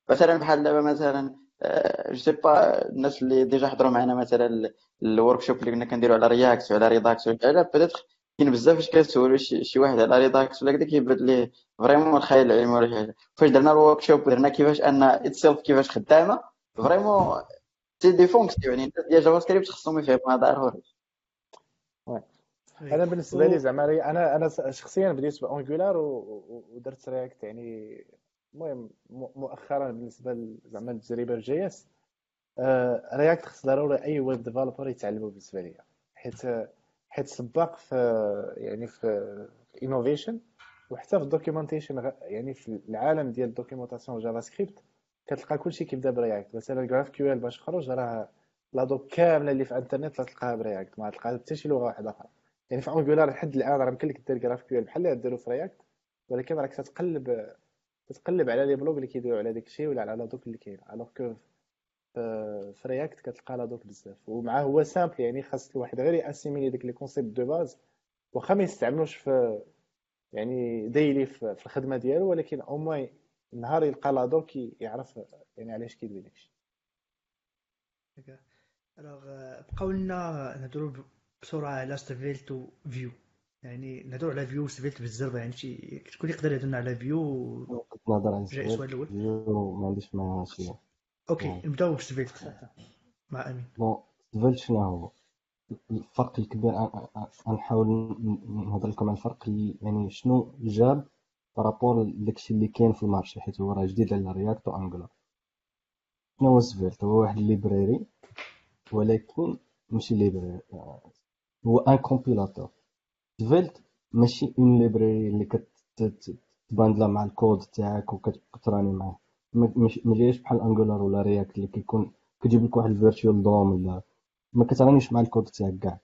مثلا بحال دابا مثلا جو سي با الناس اللي ديجا حضروا معنا مثلا الورك شوب اللي كنا كنديروا على رياكت وعلى ريداكس وعلى بيتيتر كاين بزاف فاش كتسولوا شي, شي واحد على ريداكس ولا كذا كيبان ليه vraiment الخيال العلمي ولا شي حاجة. فاش درنا ال workshop درنا كيفاش أن itself كيفاش خدامة vraiment c'est des fonctions يعني الناس ديال JavaScript خصهم يفهموا هذا ضروري أنا بالنسبة لي زعما أنا أنا شخصيا بديت ب Angular ودرت React يعني المهم مؤخرا بالنسبة زعما التجربه ال JS React خص ضروري أي web developer يتعلمه بالنسبة لي. حيت حيت سباق في يعني في innovation وحتى في ال documentation يعني في العالم ديال ال documentation JavaScript كتلقى كلشي كيبدا ب React مثلا GraphQL باش خرج راه la doc كاملة اللي في الانترنت تلقاها ب React ما تلقاها حتى شي لغة واحدة أخرى يعني في Angular لحد الآن راه يمكن لك دير GraphQL بحال اللي ديروا في React ولكن راك تتقلب تتقلب على les blogs اللي كيديروا على داك الشيء ولا على doc اللي كاين alors que في React كتلقى la doc بزاف. ومعاه هو simple يعني خاص الواحد غير y'assimiler داك les concepts de base واخا ما يستعملوش في يعني ديلي في في الخدمة ديالو ولكن au moins نهار يلقى la doc يعرف يعني علاش كيدوي داكشي. alors بقاو لنا نهضروا بسرعة على Svelte و Vue يعني نهضروا على Vue و Svelte بالزربة يعني شي شكون يقدر يهضرنا على Vue نهضر على ja- السؤال الأول. Vue ما عنديش معاها شي. OK آه. نبداو ب Svelte مع أمين. bon Svelte شنو هو؟ الفرق الكبير غنحاول نهضر لكم على الفرق اللي يعني شنو جاب par rapport لداكشي اللي كاين في المارشي حيت هو راه جديد على React و Angular شنو هو Svelte هو واحد ال library ولكن ماشي library هو un compilateur Svelte ماشي une library اللي كتباندلا مع الكود تاعك وكت run ي معاه. ما جايش بحال Angular ولا React اللي كيكون كتجيب لك واحد ال virtual DOM ولا ما كتغنيش مع الكود تاعك كاع.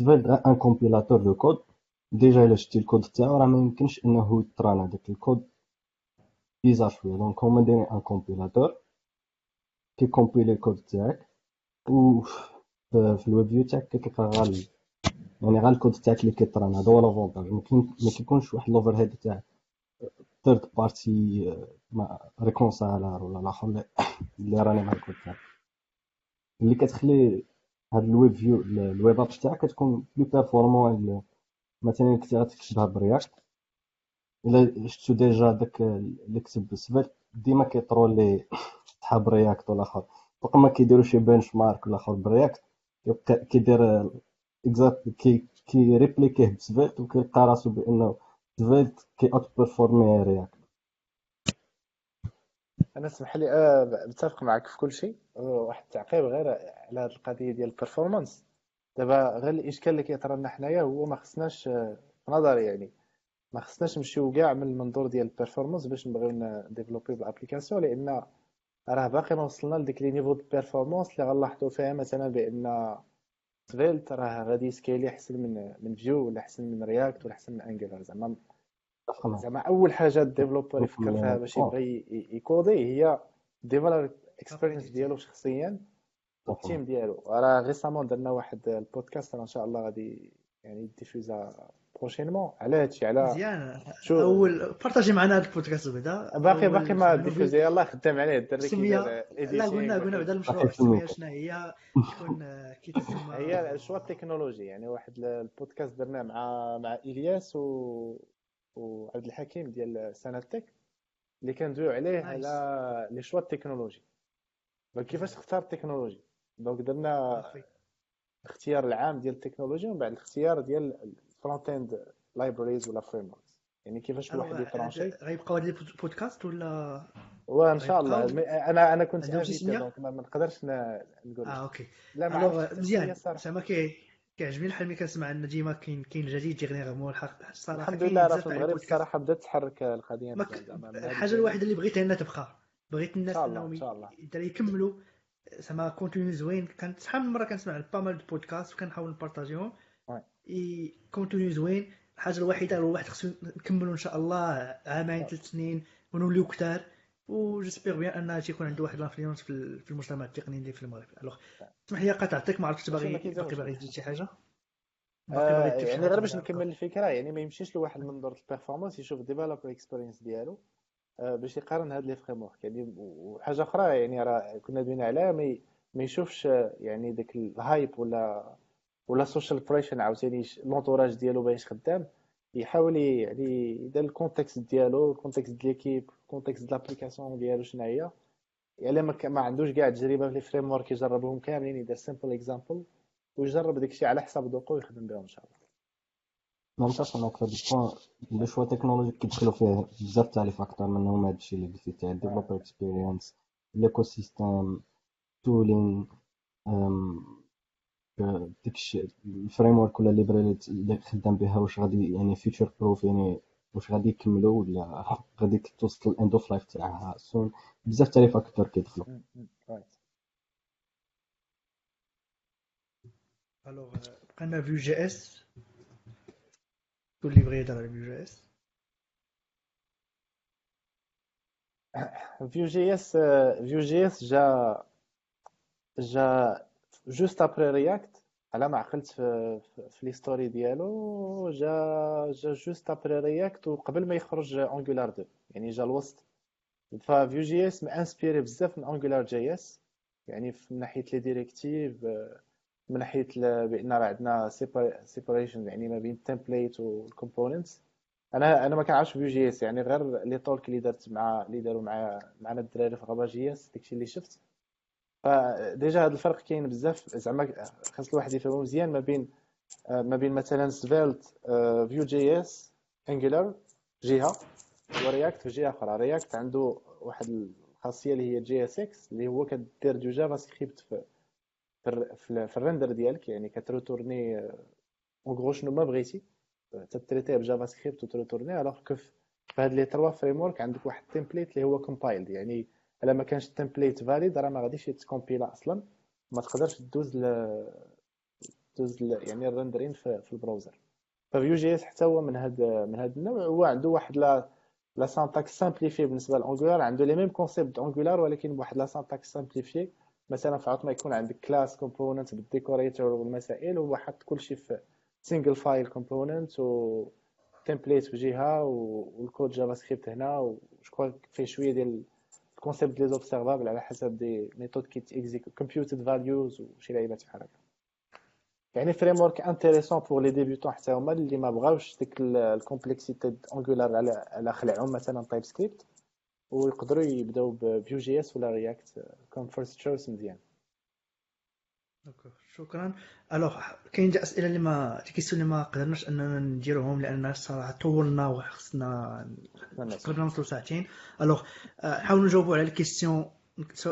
غير un compilateur de code déjà إلا شتي الكود تاعو راه ما يمكنش إنه يت run هذاك ال code bizarre شوية. donc هما دايرين un compilateur كيكومبيلي الكود تاعك و في ال web view تاعك كتلقى غير ال- يعني غير الكود تاعك اللي كيطران هذا هو l'avantage ما كيكونش واحد ال overhead تاع third party reconciler ولا الآخر اللي- راني مع تاعك اللي كتخلي هاد ال web view ال web app تاعك كتكون plus performante مثلا كنتي غتكتبها ب React الا شفتو déjà داك اللي كتب Svelte ديما كيطرولي تحا ب React ولا اخر فوق ما كيديروا شي benchmark ولا اخر ب React كيدير exact كي كي répliquer ب Svelte وكيلقى راسو بانه سفلت كي performer React أنا اسمح لي متفق معك في كل شيء. واحد التعقيب غير على هذه القضية ديال ال performance دابا غير الإشكال اللي كيطرى لنا حنايا هو ما خصناش نظري يعني ما خصناش نمشيو كاع من المنظور ديال ال performance باش نبغيو نديفلوبيو ب l'application لأن راه باقي ما وصلنا لديك les niveaux de performance اللي غنلاحظوا فيها مثلا بأن Svelte راه غادي يscaleي احسن من من Vue ولا احسن من React ولا احسن من Angular زعما زعما أول حاجة ال developer يفكر فيها باش آه. يبغي يcodeي هي developer experience ديالو شخصيا وال team ديالو. راه récemment درنا واحد البودكاست راه إن شاء الله غادي يعني diffuser prochainement على هادشي على مزيان. شو- اول partager معنا هذا البودكاست بعدا باقي أول باقي ما diffusé يلاه خدام عليه الدري سمية. لا قلنا قلنا بعدا المشروع. السمية. شنو؟ هي؟ تكون آه، كي تسمى. هي ال choix technologique يعني واحد ال- البودكاست درناه مع مع إلياس و وعبد الحكيم ديال ساناتك اللي كندويو عليه نايس. على les choix technologiques donc كيفاش تختار التكنولوجي donc درنا. الاختيار العام ديال التكنولوجيا ومن بعد الاختيار ديال ال front-end libraries ولا frame يعني كيفاش الواحد يtrancherي هاد- غيبقاو هاد البودكاست ولا وان شاء الله. أنا أنا كنت؟ donc ما نقدرش نقول. آه. OK. لا ما مزيان. زعما كي كيعجبني الحال ملي كنسمع إن ديما كاين كاين جديد dernièrement الحق الصراحه الحمد لله راه في المغرب. الصراحة بدأت تحرك القضية الحاجة. الوحيدة اللي بغيتها إنها تبقى. بغيت الناس إنهم. يقدروا يكملوا. زعما contenu زوين. كانت شحال من مرة كنسمع pas mal de podcasts وكنحاول نبارطاجيهم. contenu زوين الحاجة الوحيدة هو واحد خصو نكملوا إن شاء الله عامين ثلاث سنين ونوليو كثار و j'espère bien انها تيكون عنده واحد l'influence في المجتمع التقني اللي في المغرب. Alors. اسمح لي قطعتك ما عرفتش باغي باقي باغي تزيد شي حاجة؟ آه يعني غير باش نكمل الفكرة يعني ما يمشيش لواحد المنظور ال performance يشوف developer experience ديالو آه باش يقارن هاد les frameworks يعني وحاجة أخرى يعني راه كنا دوينا عليها ما ما يشوفش يعني داك ال hype ولا ولا social pressure عاوتاني l'entourage ديالو باش خدام يحاول يعني يدير ال context ديالو ال context ديال l'équipe ال context ديال l'application ديالو شنو هي يعني ما, ما عندوش كاع تجربه في les works يجربهم كاملين يدير simple exemple ويجرب داكشي على حساب ذوقو ويخدم بهم إن شاء الله. معك في هذا ال point les choix technologiques كيدخلوا فيه بزاف تاع les facteurs منهم هادشي اللي قلتي تاع ال developer experience ال ecosystem tooling داكشي ال framework ولا ال library اللي خدام بها واش غادي يعني future proof يعني واش غادي يكملوا ولا غادي توصل ال end of life تاعها؟ Sont بزاف تاع les facteurs كيدخلوا Alors بقينا Vue JS كل اللي بغى يهضر على Vue JS Vue JS Vue JS جا جا juste après React على ما عقلت في, في, l'histoire ديالو جا جا juste après React وقبل ما يخرج Angular 2 يعني جا الوسط. Vue JS inspiré بزاف من Angular JS يعني من ناحية les directives من ناحية بان راه عندنا separation يعني ما بين ال template وال components أنا أنا ما كنعرفش Vue JS يعني غير les talks اللي درت مع اللي داروا مع معنا الدراري في غابا JS داكشي اللي شفت. ف déjà هذا الفرق كاين بزاف. زعما خاص الواحد يفهمو مزيان ما بين ما بين مثلا Svelte Vue JS Angular جهة و React في جهه أخرى. React عنده واحد الخاصية اللي هي JSX اللي هو كدير du JavaScript في في, ال render ديالك. يعني كتretournerي en gros شنو ما بغيتي. تتريتيه بجافا سكريبت وتروتورني الوغ كو في هاد les trois frameworks عندك واحد ال template اللي هو compiled يعني إلا ما كانش ال template valide راه ما غاديش يتcompilerا أصلا. ما تقدرش دوز ل دوز ل... يعني ال rendering في, في ال browser. ف Vue JS حتى هو من هاد من هاد النوع هو عنده واحد لا la syntaxe simplifiée بالنسبة ل Angular عنده les mêmes concepts Angular ولكن بواحد la syntaxe simplifiée مثلا في ما يكون عندك class component بال decorator والمسائل هو حط كلشي في single file component و template في جهة وال code JavaScript هنا وشكون فيه شوية ديال ال concept les observables على حسب des méthodes كي تيكزيك computed values وشي لعيبات بحال هكا يعني framework intéressant pour les débutants حتى هما اللي ما بغاوش ديك ال complexité Angular على على خلعهم مثلا TypeScript ويقدروا يبداو ب Vue JS ولا React comme first choice مزيان شكرا. alors كاين des أسئلة اللي ما des questions اللي ما قدرناش أننا نديروهم لأن الصراحه طولنا وخصنا قربنا نوصلوا ساعتين. alors نحاولوا نجاوبوا على les questions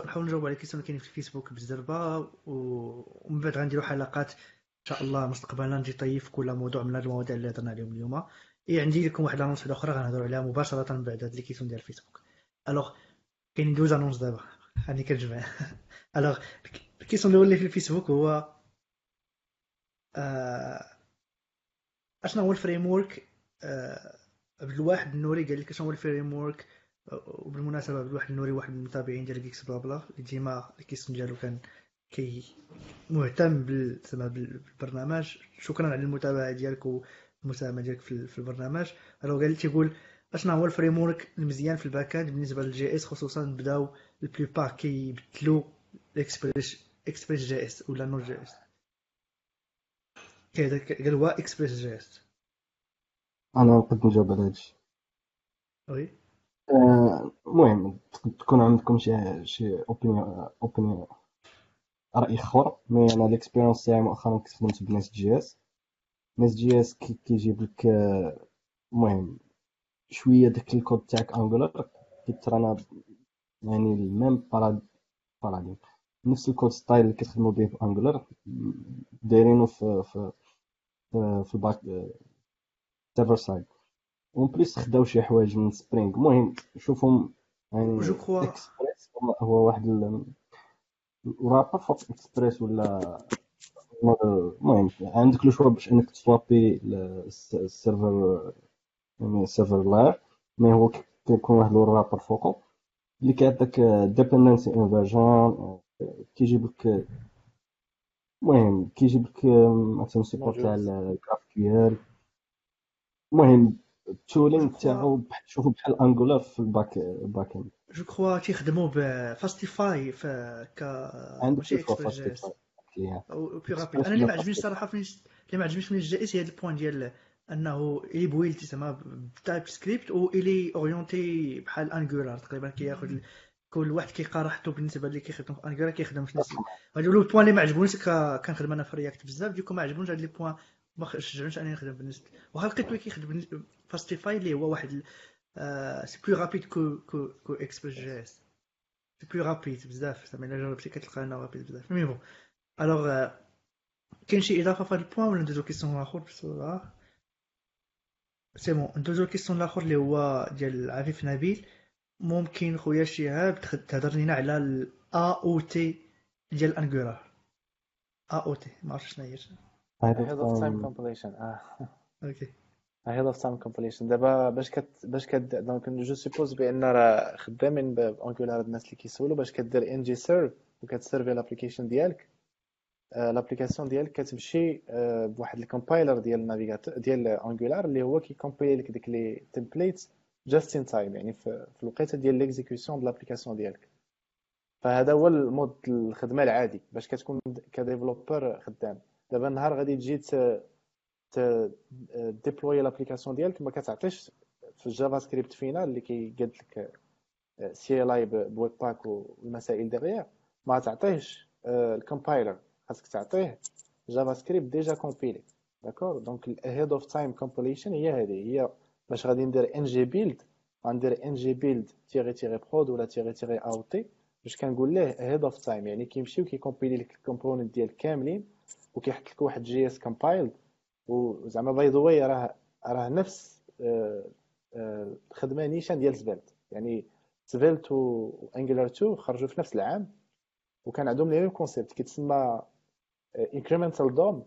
نحاولوا نجاوبوا على les questions اللي كاينين في الفيسبوك بزربة ومن بعد غنديروا حلقات إن شاء الله مستقبلا نجي طيف كل موضوع من المواضيع اللي هضرنا عليهم اليوم. اي عندي لكم واحد l'annonce أخرى غنهضروا عليها مباشرة بعد هاد les questions ديال الفيسبوك. alors كاينين deux annonces دابا. هاني كنجمع alors ال question الأول اللي في الفيسبوك هو آه اشنا هو ال framework آه عبد الواحد النوري قال لك شنو هو ال framework وبالمناسبة عبد الواحد النوري واحد من المتابعين ديال Geeks Blabla اللي ديما les questions ديالو كان كي مهتم بالبرنامج. شكرا على المتابعة ديالك والمساهمة ديالك في البرنامج. راه قال تيقول اشنا هو ال framework المزيان في ال back بالنسبة ل ل JS خصوصا بداو la plupart كيبدلوا ال Express Express JS ولا Node JS. قال هو Express JS أنا نقدر نجاوب على هادشي. oui المهم آه تكون عندكم شي شي opinion opinion رأي أخر. mais أنا l'expérience تاعي مؤخرا كنت خدمت ب Nest JS. Nest JS كيجيب لك المهم شوية داك الكود تاعك Angular كيترانا يعني le même paradigme نفس ال code style اللي كتخدموا به في Angular دايرينه في في في ال back server side. en plus خداو شي حوايج من Spring. المهم شوفهم يعني je crois Express هو واحد ال... فوق إكسبريس ولا المهم عندك le choix باش إنك تسوابي ال server يعني ال server layer. mais هو كيكون واحد le wrapper فوقو. اللي كيعطيك dependency inversion كيجيب لك المهم كيجيب لك مثلا support تاع ال GraphQL المهم ال tooling تاعو شوفو بحال Angular في ال back back-end جو كخوا تيخدموا بفاستيفاي ف ك عندك ماشي أو بي رابيد أنا اللي ما عجبنيش الصراحه اللي ما عجبنيش من الجائز هي البوان ديال أنه اي بويلد تسمى بتايب سكريبت و الي اورينتي بحال انجولار تقريبا كياخذ كل واحد كيلقى راحته بالنسبة اللي كيخدم. في انجولار كيخدم في نفس هادو لو بوان اللي ما عجبونيش كنخدم أنا في رياكت بزاف. ديكو ما عجبونيش هاد لي بوان ما شجعونيش انني نخدم بالنسبة واخا لقيت كيخدم Fastify اللي هو واحد c'est plus rapide que que que Express JS c'est plus rapide بزاف. زعما إلا جربتي كتلقى إنه rapide بزاف. mais bon alors كاين شي إضافة في هاد le point ولا ندوزو question آخر؟ c'est bon ندوزو question الآخر اللي هو ديال عفيف نبيل ممكن خويا شهاب تهضر لينا على ال AOT ديال Angular AOT ما عرفتش شنو هي. ahead of time compilation آه. OK ahead of time compilation دابا باش كت باش كت donc je suppose بأن راه خدامين ب Angular الناس اللي كيسولوا باش كدير ng serve وكتسيرفي l'application ديالك. l'application ديالك كتمشي بواحد ال compiler ديال le navigateur ديال Angular اللي هو كيكومبيلي لك ديك les templates just in time يعني في الوقيتة ديال l'exécution ديال l'application ديالك. فهذا هو le mode الخدمة العادي باش كتكون كديفلوبر خدام. دابا النهار غادي تجي ديبلوي لابليكاسيون ديالك ما كتعطيش في الجافا سكريبت فينا اللي كيقاد لك سي ال اي بويب باك والمسائل ديغيغ ما تعطيهش الكومبايلر خاصك تعطيه جافا سكريبت ديجا كومبيلي داكور دونك الهيد اوف تايم كومبيليشن هي هذه هي باش غادي ندير ان جي بيلد غندير ان جي بيلد تيغي تيغي برود ولا تيغي تيغي اوتي باش كنقول ليه ahead of time يعني كيمشي وكيكومبيلي لك les components ديال كاملين وكيحط لك واحد JS compiled وزعما by the way راه راه نفس الخدمه نيشان ديال Svelte يعني Svelte و Angular 2 خرجوا في نفس العام وكان عندهم les mêmes concepts كيتسمى incremental DOM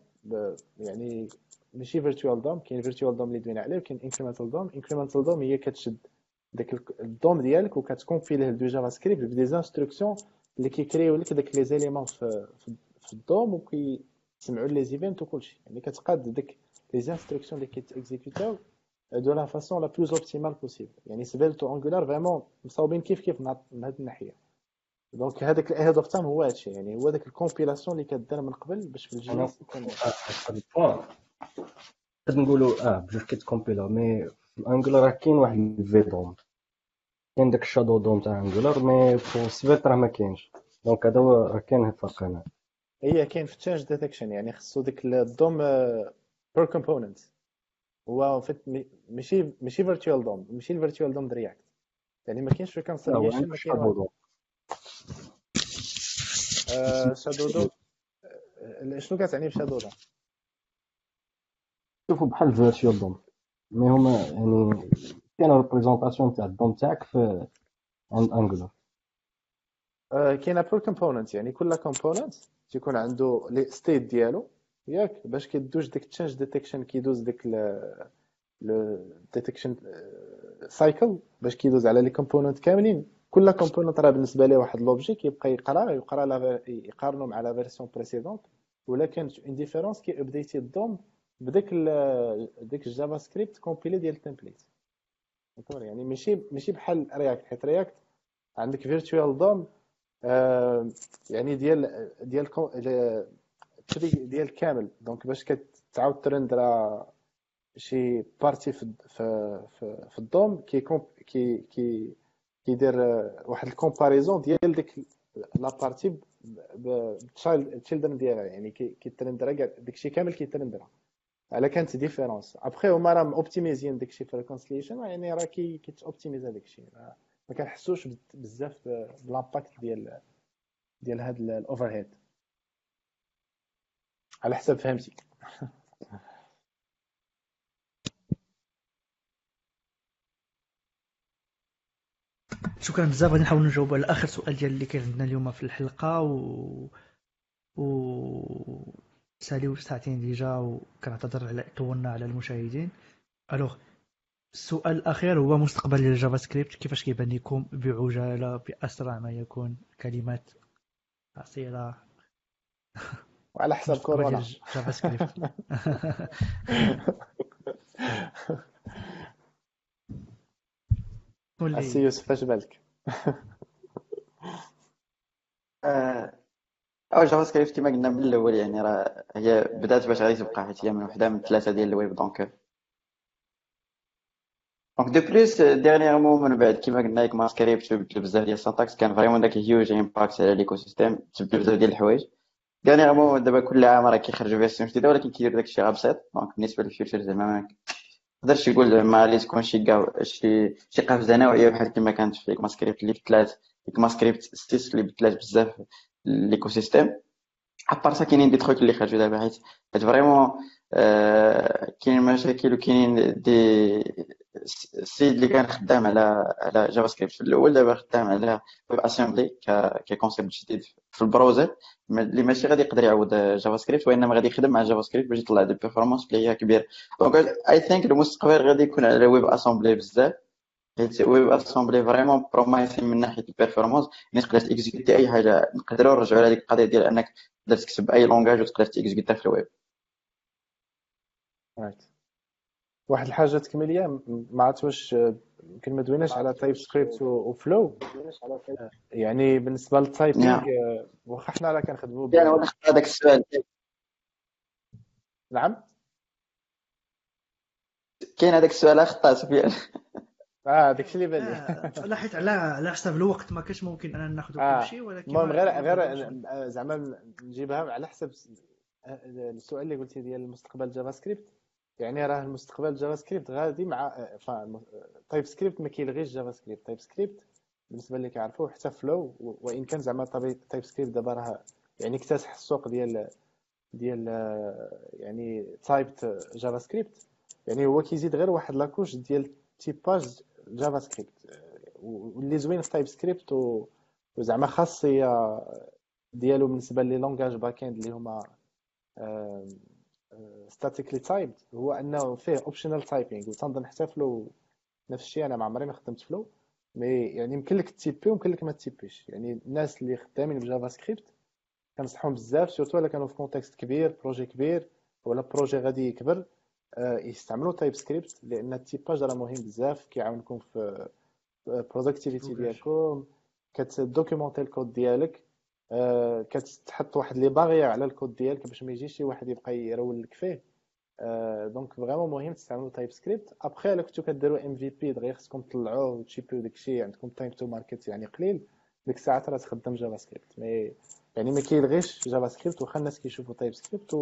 يعني ماشي virtual DOM كاين virtual DOM اللي دوينا عليه وكاين incremental DOM incremental DOM هي كتشد داك ال DOM ديالك وكتكونفي du JavaScript ب des instructions اللي كيكريو لك داك les éléments في, في ال DOM وكيسمعوا les events وكلشي يعني كتقاد داك les instructions اللي كيتيكزيكوتاو de la façon la plus optimale possible يعني Svelte و Angular vraiment مصاوبين كيف كيف من هذه الناحية. donc هذاك ال ahead of time هو هادشي. يعني هو داك la compilation اللي كدار من قبل باش في الجي يكون نقدر نقولوا آه بجوج كيتكومبيلا مي في راه كاين واحد الفي دوم كاين داك الشادو دوم تاع انجلر مي في سبيت راه ما كاينش دونك هذا هو راه كاين الفرق هنا هي كاين في تشانج ديتكشن يعني خصو ديك الدوم بير كومبوننت هو فيت ماشي ماشي فيرتوال دوم ماشي الفيرتوال دوم رياكت يعني ما كاينش ريكونسيليشن ما كاين شادو دوم شنو كتعني ب shadow DOM شوفوا بحال virtual DOM. mais هما يعني كاين représentation تاع ال DOM تاعك في عند Angular كاين per component يعني كل component تيكون عنده le state ديالو ياك باش كيدوز ديك change detection كيدوز ديك le detection cycle باش كيدوز على les components كاملين. كل component راه بالنسبة ليه واحد l'objet كيبقى يقرأ يقرأ يقارنو مع la version précédente ولا كانت une différence كي updateي ال DOM بديك ديك ال JavaScript compilé ديال ال template. يعني ماشي ماشي بحال React حيت React عندك virtual DOM آه يعني ديال ديال ديال كامل. donc باش كتعاود ت renderا شي partie في في في, ال DOM كي كي كي كيدير واحد ال comparaison ديال ديك la partie بال children ديالها. يعني كيت renderا كاع داكشي كامل كيت renderا على كانت différence après هما راه optimisين داكشي في ال reconciliation يعني راه كي كيت optimisا داكشي ما كنحسوش بزاف بال impact ديال ديال هاد ال overhead على حسب فهمتي شكرا بزاف. غادي نحاول نجاوب على آخر سؤال ديال اللي كان عندنا اليوم في الحلقة و و ساليو ساعتين déjà وكنعتذر على طولنا على المشاهدين. alors السؤال الاخير هو مستقبل ال JavaScript كيفاش كيبان لكم بعجالة بأسرع ما يكون كلمات قصيرة؟ وعلى حساب كورونا. JavaScript السي يوسف اش بالك أو JavaScript كما قلنا من الأول يعني راه هي بدات باش غادي تبقى حيت هي من وحدة من ثلاثة ديال الويب donc. donc de plus dernièrement من بعد كما قلنا لك ECMAScript بدل بزاف ديال ال syntaxe كان vraiment داك huge impact على l'écosystème تبدل بزاف ديال الحوايج. dernièrement دابا كل عام راه كيخرجوا version جديدة ولكن كيدير داكشي غير بسيط donc بالنسبة لل future زعما ما نقدرش نقول زعما اللي تكون شي شي شي قفزه نوعيه بحال كما كانت في l'ECMAScript اللي بدلات l'ECMAScript 6 اللي بدلات بزاف l'écosystème à part ça كاينين دي تخوك اللي خرجوا دابا حيت حيت vraiment كاينين مشاكل وكاينين دي السيد اللي كان خدام على على JavaScript في الأول دابا خدام على WebAssembly ك concept جديد في ال browser اللي ماشي غادي يقدر يعوض JavaScript وانما غادي يخدم مع JavaScript باش يطلع des performances اللي هي كبير donc I think المستقبل غادي يكون على WebAssembly بزاف WebAssembly vraiment promising من ناحيه ال performance يعني تقدر t'exécuter اي حاجة نقدروا نرجعوا لهذيك القضية ديال انك تقدر تكتب اي langage وتقدر t'exécuterها في الويب واحد الحاجة تكميليه ما عرفت واش يمكن ما دويناش على TypeScript و Flow يعني بالنسبة لل typing نعم. واخا حنا راه كنخدموا يعني وأنا هذاك السؤال. نعم؟ كاين هذاك السؤال اخطا سفيان آه داكشي اللي بان لي. آه، لا حيت على على حساب الوقت ما كانش ممكن اننا ناخذ آه. كل شيء ولكن المهم غير غير زعما نجيبها على حسب السؤال اللي قلتي ديال المستقبل JavaScript يعني راه المستقبل JavaScript غادي مع TypeScript ما كيلغيش JavaScript TypeScript بالنسبة اللي كيعرفوه حتى Flow وإن كان زعما TypeScript دابا راه يعني اكتسح السوق ديال ديال يعني type JavaScript يعني هو كيزيد غير واحد la couche ديال typage JavaScript واللي زوين في TypeScript وزعما خاصيه ديالو بالنسبة les langages back-end اللي هما statically typed هو أنه فيه optional typing وتنظن حتى Flow نفس الشيء. أنا ما عمري ما خدمت Flow mais يعني يمكن لك typer ويمكن لك ما typerش يعني الناس اللي خدامين ب JavaScript كنصحهم بزاف surtout إلا كانوا في contexte كبير projet كبير ولا projet غادي يكبر. يستعملوا TypeScript لأن ال typage راه مهم بزاف كيعاونكم في productivity progression. ديالكم كت documenterي الكود ديالك آه، كتحط واحد les barrières على الكود ديالك باش ما يجيش شي واحد يبقى يرون لك فيه. آه، donc vraiment مهم تستعملوا TypeScript après الا كنتو كديروا MVP دغيا خصكم تطلعوه وت shipيو داكشي عندكم time to market يعني قليل ديك الساعات راه تخدم JavaScript mais يعني ما كيلغيش JavaScript واخا الناس كيشوفوا TypeScript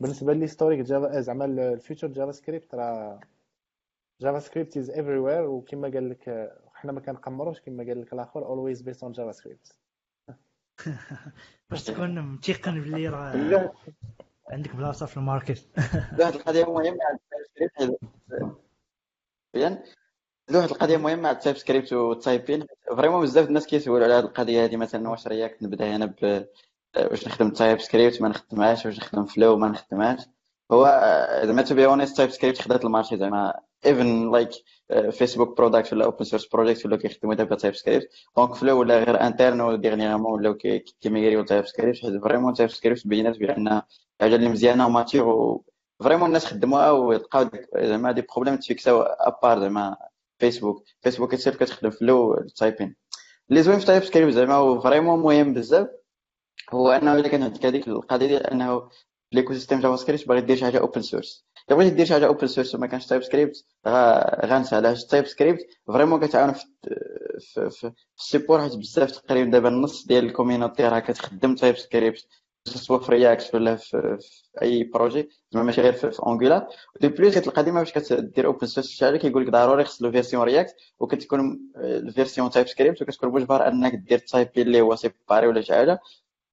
وبالنسبه لل historique Java زعما ال future JavaScript راه JavaScript is everywhere وكما قال لك آه، حنا ما كنقمروش كما قال لك الآخر always based on JavaScript باش تكون متيقن باللي راه عندك بلاصة في ال market. واحد القضية مهمة على ال TypeScript واحد القضية مهمة على ال TypeScript وال typing vraiment بزاف الناس كيسولوا على هذه القضية هذه مثلا واش React نبدأ أنا ب واش نخدم TypeScript ما نخدمهاش واش نخدم Flow ما نخدمهاش. هو آه، زعما to be honest TypeScript خدات ال marché زعما. even like Facebook product ولا open source project ولا كيخدموا دابا TypeScript. donc Flow ولا غير interne و dernièrement ولاو كي- كي migrerيو TypeScript. حيت vraiment TypeScript بينات بأن حاجة اللي مزيانة و mature vraiment الناس خدموها ويلقاو ديك- زعما des problèmes تفيكساو à part زعما فيسبوك فيسبوك تصير كتخدم Flow ال typing. اللي زوين في TypeScript زعما vraiment مهم بزاف. هو انه الا كان عندك هذيك القضية ديال أنه l'écosystème JavaScript باغي دير شي حاجة open source إلا بغيتي دير شي حاجة open source وما كانش TypeScript غا- غنسى. علاش TypeScript vraiment كتعاون في في, في, ال support حيت بزاف تقريبا دابا النص ديال ال community راه كتخدم TypeScript سواء في React ولا في, أي projet زعما ماشي غير في, في Angular de plus كتلقى ديما باش كتدير open source شي حاجة. كيقول لك ضروري خص له version React وكتكون ال version TypeScript وكتكون مجبر أنك دير type اللي هو séparé ولا شي حاجة.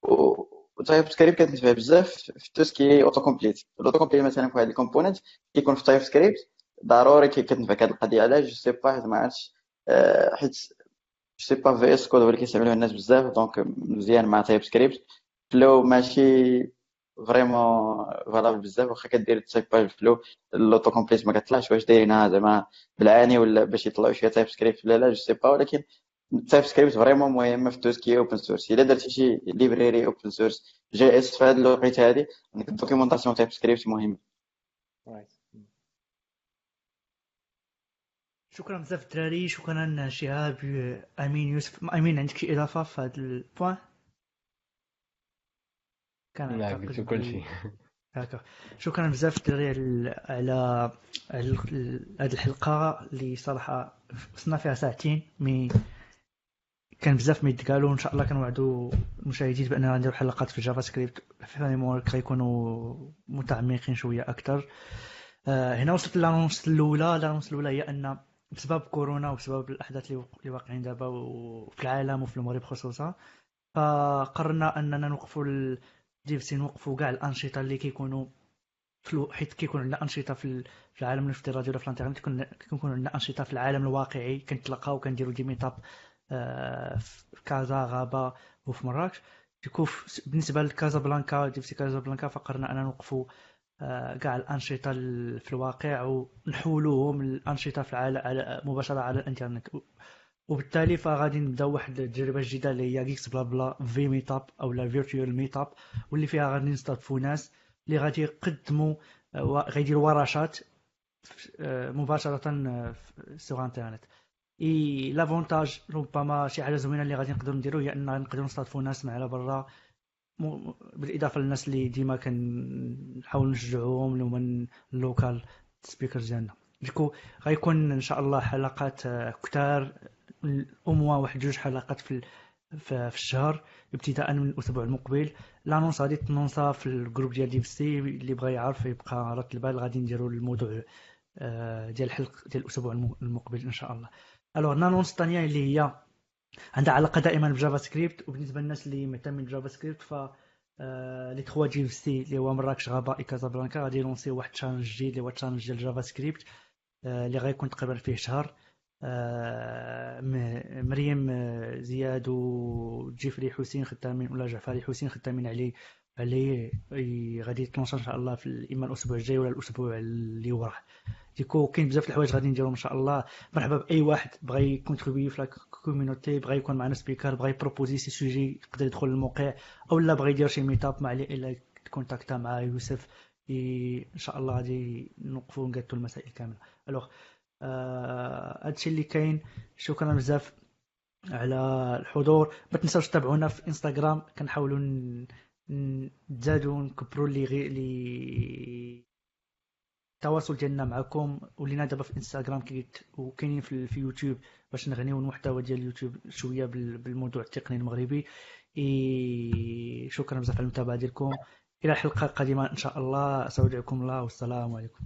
و TypeScript كتنفع بزاف في tout ce qui est autocomplete ال autocomplete مثلا في واحد ال component كيكون في TypeScript ضروري كي- كتنفع هذه القضية. علاش؟ je sais pas حيت ما عرفتش. آه، حيت je sais pas VS Code اللي كيستعملوه الناس بزاف donc مزيان مع TypeScript Flow ماشي vraiment valable بزاف واخا كدير type باج Flow l'autocomplete ما كطلعش. واش دايرينها زعما بالعاني ولا باش يطلعوا شي TypeScript لا لا je sais pas ولكن ال TypeScript vraiment مهمه في tout ce qui est open source الا درتي شي library open source JS في هذه الوقيته هذه عندك ال documentation TypeScript مهمه شكرا بزاف الدراري شكرا شهاب أمين يوسف أمين عندك شي إضافة في هذا ال point كان لا قلت كل شيء. هكا شكرا بزاف الدراري على هذه الحلقة اللي صراحة وصلنا فيها ساعتين. mais كان بزاف ما يتقالوا إن شاء الله كنوعدوا المشاهدين بأننا نديروا حلقات في ال JavaScript framework غيكونوا متعمقين شوية أكثر آه هنا وصلت ل l'annonce الأولى. ال annonce الأولى هي أن بسبب كورونا وبسبب الأحداث اللي واقعين دابا وفي العالم وفي المغرب خصوصا فقررنا أننا نوقفوا DevC نوقفوا كاع الأنشطة اللي كيكونوا حيت كيكون عندنا أنشطة في العالم الافتراضي ولا في الإنترنت كيكون عندنا أنشطة في العالم الواقعي كنتلاقاو كنديروا des meetups في كازا رباط وفي مراكش. du coup بالنسبة لكازابلانكا DevC كازابلانكا فقررنا أننا نوقفوا آه، كاع الأنشطة في الواقع ونحولوهم الأنشطة في العالم مباشرة على الإنترنت. وبالتالي فغادي نبداو واحد التجربة جديدة اللي هي Geeks Blabla في meetup أو لا virtual meetup واللي فيها غادي نستضيفوا ناس اللي غادي يقدموا آه، غيديروا ورشات آه، مباشرة sur internet. et l'avantage ربما شي حاجة زوينة اللي غادي نقدروا نديرو هي ان نقدروا نستضيفوا ناس معنا برا. بالإضافة للناس اللي ديما كنحاول نشجعوهم اللي هما ال local speakers ديالنا. du coup غيكون إن شاء الله حلقات آه، كتار الأموة واحد جوج حلقات في في الشهر ابتداء من الأسبوع المقبل. l'annonce غادي تنونسا في ال groupe ديال DevC اللي بغى يعرف يبقى راد البال غادي نديرو الموضوع آه، ديال الحلق ديال الأسبوع المقبل إن شاء الله. alors l'annonce الثانية اللي هي عندها علاقة دائما ب JavaScript وبالنسبة للناس اللي مهتمين ب JavaScript ف آه، les trois DevC اللي هو مراكش غابة كازابلانكا غادي يلونسي واحد challenge جديد اللي هو challenge ديال JavaScript آه، اللي غيكون تقريبا فيه شهر. آه، مريم آه، زياد وجيفري حسين خدامين ولا جعفري حسين خدامين عليه. عليه غادي يتلونشا إن شاء الله في اما الأسبوع الجاي ولا الأسبوع اللي وراه. du coup كاين بزاف الحوايج غادي نديرهم إن شاء الله. مرحبا بأي واحد بغى يكونتريبي في ال community بغى يكون معنا speaker بغى يبروبوزي سي سوجي يقدر يدخل للموقع أو لا بغى يدير شي meetup مع إلا كونتاكتا مع يوسف إن شاء الله غادي نوقفوا ونقادوا المسائل كاملة. alors آه، هادشي اللي كاين شكرا بزاف على الحضور. ما تنساوش تتابعونا في انستغرام كنحاولوا نزادوا نكبروا لي غير لي التواصل ديالنا معكم ولينا دابا في انستغرام وكاينين في, في يوتيوب باش نغنيو المحتوى ديال اليوتيوب شوية بالموضوع التقني المغربي. إيه شكرا بزاف على المتابعة ديالكم. إلى الحلقة القادمة إن شاء الله. استودعكم الله والسلام عليكم.